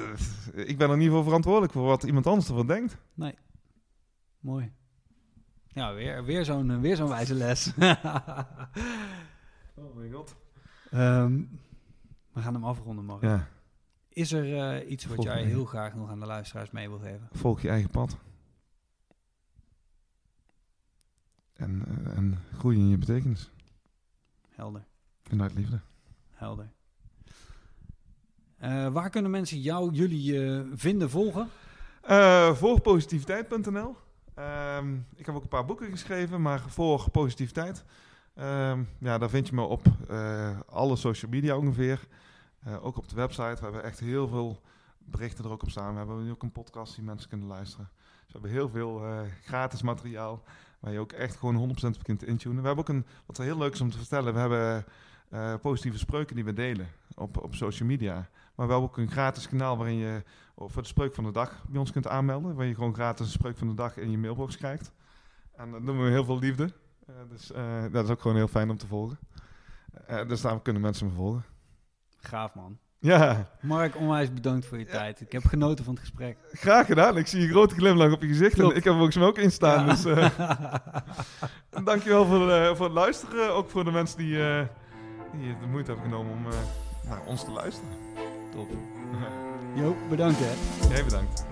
ik ben er niet voor verantwoordelijk voor wat iemand anders ervan denkt.
Nee. Mooi. Ja, weer, weer zo'n weer zo'n wijze les.
Oh mijn god.
Ehm, we gaan hem afronden, Mark.
Ja,
Is er eh, iets wat jij heel graag nog aan de luisteraars mee wil geven?
volg je eigen pad. En, eh, en groei in je betekenis.
Helder,
En uit liefde.
helder. Eh, waar kunnen mensen jou, jullie vinden, volgen?
Eh voor positiviteit.nl. Ehm, ik heb ook een paar boeken geschreven, maar voor positiviteit. Ehm, ja, daar vind je me op eh, alle social media ongeveer. Eh, ook op de website. We hebben echt heel veel berichten er ook op staan. We hebben nu ook een podcast die mensen kunnen luisteren. Dus we hebben heel veel eh, gratis materiaal waar je ook echt gewoon 100% op kunt intunen. We hebben ook een, wat heel leuk is om te vertellen, we hebben positieve spreuken die we delen op, op social media. Maar we hebben ook een gratis kanaal waarin je of voor de spreuk van de dag bij ons kunt aanmelden. Waar je gewoon gratis een spreuk van de dag in je mailbox krijgt. En dat doen we heel veel liefde. Eh, dus eh, dat is ook gewoon heel fijn om te volgen. Eh, dus daarom kunnen mensen me volgen.
Gaaf, man.
Ja,
Mark, onwijs bedankt voor je
Ja.
tijd. Ik heb genoten van het gesprek.
graag gedaan. Ik zie een grote glimlach op je gezicht.
Klopt.
En ik heb er volgens mij ook in staan.
Ja.
Dus eh, dankjewel voor, voor het luisteren. Ook voor de mensen die, die de moeite hebben genomen om naar ons te luisteren.
Top. Jo, bedankt hè.
Jij bedankt.